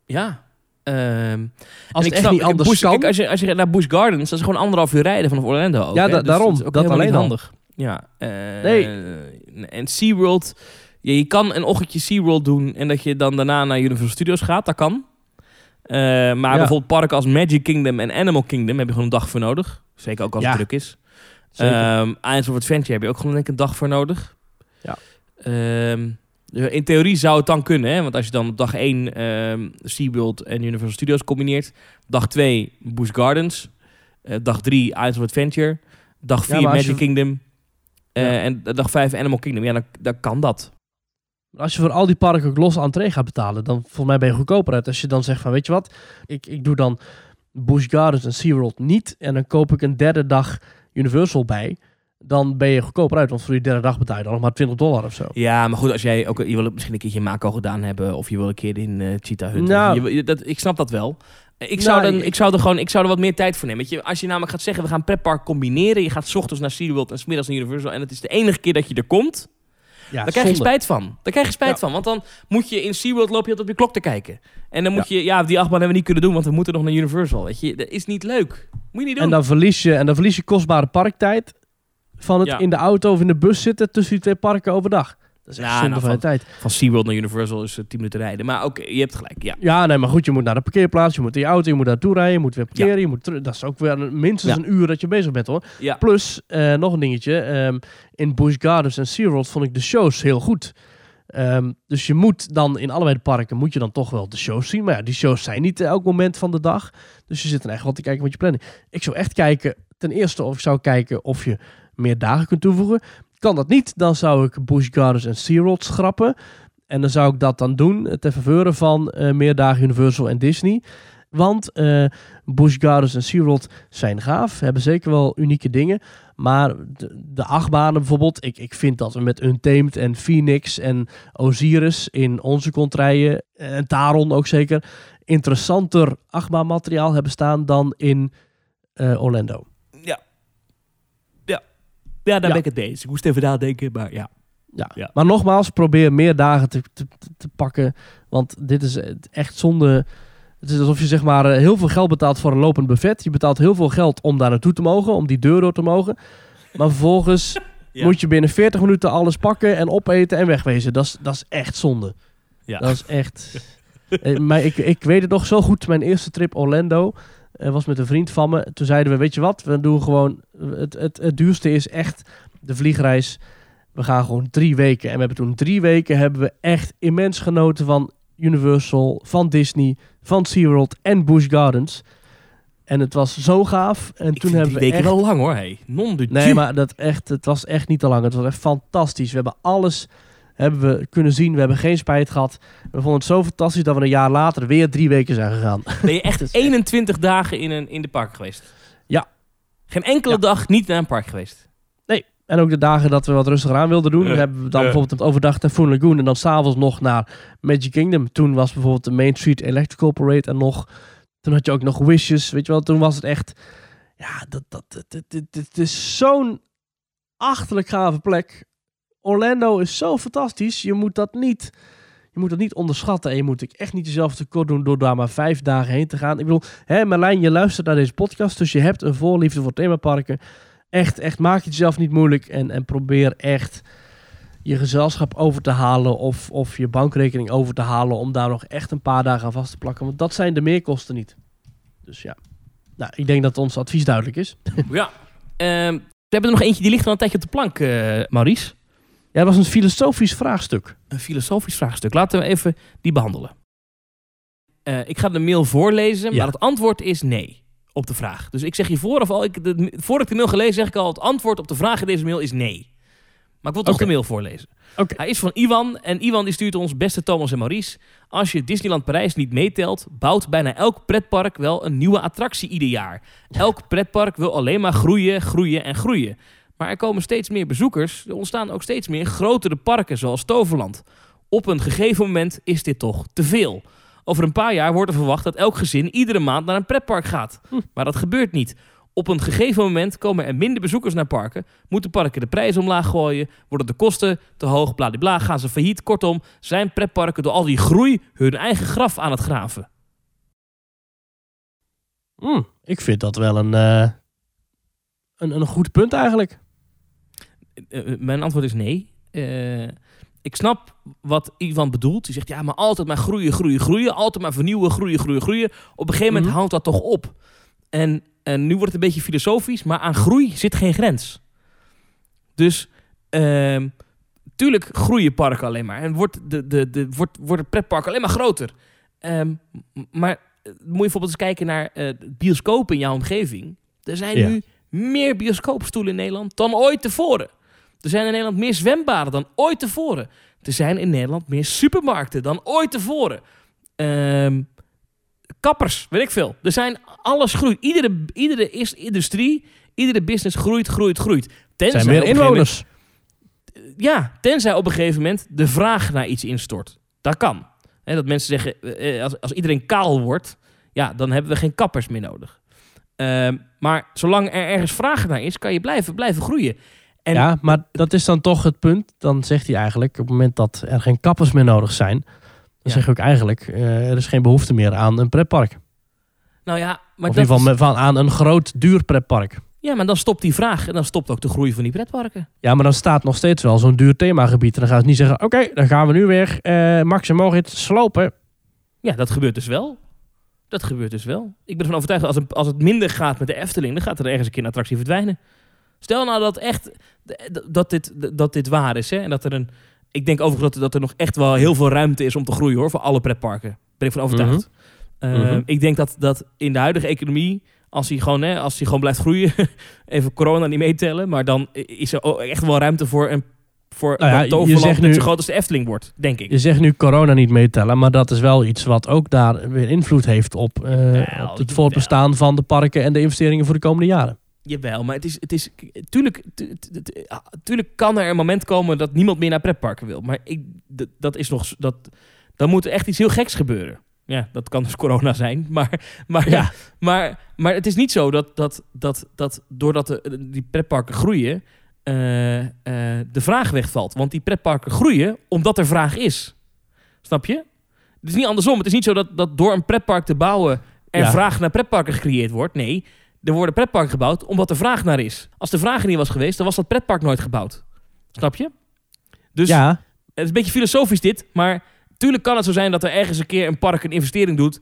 ja... ehm, Als en echt niet anders kan. kijk, als, je, als je naar Busch Gardens, dat is gewoon anderhalf uur rijden vanaf Orlando. Ook, Ja, da- Dus daarom. Dat helemaal alleen handig. Ja. eh, Nee. En SeaWorld, ja, je kan een ochtendje SeaWorld doen en dat je dan daarna naar Universal Studios gaat. Dat kan. Eh, maar bijvoorbeeld parken als Magic Kingdom en Animal Kingdom heb je gewoon een dag voor nodig. Zeker ook als Ja. het druk is. Zeker. Ehm Islands of Adventure heb je ook gewoon denk ik een dag voor nodig. Ja. Ehm, dus in theorie zou het dan kunnen, hè? want als je dan op dag 1 ehm SeaWorld en Universal Studios combineert, dag 2 Busch Gardens, eh, dag 3 Islands of Adventure, dag 4 maar als Magic je- Kingdom eh, Ja. en dag 5 Animal Kingdom, ja, dan, dan kan dat. Als je voor al die parken ook los entree gaat betalen, dan volgens mij ben je goedkoper uit. Als je dan zegt van, weet je wat, ik, ik doe dan Busch Gardens en SeaWorld niet en dan koop ik een derde dag Universal bij, dan ben je goedkoper uit. Want voor die derde dag betaal je dan nog maar 20 dollar of zo. Ja, maar goed, als jij ook, je wil het misschien een keertje in Mako gedaan hebben, of je wil een keer in eh Cheetah Hut. Nou. Je dat, ik snap dat wel. Ik zou, Nou, dan, ik- zou er gewoon, ik zou er wat meer tijd voor nemen. Je, als je namelijk gaat zeggen, we gaan pretpark combineren. Je gaat 's ochtends naar SeaWorld en 's middags naar Universal. En het is de enige keer dat je er komt. Ja, Daar krijg je spijt van. Daar krijg je spijt Ja. van. Want dan moet je in SeaWorld loop je op je klok te kijken. En dan moet je, ja, die achtbaan hebben we niet kunnen doen, want we moeten nog naar Universal. Weet je, dat is niet leuk. Moet je niet doen. En dan verlies je, en dan verlies je kostbare parktijd van het Ja. in de auto of in de bus zitten tussen die twee parken overdag. Dat is echt Ja, zonde nou, van je tijd. Van SeaWorld naar Universal is eh, 10 minuten rijden. Maar oké, je hebt gelijk. Ja. Ja, nee, maar goed, je moet naar de parkeerplaats, je moet in je auto, je moet naartoe rijden, je moet weer parkeren, je moet. Dat is ook weer minstens een uur dat je bezig bent hoor. Plus, eh, nog een dingetje, ehm, in Busch Gardens en SeaWorld vond ik de shows heel goed. Ehm, dus je moet dan in allebei de parken moet je dan toch wel de shows zien. Maar ja, die shows zijn niet elk moment van de dag. Dus je zit dan echt wel te kijken wat je planning. Ik zou echt kijken, ten eerste of ik zou kijken of je meer dagen kunt toevoegen. Kan dat niet, dan zou ik Busch Gardens en SeaWorld schrappen. En dan zou ik dat dan doen ter faveur van eh, meer dagen Universal en Disney. Want eh Busch Gardens en SeaWorld zijn gaaf, hebben zeker wel unieke dingen. Maar de, de achtbanen bijvoorbeeld, ik, ik vind dat we met Untamed en Phoenix en Osiris in onze kontrijen, en Taron ook zeker, interessanter achtbaanmateriaal hebben staan dan in eh, Orlando. Ja, daar ben ik het mee eens. Ik moest even nadenken, maar ja. Ja. Ja. Maar nogmaals, probeer meer dagen te, te, te- pakken. Want dit is echt zonde. Het is alsof je zeg maar eh, heel veel geld betaalt voor een lopend buffet. Je betaalt heel veel geld om daar naartoe te mogen, om die deur door te mogen. Maar vervolgens Ja. moet je binnen 40 minuten alles pakken en opeten en wegwezen. Dat is, dat is echt zonde. Ja. Dat is echt... Eh, maar ik, ik weet het nog zo goed. Mijn eerste trip Orlando was met een vriend van me. Toen zeiden we, weet je wat? We doen gewoon... Het, het, het duurste is echt de vliegreis. We gaan gewoon drie weken. En we hebben toen drie weken hebben we echt immens genoten van Universal, van Disney, van SeaWorld en Busch Gardens. En het was zo gaaf. En Ik toen hebben we weken echt... wel lang hoor. Hey. Non de Nee, maar dat echt, het was echt niet te lang. Het was echt fantastisch. We hebben alles hebben we kunnen zien. We hebben geen spijt gehad. We vonden het zo fantastisch dat we een jaar later weer drie weken zijn gegaan. Ben je echt is echt- 21 dagen in, een, in de park geweest? Ja. Geen enkele Ja. dag niet naar een park geweest? En ook de dagen dat we wat rustiger aan wilden doen, Eh, hebben we dan eh. bijvoorbeeld overdag naar Foon Lagoon en dan s'avonds nog naar Magic Kingdom. Toen was bijvoorbeeld de Main Street Electrical Parade en nog, toen had je ook nog Wishes, weet je wel. Toen was het echt, ja, dat, dat, dat, dat, dat- het is zo'n achterlijk gave plek. Orlando is zo fantastisch, je moet dat niet, je moet dat niet onderschatten en je moet ook echt niet jezelf tekort doen door daar maar vijf dagen heen te gaan. Ik bedoel, hè Marlijn, je luistert naar deze podcast, dus je hebt een voorliefde voor themaparken. Echt, echt, maak het jezelf niet moeilijk en, en probeer echt je gezelschap over te halen of, of je bankrekening over te halen om daar nog echt een paar dagen aan vast te plakken. Want dat zijn de meerkosten niet. Dus ja. Nou, ik denk dat ons advies duidelijk is. ja. Ehm, we hebben er nog eentje die ligt al een tijdje op de plank, eh, Maurice. Ja, dat was een filosofisch vraagstuk. Een filosofisch vraagstuk. Laten we even die behandelen. Eh, ik ga de mail voorlezen, Ja. maar het antwoord is nee op de vraag. Dus ik zeg je vooraf al, ik, de, voordat ik de mail gelezen zeg ik al, het antwoord op de vraag in deze mail is nee. Maar ik wil toch de mail voorlezen. Oké. Hij is van Iwan en Iwan die stuurt ons beste Thomas en Maurice. Als je Disneyland Parijs niet meetelt, bouwt bijna elk pretpark wel een nieuwe attractie ieder jaar. Elk pretpark wil alleen maar groeien, groeien en groeien. Maar er komen steeds meer bezoekers. Er ontstaan ook steeds meer grotere parken zoals Toverland. Op een gegeven moment is dit toch te veel. Over een paar jaar wordt er verwacht dat elk gezin iedere maand naar een pretpark gaat. Hm. Maar dat gebeurt niet. Op een gegeven moment komen er minder bezoekers naar parken, moeten parken de prijs omlaag gooien, worden de kosten te hoog, bladibla, gaan ze failliet. Kortom, zijn pretparken door al die groei hun eigen graf aan het graven. Hmm, ik vind dat wel een, eh, een, een goed punt eigenlijk. Eh, eh, mijn antwoord is nee. Eh, ik snap wat Ivan bedoelt. Die zegt, ja, maar altijd maar groeien, groeien, groeien. Altijd maar vernieuwen, groeien, groeien, groeien. Op een gegeven moment Mhm. houdt dat toch op. En, en nu wordt het een beetje filosofisch, maar aan groei zit geen grens. Dus, ehm, tuurlijk groeien parken alleen maar. En wordt, de, de, de, wordt, wordt het pretpark alleen maar groter. Ehm, maar moet je bijvoorbeeld eens kijken naar bioscopen in jouw omgeving. Er zijn Ja. nu meer bioscoopstoelen in Nederland dan ooit tevoren. Er zijn in Nederland meer zwembaden dan ooit tevoren. Er zijn in Nederland meer supermarkten dan ooit tevoren. Ehm, kappers, weet ik veel. Er zijn alles groeit. Iedere, iedere is- industrie, iedere business groeit, groeit, groeit. Tenzij zijn meer inwoners. moment- ja, tenzij op een gegeven moment de vraag naar iets instort. Dat kan. Dat mensen zeggen, eh, eh, als, als iedereen kaal wordt, ja, dan hebben we geen kappers meer nodig. Ehm, maar zolang er ergens vraag naar is, kan je blijven, blijven groeien. En ja, maar dat is dan toch het punt. Dan zegt hij eigenlijk, op het moment dat er geen kappers meer nodig zijn, dan Ja. zeg je ook eigenlijk, eh, er is geen behoefte meer aan een pretpark. nou ja, maar, of in ieder geval is- van, aan een groot duur pretpark. ja, maar dan stopt die vraag en dan stopt ook de groei van die pretparken. Ja, maar dan staat nog steeds wel zo'n duur themagebied. En dan gaan ze niet zeggen, oké, dan gaan we nu weer eh Max en Moritz slopen. Ja, dat gebeurt dus wel. Dat gebeurt dus wel. Ik ben ervan overtuigd dat als het, als het minder gaat met de Efteling, dan gaat er ergens een keer een attractie verdwijnen. Stel nou dat echt dat dit, dat dit waar is. Hè? En dat er een. Ik denk overigens dat, dat er nog echt wel heel veel ruimte is om te groeien hoor. Voor alle pretparken. Ben ik van overtuigd. Eh, Mhm. Ik denk dat, dat in de huidige economie. Als hij, gewoon, hè, als hij gewoon blijft groeien. even corona niet meetellen. Maar dan is er echt wel ruimte voor een. Voor Nou ja, dat je Toverland zegt nu- zo groot als de Efteling wordt. Denk ik. Je zegt nu corona niet meetellen, maar dat is wel iets wat ook daar weer invloed heeft op, eh, Wel, op het voortbestaan van de parken en de investeringen voor de komende jaren. Jawel, maar het is, het is tuurlijk, tu- tu- tu- ah, tuurlijk kan er een moment komen dat niemand meer naar pretparken wil. Maar ik, dat is nog, dat, dan moet er echt iets heel geks gebeuren. Ja, dat kan dus corona zijn. Maar, maar, Ja. maar, maar het is niet zo dat, dat, dat, dat doordat de, die pretparken groeien, eh, eh, de vraag wegvalt. Want die pretparken groeien omdat er vraag is. Snap je? Het is niet andersom. Het is niet zo dat, dat door een pretpark te bouwen er Ja. vraag naar pretparken gecreëerd wordt. Nee, er worden pretparken gebouwd omdat er vraag naar is. Als de vraag er niet was geweest, dan was dat pretpark nooit gebouwd. Snap je? Dus ja, het is een beetje filosofisch dit, maar tuurlijk kan het zo zijn dat er ergens een keer een park een investering doet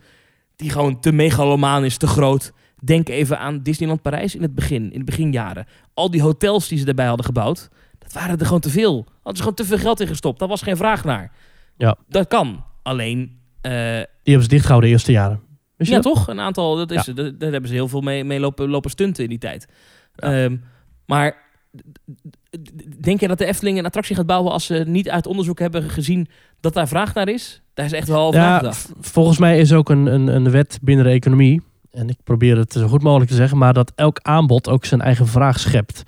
die gewoon te megalomaan is, te groot. Denk even aan Disneyland Parijs in het begin, in de beginjaren. Al die hotels die ze daarbij hadden gebouwd, dat waren er gewoon te veel. Hadden ze gewoon te veel geld in gestopt. Daar was geen vraag naar. Ja. Dat kan. Alleen, eh, die hebben ze dichtgehouden de eerste jaren. Ja, dat? toch? Een aantal, dat is, daar, daar hebben ze heel veel mee, mee lopen, lopen stunten in die tijd. Ja. Ehm, maar denk je dat de Efteling een attractie gaat bouwen als ze niet uit onderzoek hebben gezien dat daar vraag naar is? Daar is echt wel over Ja, volgens mij is ook een, een, een wet binnen de economie, en ik probeer het zo goed mogelijk te zeggen, maar dat elk aanbod ook zijn eigen vraag schept.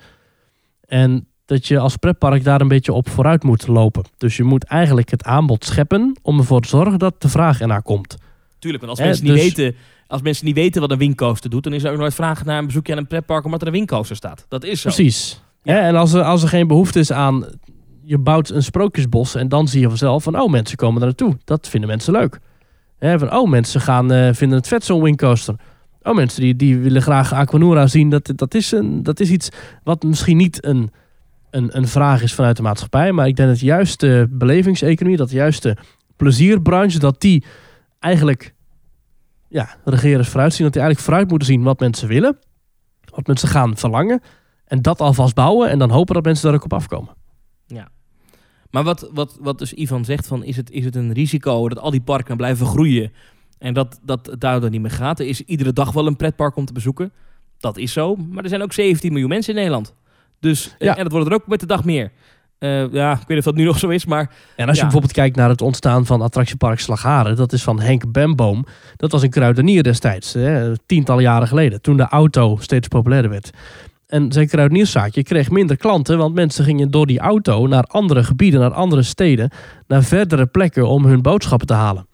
En dat je als pretpark daar een beetje op vooruit moet lopen. Dus je moet eigenlijk het aanbod scheppen om ervoor te zorgen dat de vraag ernaar komt. Tuurlijk, want als Hè, mensen, niet dus- weten, als mensen niet weten wat een windcoaster doet, dan is er ook nooit vraag naar een bezoekje aan een pretpark omdat er een windcoaster staat. Dat is zo. Precies. Ja. Hè, en als er, als er geen behoefte is aan, je bouwt een sprookjesbos en dan zie je vanzelf van, oh mensen komen er naartoe. Dat vinden mensen leuk. Hè, van, oh mensen gaan, eh, vinden het vet zo'n windcoaster. Oh mensen die, die willen graag Aquanura zien. Dat, dat, is een, dat is iets wat misschien niet een, een, een vraag is vanuit de maatschappij. Maar ik denk dat juist de belevingseconomie, dat juist de plezierbranche, dat die eigenlijk ja, regerers vooruit zien. Dat die eigenlijk vooruit moeten zien wat mensen willen. Wat mensen gaan verlangen. En dat alvast bouwen en dan hopen dat mensen daar ook op afkomen. Maar wat, wat, wat dus Ivan zegt, van, is, het, is het een risico dat al die parken blijven groeien en dat, dat het daardoor niet meer gaat? Er is iedere dag wel een pretpark om te bezoeken. Dat is zo. Maar er zijn ook 17 miljoen mensen in Nederland. Dus, Ja. En dat worden er ook met de dag meer. Eh, ja, ik weet niet of dat nu nog zo is, maar En als je Ja. bijvoorbeeld kijkt naar het ontstaan van attractiepark Slagharen, dat is van Henk Bemboom. Dat was een kruidenier destijds, hè, tientallen jaren geleden, toen de auto steeds populairder werd. En zijn kruidenierszaakje kreeg minder klanten, want mensen gingen door die auto naar andere gebieden, naar andere steden, naar verdere plekken om hun boodschappen te halen.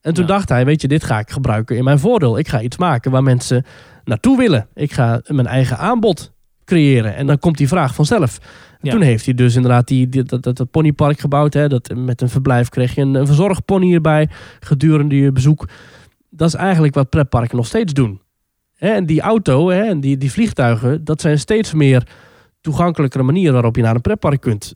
En toen Ja. dacht hij, weet je, dit ga ik gebruiken in mijn voordeel. Ik ga iets maken waar mensen naartoe willen. Ik ga mijn eigen aanbod creëren. En dan komt die vraag vanzelf. Ja. Toen heeft hij dus inderdaad die, die- dat, dat, dat ponypark gebouwd. Hè, dat, met een verblijf kreeg je een, een verzorgpony erbij gedurende je bezoek. Dat is eigenlijk wat pretparken nog steeds doen. Hè, en die auto hè, en die, die vliegtuigen, dat zijn steeds meer toegankelijkere manieren waarop je naar een pretpark kunt.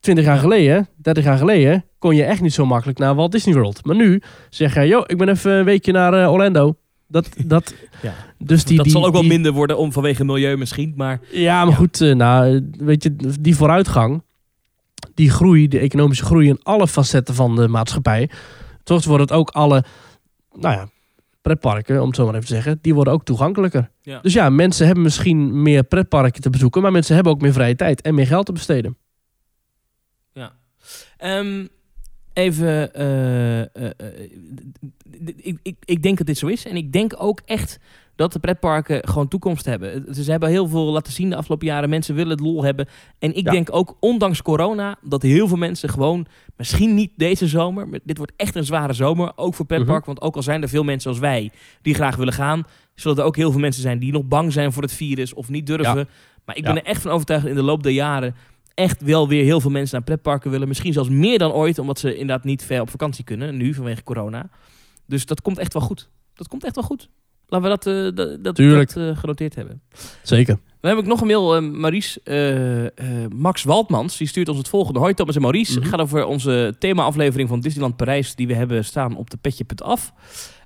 20 jaar Ja. geleden, 30 jaar geleden, kon je echt niet zo makkelijk naar Walt Disney World. Maar nu zeg je, joh, ik ben even een weekje naar eh, Orlando. Dat, dat, Ja. dus die, dat die, zal ook wel die- minder worden om vanwege milieu misschien. Maar ja, maar Ja. goed, eh, nou, weet je, die vooruitgang, die groei, de economische groei in alle facetten van de maatschappij, toch wordt het ook alle, nou ja, pretparken, om het zo maar even te zeggen, die worden ook toegankelijker. Ja. Dus ja, mensen hebben misschien meer pretparken te bezoeken, maar mensen hebben ook meer vrije tijd en meer geld te besteden. Ehm, even. eh, eh, eh, ik, ik, ik denk dat dit zo is. En ik denk ook echt dat de pretparken gewoon toekomst hebben. Ze hebben heel veel laten zien de afgelopen jaren. Mensen willen het lol hebben. En ik Ja. denk ook, ondanks corona, dat heel veel mensen gewoon, misschien niet deze zomer, maar dit wordt echt een zware zomer, ook voor pretpark. Want ook al zijn er veel mensen als wij die graag willen gaan, zullen er ook heel veel mensen zijn die nog bang zijn voor het virus of niet durven. Maar ik ben Ja. er echt van overtuigd in de loop der jaren echt wel weer heel veel mensen naar pretparken willen. Misschien zelfs meer dan ooit, omdat ze inderdaad niet ver op vakantie kunnen, nu vanwege corona. Dus dat komt echt wel goed. Dat komt echt wel goed. Laten we dat, eh, dat, dat, eh, genoteerd hebben. Zeker. Dan heb ik nog een mail, eh, eh, Max Waldmans, die stuurt ons het volgende. Hoi Thomas en Maurice. Mhm. Het gaat over onze thema-aflevering van Disneyland Parijs... die we hebben staan op de petje.af.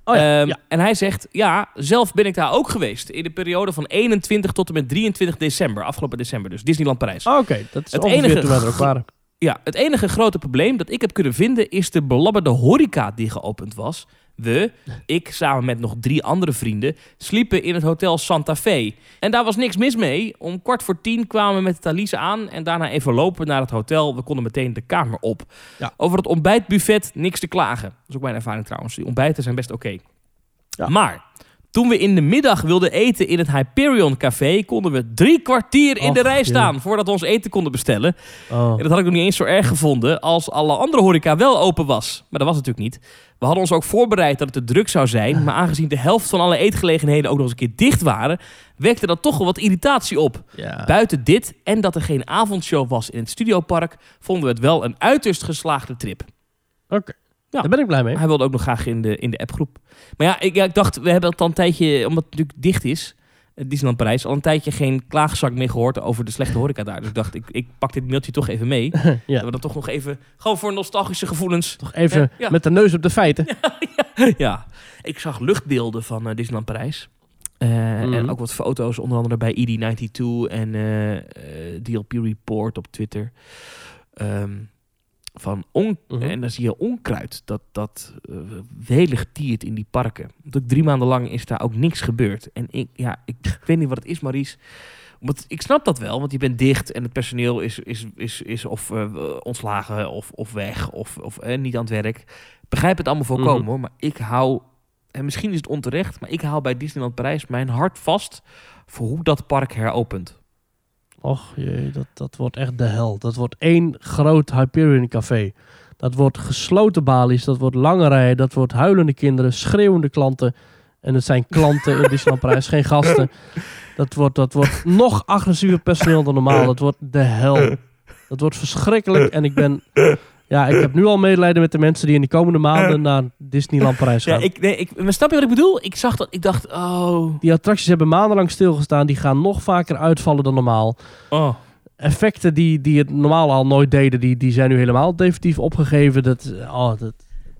Oh ja, Ehm, ja. En hij zegt, ja, zelf ben ik daar ook geweest. In de periode van 21 tot en met 23 december. Afgelopen december dus. Disneyland Parijs. Ah, Oké, dat is Het enige toen wij er ook waren. Ja, het enige grote probleem dat ik heb kunnen vinden is de belabberde horeca die geopend was. We, ik samen met nog drie andere vrienden, sliepen in het hotel Santa Fe. En daar was niks mis mee. Om kwart voor tien kwamen we met Thalise aan en daarna even lopen naar het hotel. We konden meteen de kamer op. Ja. Over het ontbijtbuffet niks te klagen. Dat is ook mijn ervaring trouwens. Die ontbijten zijn best oké. Ja. Maar toen we in de middag wilden eten in het Hyperion Café, konden we drie kwartier in de rij staan voordat we ons eten konden bestellen. Oh. En dat had ik nog niet eens zo erg gevonden als alle andere horeca wel open was. Maar dat was natuurlijk niet. We hadden ons ook voorbereid dat het te druk zou zijn. Maar aangezien de helft van alle eetgelegenheden ook nog eens een keer dicht waren, wekte dat toch wel wat irritatie op. Ja. Buiten dit en dat er geen avondshow was in het studiopark, vonden we het wel een uiterst geslaagde trip. Oké, Ja. daar ben ik blij mee. Hij wilde ook nog graag in de, in de appgroep. Maar ja ik, ja, ik dacht, we hebben het al een tijdje, omdat het natuurlijk dicht is, eh, Disneyland Parijs, al een tijdje geen klaagzak meer gehoord over de slechte horeca daar. Dus ik dacht, ik, ik pak dit mailtje toch even mee. ja. Dat we dan toch nog even, gewoon voor nostalgische gevoelens. Toch even ja. met de neus op de feiten. ja, ik zag luchtbeelden van eh, Disneyland Parijs. Eh, Mhm. En ook wat foto's, onder andere bij E ED92 en eh, DLP Report op Twitter. Ehm, van on Mhm. En dan zie je onkruid dat, dat eh, welig tiert in die parken. Want ook drie maanden lang is daar ook niks gebeurd. En ik, ja, ik, weet niet wat het is, Maries. Want ik snap dat wel, want je bent dicht en het personeel is, is, is, is of eh, ontslagen of, of weg of, of eh, niet aan het werk. Ik Begrijp het allemaal voorkomen Mhm. hoor, maar ik hou, en misschien is het onterecht, maar ik hou bij Disneyland Parijs mijn hart vast voor hoe dat park heropent. Och jee, dat, dat wordt echt de hel. Dat wordt één groot Hyperion café. Dat wordt gesloten balies, dat wordt lange rijen, dat wordt huilende kinderen, schreeuwende klanten. En het zijn klanten in Disneyland geen gasten. Dat wordt, dat wordt nog agressiever personeel dan normaal. Dat wordt de hel. Dat wordt verschrikkelijk. En ik ben... Ja, ik heb nu al medelijden met de mensen die in de komende maanden naar Disneyland Parijs gaan. Ja, ik, nee, ik, maar snap je wat ik bedoel? Ik zag dat, ik dacht, oh, Die attracties hebben maandenlang stilgestaan. Die gaan nog vaker uitvallen dan normaal. oh. effecten die, die het normaal al nooit deden, die, die zijn nu helemaal definitief opgegeven. Dat, oh, dat,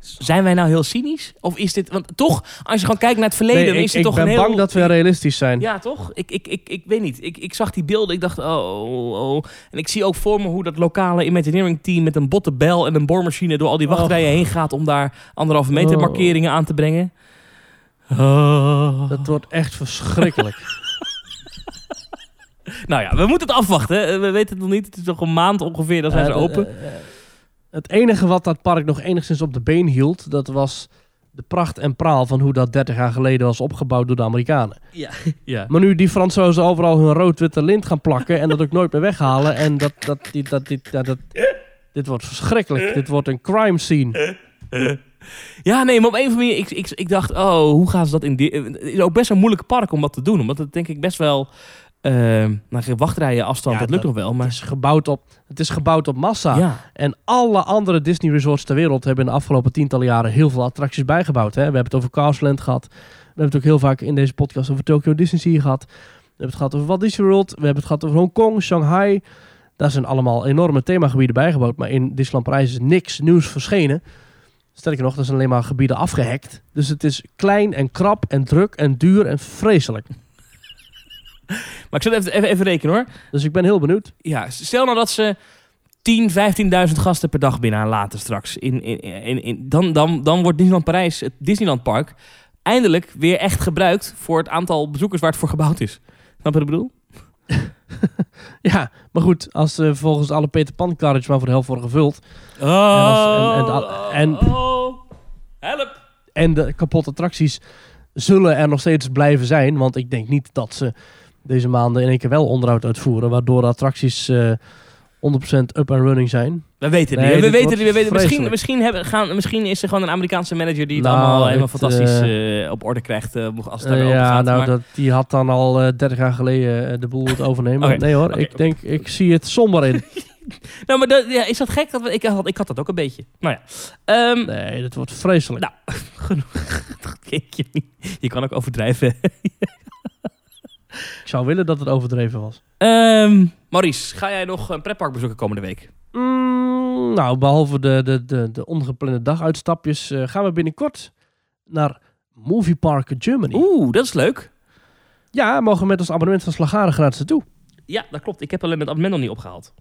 Zijn wij nou heel cynisch? Of is dit... Want toch, als je gewoon kijkt naar het verleden... nee, dan ik, is het ik toch ben een heel... bang dat we realistisch zijn. Ja, toch? Ik, ik, ik, ik weet niet. Ik, ik zag die beelden. Ik dacht, oh, oh, oh. En ik zie ook voor me hoe dat lokale Imagineering team... met een botte bel en een boormachine... door al die wachtrijen heen gaat... om daar anderhalve meter Oh. markeringen aan te brengen. Oh. Dat wordt echt verschrikkelijk. Nou ja, we moeten het afwachten. We weten het nog niet. Het is nog een maand ongeveer, dan zijn ze open. eh, eh, het enige wat dat park nog enigszins op de been hield, dat was de pracht en praal van hoe dat 30 jaar geleden was opgebouwd door de Amerikanen. ja. Maar nu die Fransozen overal hun rood-witte lint gaan plakken en dat ook nooit meer weghalen. En dat, dat, die, dat, dit, dat, dat, dit wordt verschrikkelijk. Dit wordt een crime scene. Ja, nee, maar op een of andere manier, ik, ik, ik dacht, oh, hoe gaan ze dat in... die- Het is ook best een moeilijk park om dat te doen. Omdat het denk ik best wel... nou, geen wachtrijen afstand, Ja, dat lukt dat- nog wel. Het Maar is gebouwd op, het is gebouwd op massa. ja, En alle andere Disney resorts ter wereld hebben in de afgelopen tientallen jaren heel veel attracties bijgebouwd. Hè? We hebben het over Castleland gehad. We hebben het ook heel vaak in deze podcast over Tokyo Disney Sea gehad. We hebben het gehad over Walt Disney World. We hebben het gehad over Hongkong, Shanghai. Daar zijn allemaal enorme themagebieden bijgebouwd. Maar in Disneyland Parijs is niks nieuws verschenen. Sterker nog, er zijn alleen maar gebieden afgehackt. Dus het is klein en krap en druk en duur en vreselijk. maar ik zal even, even, even rekenen hoor. Dus ik ben heel benieuwd. Ja, stel nou dat ze 10, 15.000 gasten per dag binnen laten straks. In, in, in, in, dan, dan, dan wordt Disneyland Parijs, het Disneyland Park, eindelijk weer echt gebruikt voor het aantal bezoekers waar het voor gebouwd is. Snap je wat ik bedoel? Ja, maar goed, als eh, volgens alle Peter Pan carriage maar voor de helft worden gevuld. Oh, en- en- en- oh, help. En de kapotte attracties zullen er nog steeds blijven zijn. Want ik denk niet dat ze deze maanden in één keer wel onderhoud uitvoeren. Waardoor de attracties eh 100% up and running zijn. We weten het Nee, niet. We weten, we weten Misschien, misschien, hebben, gaan, misschien is er gewoon een Amerikaanse manager die het Nou, allemaal helemaal het, fantastisch eh, eh, op orde krijgt eh, als het Eh, ja, gaat. nou, Maar- dat, die had dan al eh 30 jaar geleden eh, de boel het overnemen. Nee hoor, ik denk, ik zie het somber in. nou, maar dat, ja, is dat gek? Dat ik, had, ik had dat ook een beetje. Nou ja. Ehm, Nee, dat wordt vreselijk. Nou, genoeg. Je kan ook overdrijven. Ik zou willen dat het overdreven was. Ehm Maurice, ga jij nog een pretpark bezoeken komende week? Mm, nou, behalve de, de, de, de ongeplande daguitstapjes eh, gaan we binnenkort naar Movie Park Germany. Oeh, dat is leuk. Ja, mogen met ons abonnement van Slagaren gratis naartoe. Ja, dat klopt. Ik heb alleen het abonnement nog niet opgehaald.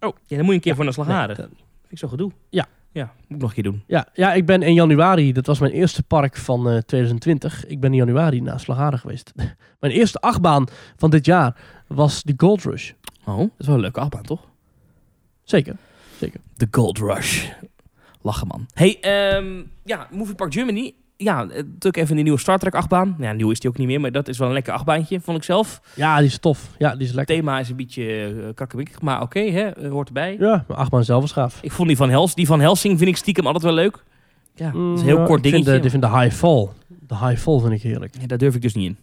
Oh. Ja, dan moet je een keer voor naar. Nee, dat- Vind ik zo gedoe. Ja. Ja, moet ik nog een keer doen. ja, ja, ik ben in januari, dat was mijn eerste park van eh 2020. Ik ben in januari naar Slagaren geweest. mijn eerste achtbaan van dit jaar was de Gold Rush. Oh, dat is wel een leuke achtbaan, toch? Zeker. De Gold Rush. Lachen, man. Hey, ehm, ja, Movie Park Germany. Ja, eh, natuurlijk even die nieuwe Star Trek achtbaan. Ja, nieuw is die ook niet meer, maar dat is wel een lekker achtbaantje, vond ik zelf. Ja, die is tof. Ja, die is Het lekker. thema is een beetje uh, krakkemikkig, maar oké, hè, eh, hoort erbij. Ja, maar achtbaan zelf is gaaf. Ik vond die van, Hels, die van Helsing vind ik stiekem altijd wel leuk. Ja, dat is een heel Mm, kort ik vind dingetje. de, ik vind de High Fall. De High Fall vind ik heerlijk. Ja, daar durf ik dus niet in.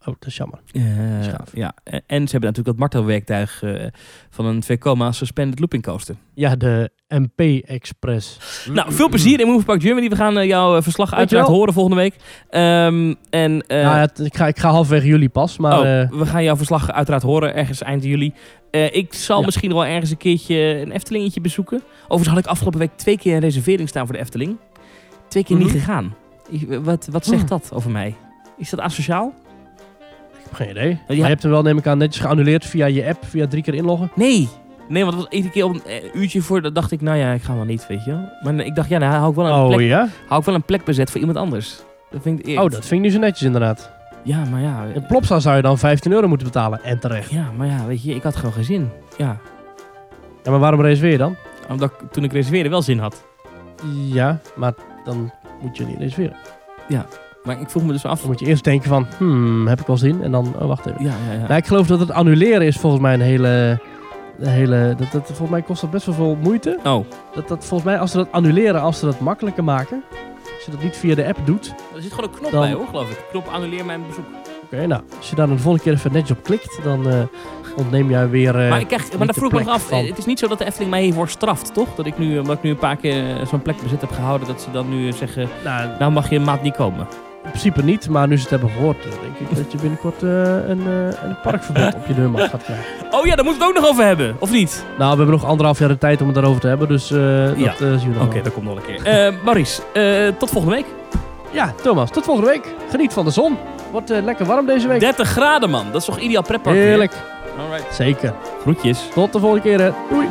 Oh, dat is jammer. Eh, Schaaf. ja, en ze hebben natuurlijk dat martelwerktuig eh, van een Vekoma Suspended Looping Coaster. Ja, de MP Express. Nou, veel plezier in Movie Park Germany. We gaan eh, jouw verslag uiteraard horen volgende week. Ehm, en, eh, nou, ja, ik, ga, ik ga halverwege juli pas, maar... oh, eh, we gaan jouw verslag uiteraard horen ergens eind juli. Eh, ik zal Ja. misschien wel ergens een keertje een Eftelingetje bezoeken. Overigens had ik afgelopen week twee keer een reservering staan voor de Efteling. Twee keer Mhm. niet gegaan. Ik- wat, wat zegt Hmm. dat over mij? Is dat asociaal? Ik heb geen idee. Maar ja. je hebt hem wel, neem ik aan, netjes geannuleerd via je app, via drie keer inloggen. Nee. Nee, want het was iedere keer op een eh, uurtje voor. Dat dacht ik, nou ja, ik ga wel niet, weet je wel. Maar ik dacht, ja, nou, hou ik wel een, Oh plek, ja? hou ik wel een plek bezet voor iemand anders. Dat vind ik eerlijk. Oh, dat vind ik niet zo netjes inderdaad. Ja, maar ja. In Plopsa zou je dan 15 euro moeten betalen. En terecht. Ja, maar ja, weet je, ik had gewoon geen zin. Ja. Ja, maar waarom reserveer je dan? Omdat ik toen ik reserveerde wel zin had. Ja, maar dan moet je niet reserveren. Maar ik vroeg me dus af. Dan moet je eerst denken van, hmm, heb ik wel zin? En dan, oh, wacht even. Ja, ja, ja. Nou, ik geloof dat het annuleren is volgens mij een hele... Een hele dat, dat, volgens mij kost dat best wel veel moeite. Oh, Dat, dat, volgens mij, als ze dat annuleren, als ze dat makkelijker maken... Als je dat niet via de app doet... er zit gewoon een knop Dan- bij hoor, geloof ik. Knop annuleer mijn bezoek. Oké, nou, als je daar dan de volgende keer even netjes op klikt, dan eh, ontneem jij weer... eh, maar ik krijg, maar de vroeg ik me af. van. eh, Het is niet zo dat de Efteling mij hiervoor straft, toch? Dat ik nu, omdat ik nu een paar keer zo'n plek bezet heb gehouden, dat ze dan nu zeggen, nou, nou mag je een maand niet komen. In principe niet, maar nu ze het hebben gehoord, eh, denk ik dat je binnenkort eh, een, eh, een parkverbod op je deurmat gaat krijgen. Oh ja, daar moeten we het ook nog over hebben, of niet? Nou, we hebben nog anderhalf jaar de tijd om het daarover te hebben, dus dat Ja. zien we Oké, wel. dat komt nog een keer. Maurice, tot volgende week. Ja, Thomas, tot volgende week. Geniet van de zon. Wordt lekker warm deze week. 30 graden man, dat is toch ideaal pretpark weer? Heerlijk. Alright. Zeker. Groetjes. Tot de volgende keer. hè. Doei.